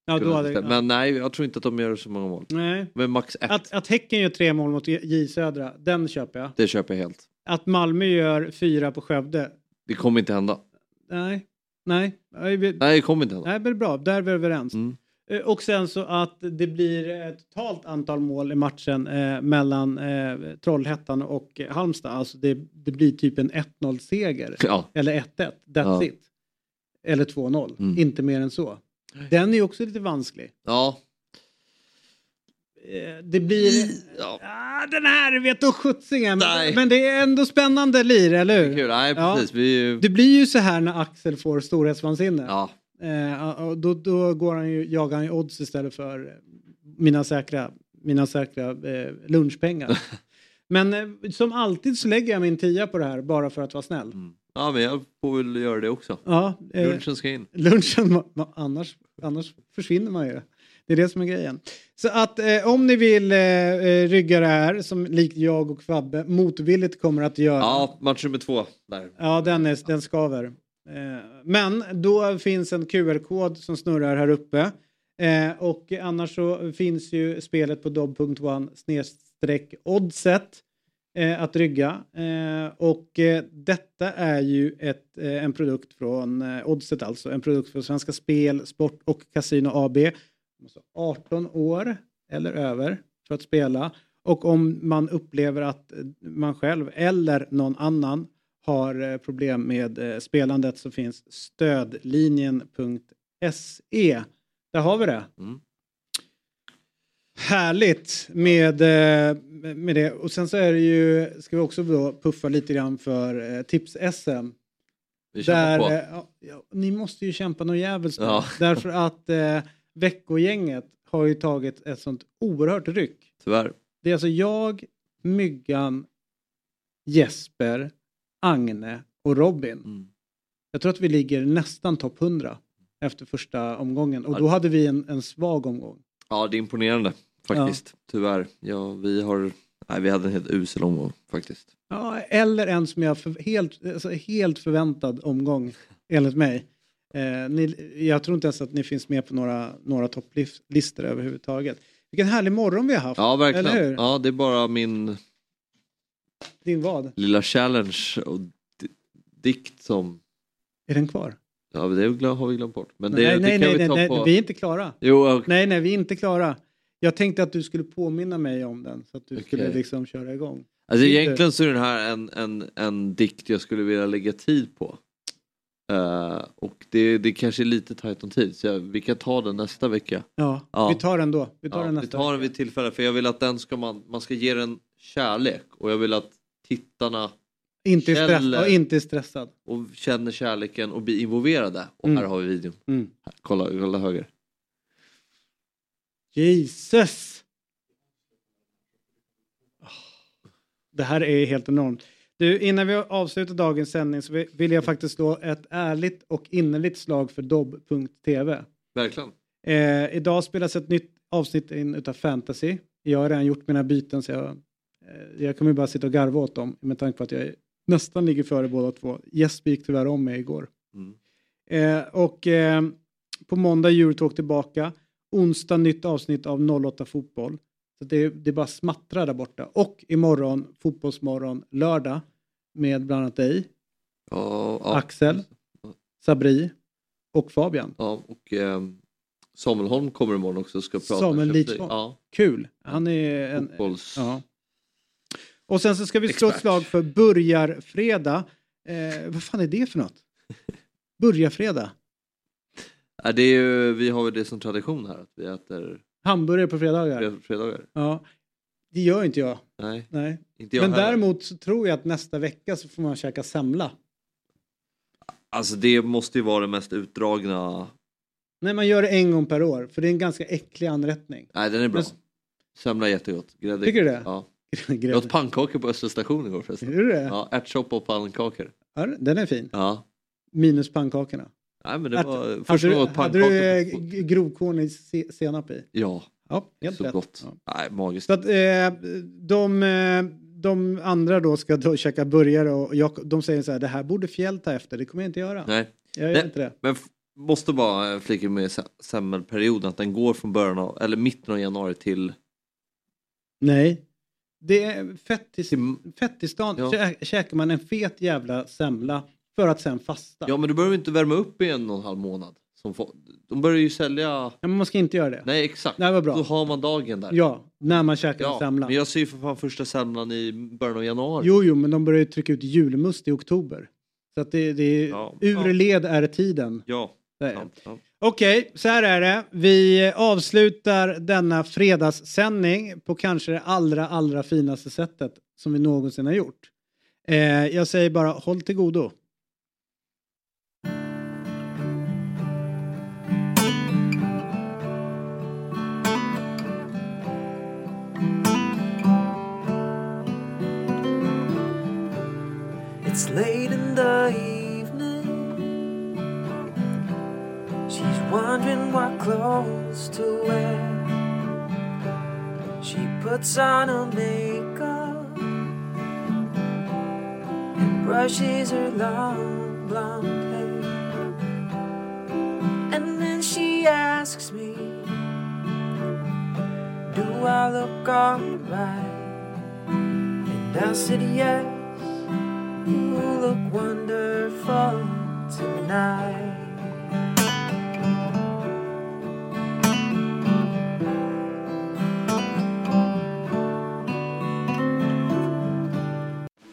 Ja, då hade-. Men nej, jag tror inte att de gör så många mål. Nej. Men max ett, Att, att Häcken gör tre mål mot J Södra, den köper jag. det köper jag helt. Att Malmö gör fyra på Skövde, Det kommer inte hända. nej. Nej. Vi, Nej, det kommer inte hända. nej men bra, där är vi överens. Mm. Eh, Och sen så att det blir ett totalt antal mål i matchen eh, mellan eh, Trollhättan och Halmstad. Alltså det, det blir typ en 1-0-seger. Ja. Eller 1-1, that's Ja. it. Eller 2-0, Mm. inte mer än så. Den är också lite vansklig. Ja. Eh, Det blir... Ah, den här vet du sjuttsingen. Men, men det är ändå spännande lir, eller hur? Kul. Nej, Ja. precis. Vi är ju... Det blir ju så här när Axel får storhetsvansinne. Ja. Eh, och då, då går han ju, jagar han ju odds istället för mina säkra, mina säkra eh, lunchpengar. Men eh, som alltid så lägger jag min tia på det här bara för att vara snäll. Ja, men jag får väl göra det också. Ja, eh, Lunchen ska in. Lunchen, annars, annars försvinner man ju. Det är det som är grejen. Så att eh, om ni vill eh, eh, rygga det här, som likt jag och Fabbe motvilligt kommer att göra. Ja, match nummer två. Där. Ja, den, är, den skaver. Eh, men då finns en QR-kod som snurrar här uppe. Eh, och annars så finns ju spelet på dob.one snedstreck oddset eh, att rygga. Och detta är ju ett, en produkt från Oddset alltså. En produkt från Svenska Spel, Sport och Casino AB. Måste ha 18 år eller över för att spela. Och om man upplever att man själv eller någon annan har eh, problem med eh, spelandet så finns stödlinjen.se. Där har vi det. Mm. Härligt med, eh, med det. Och sen så är det ju, ska vi också då puffa lite grann för tips-SM. Vi kämpar på. ja, ni måste ju kämpa något jävligt. Ja. Därför att veckogänget har ju tagit ett sånt oerhört ryck. Tyvärr. Det är alltså jag, Myggan, Jesper, Agne och Robin. Mm. Jag tror att vi ligger nästan topp 100 efter första omgången. Och Ja. då hade vi en, en svag omgång. Ja, det är imponerande faktiskt. Tyvärr. Ja, vi har... Nej, vi hade en helt usel omgång faktiskt. Ja, eller en som jag för, helt, alltså, helt förväntad omgång enligt mig. Eh, ni, jag tror inte ens att ni finns med på några, några topplistor överhuvudtaget. Vilken härlig morgon vi har haft. Ja, verkligen. Eller hur? Ja, det är bara min Din vad? lilla challenge och di- dikt som... Är den kvar? Ja, det har vi glömt bort. Men det, nej, det nej, kan nej, vi ta nej, på... vi är inte klara. Jo, och- Nej, nej, vi är inte klara. Jag tänkte att du skulle påminna mig om den så att du skulle Okej. liksom köra igång. Alltså egentligen så är den här en, en, en dikt jag skulle vilja lägga tid på. Eh, och det, det kanske är lite tajt om tid så jag, vi kan ta den nästa vecka. Ja, Ja. vi tar den då. Vi tar Ja, den vi nästa tar den vid tillfälle för jag vill att den ska man, man ska ge den kärlek och jag vill att tittarna Inte, stress, känner- ja, inte stressad. och känner kärleken och blir involverade. Och Mm. här har vi videon. Mm. Här, kolla, kolla höger. Jesus! Det här är helt enormt. Du, innan vi avslutar dagens sändning så vill jag faktiskt slå ett ärligt och innerligt slag för dobb.tv. Verkligen. Eh, idag spelas ett nytt avsnitt in utav Fantasy. Jag har redan gjort mina byten så jag, eh, jag kommer bara sitta och garva åt dem med tanke på att jag nästan ligger före båda två. Jesper gick tyvärr om mig igår. Mm. Eh, och eh, på måndag Eurotalk tillbaka. Onsdag nytt avsnitt av 08 fotboll. Så det, det bara smattrar där borta. Och imorgon fotbollsmorgon lördag med bland annat dig, Ja, ja. Axel, Sabri och Fabian. Ja, och ehm, Samuel Holm kommer imorgon också och ska prata Samuel. League. Ja, Kul. Han är en... fotbolls... Ja. Och sen så ska vi slå ett slag för Börjarfredag. Eh, vad fan är det för något? Börjarfredag. Ja, det är ju, vi har ju det som tradition här att vi äter Hamburgare på fredagar. fred- fredagar. Ja. Det gör inte jag. Nej, Nej. inte jag Men heller. däremot så tror jag att nästa vecka så får man käka semla. Alltså det måste ju vara det mest utdragna. Nej, man gör det en gång per år. För det är en ganska äcklig anrättning. Nej, den är bra. Men- Semla är jättegott. Grädde. Tycker du det? Ja. Grädde. Jag åt pannkakor på Östra station igår förresten. Gjorde du det? Ja, ärtsoppa och pannkakor. Ja, den är fin. Ja. Minus pannkakorna. Nej men det Ärt- var hade du, hade du eh, grovkornig se- senap i? Ja, Ja, helt så rätt. gott. Ja. Nej, magiskt. Så att, eh, de, eh, de andra då ska då käka burgare och jag, de säger så här, det här borde Fjäll ta efter, det kommer jag inte göra. Nej. Jag gör Nej, inte det. Men måste bara eh, flika med se- semmelperioden att den går från början av, eller mitten av januari till... Nej. Det är fettis, fettisdagen Ja. kä, käkar man en fet jävla semla för att sen fasta. ja men du behöver inte värma upp i en och en halv månad. Som får, de börjar ju sälja... Ja, men man ska inte göra det. Nej exakt. Vad bra. Då har man dagen där. Ja, när man käkar en Ja, semla. men jag ser ju för fan första semlan i början av januari. Jo, jo, men de börjar ju trycka ut julmust i oktober. Så att det, det är, ur led är tiden. Ja. Det är det. Okej, så här är det. Vi avslutar denna fredagssändning på kanske det allra, allra finaste sättet som vi någonsin har gjort. Eh, jag säger bara håll till godo. It's late in the evening. She's wondering what clothes to wear. She puts on her makeup and brushes her long blonde hair. And then she asks me, Do I look alright? And I said, Yes. You look wonderful tonight.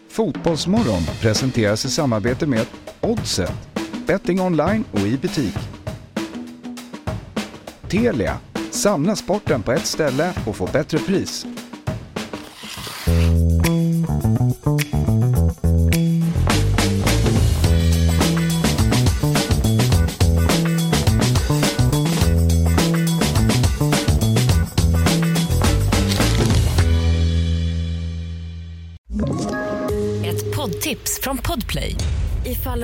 Fotbollsmorgon presenteras i samarbete med Oddset, betting online och i butik. Telia, samla sporten på ett ställe och få bättre pris.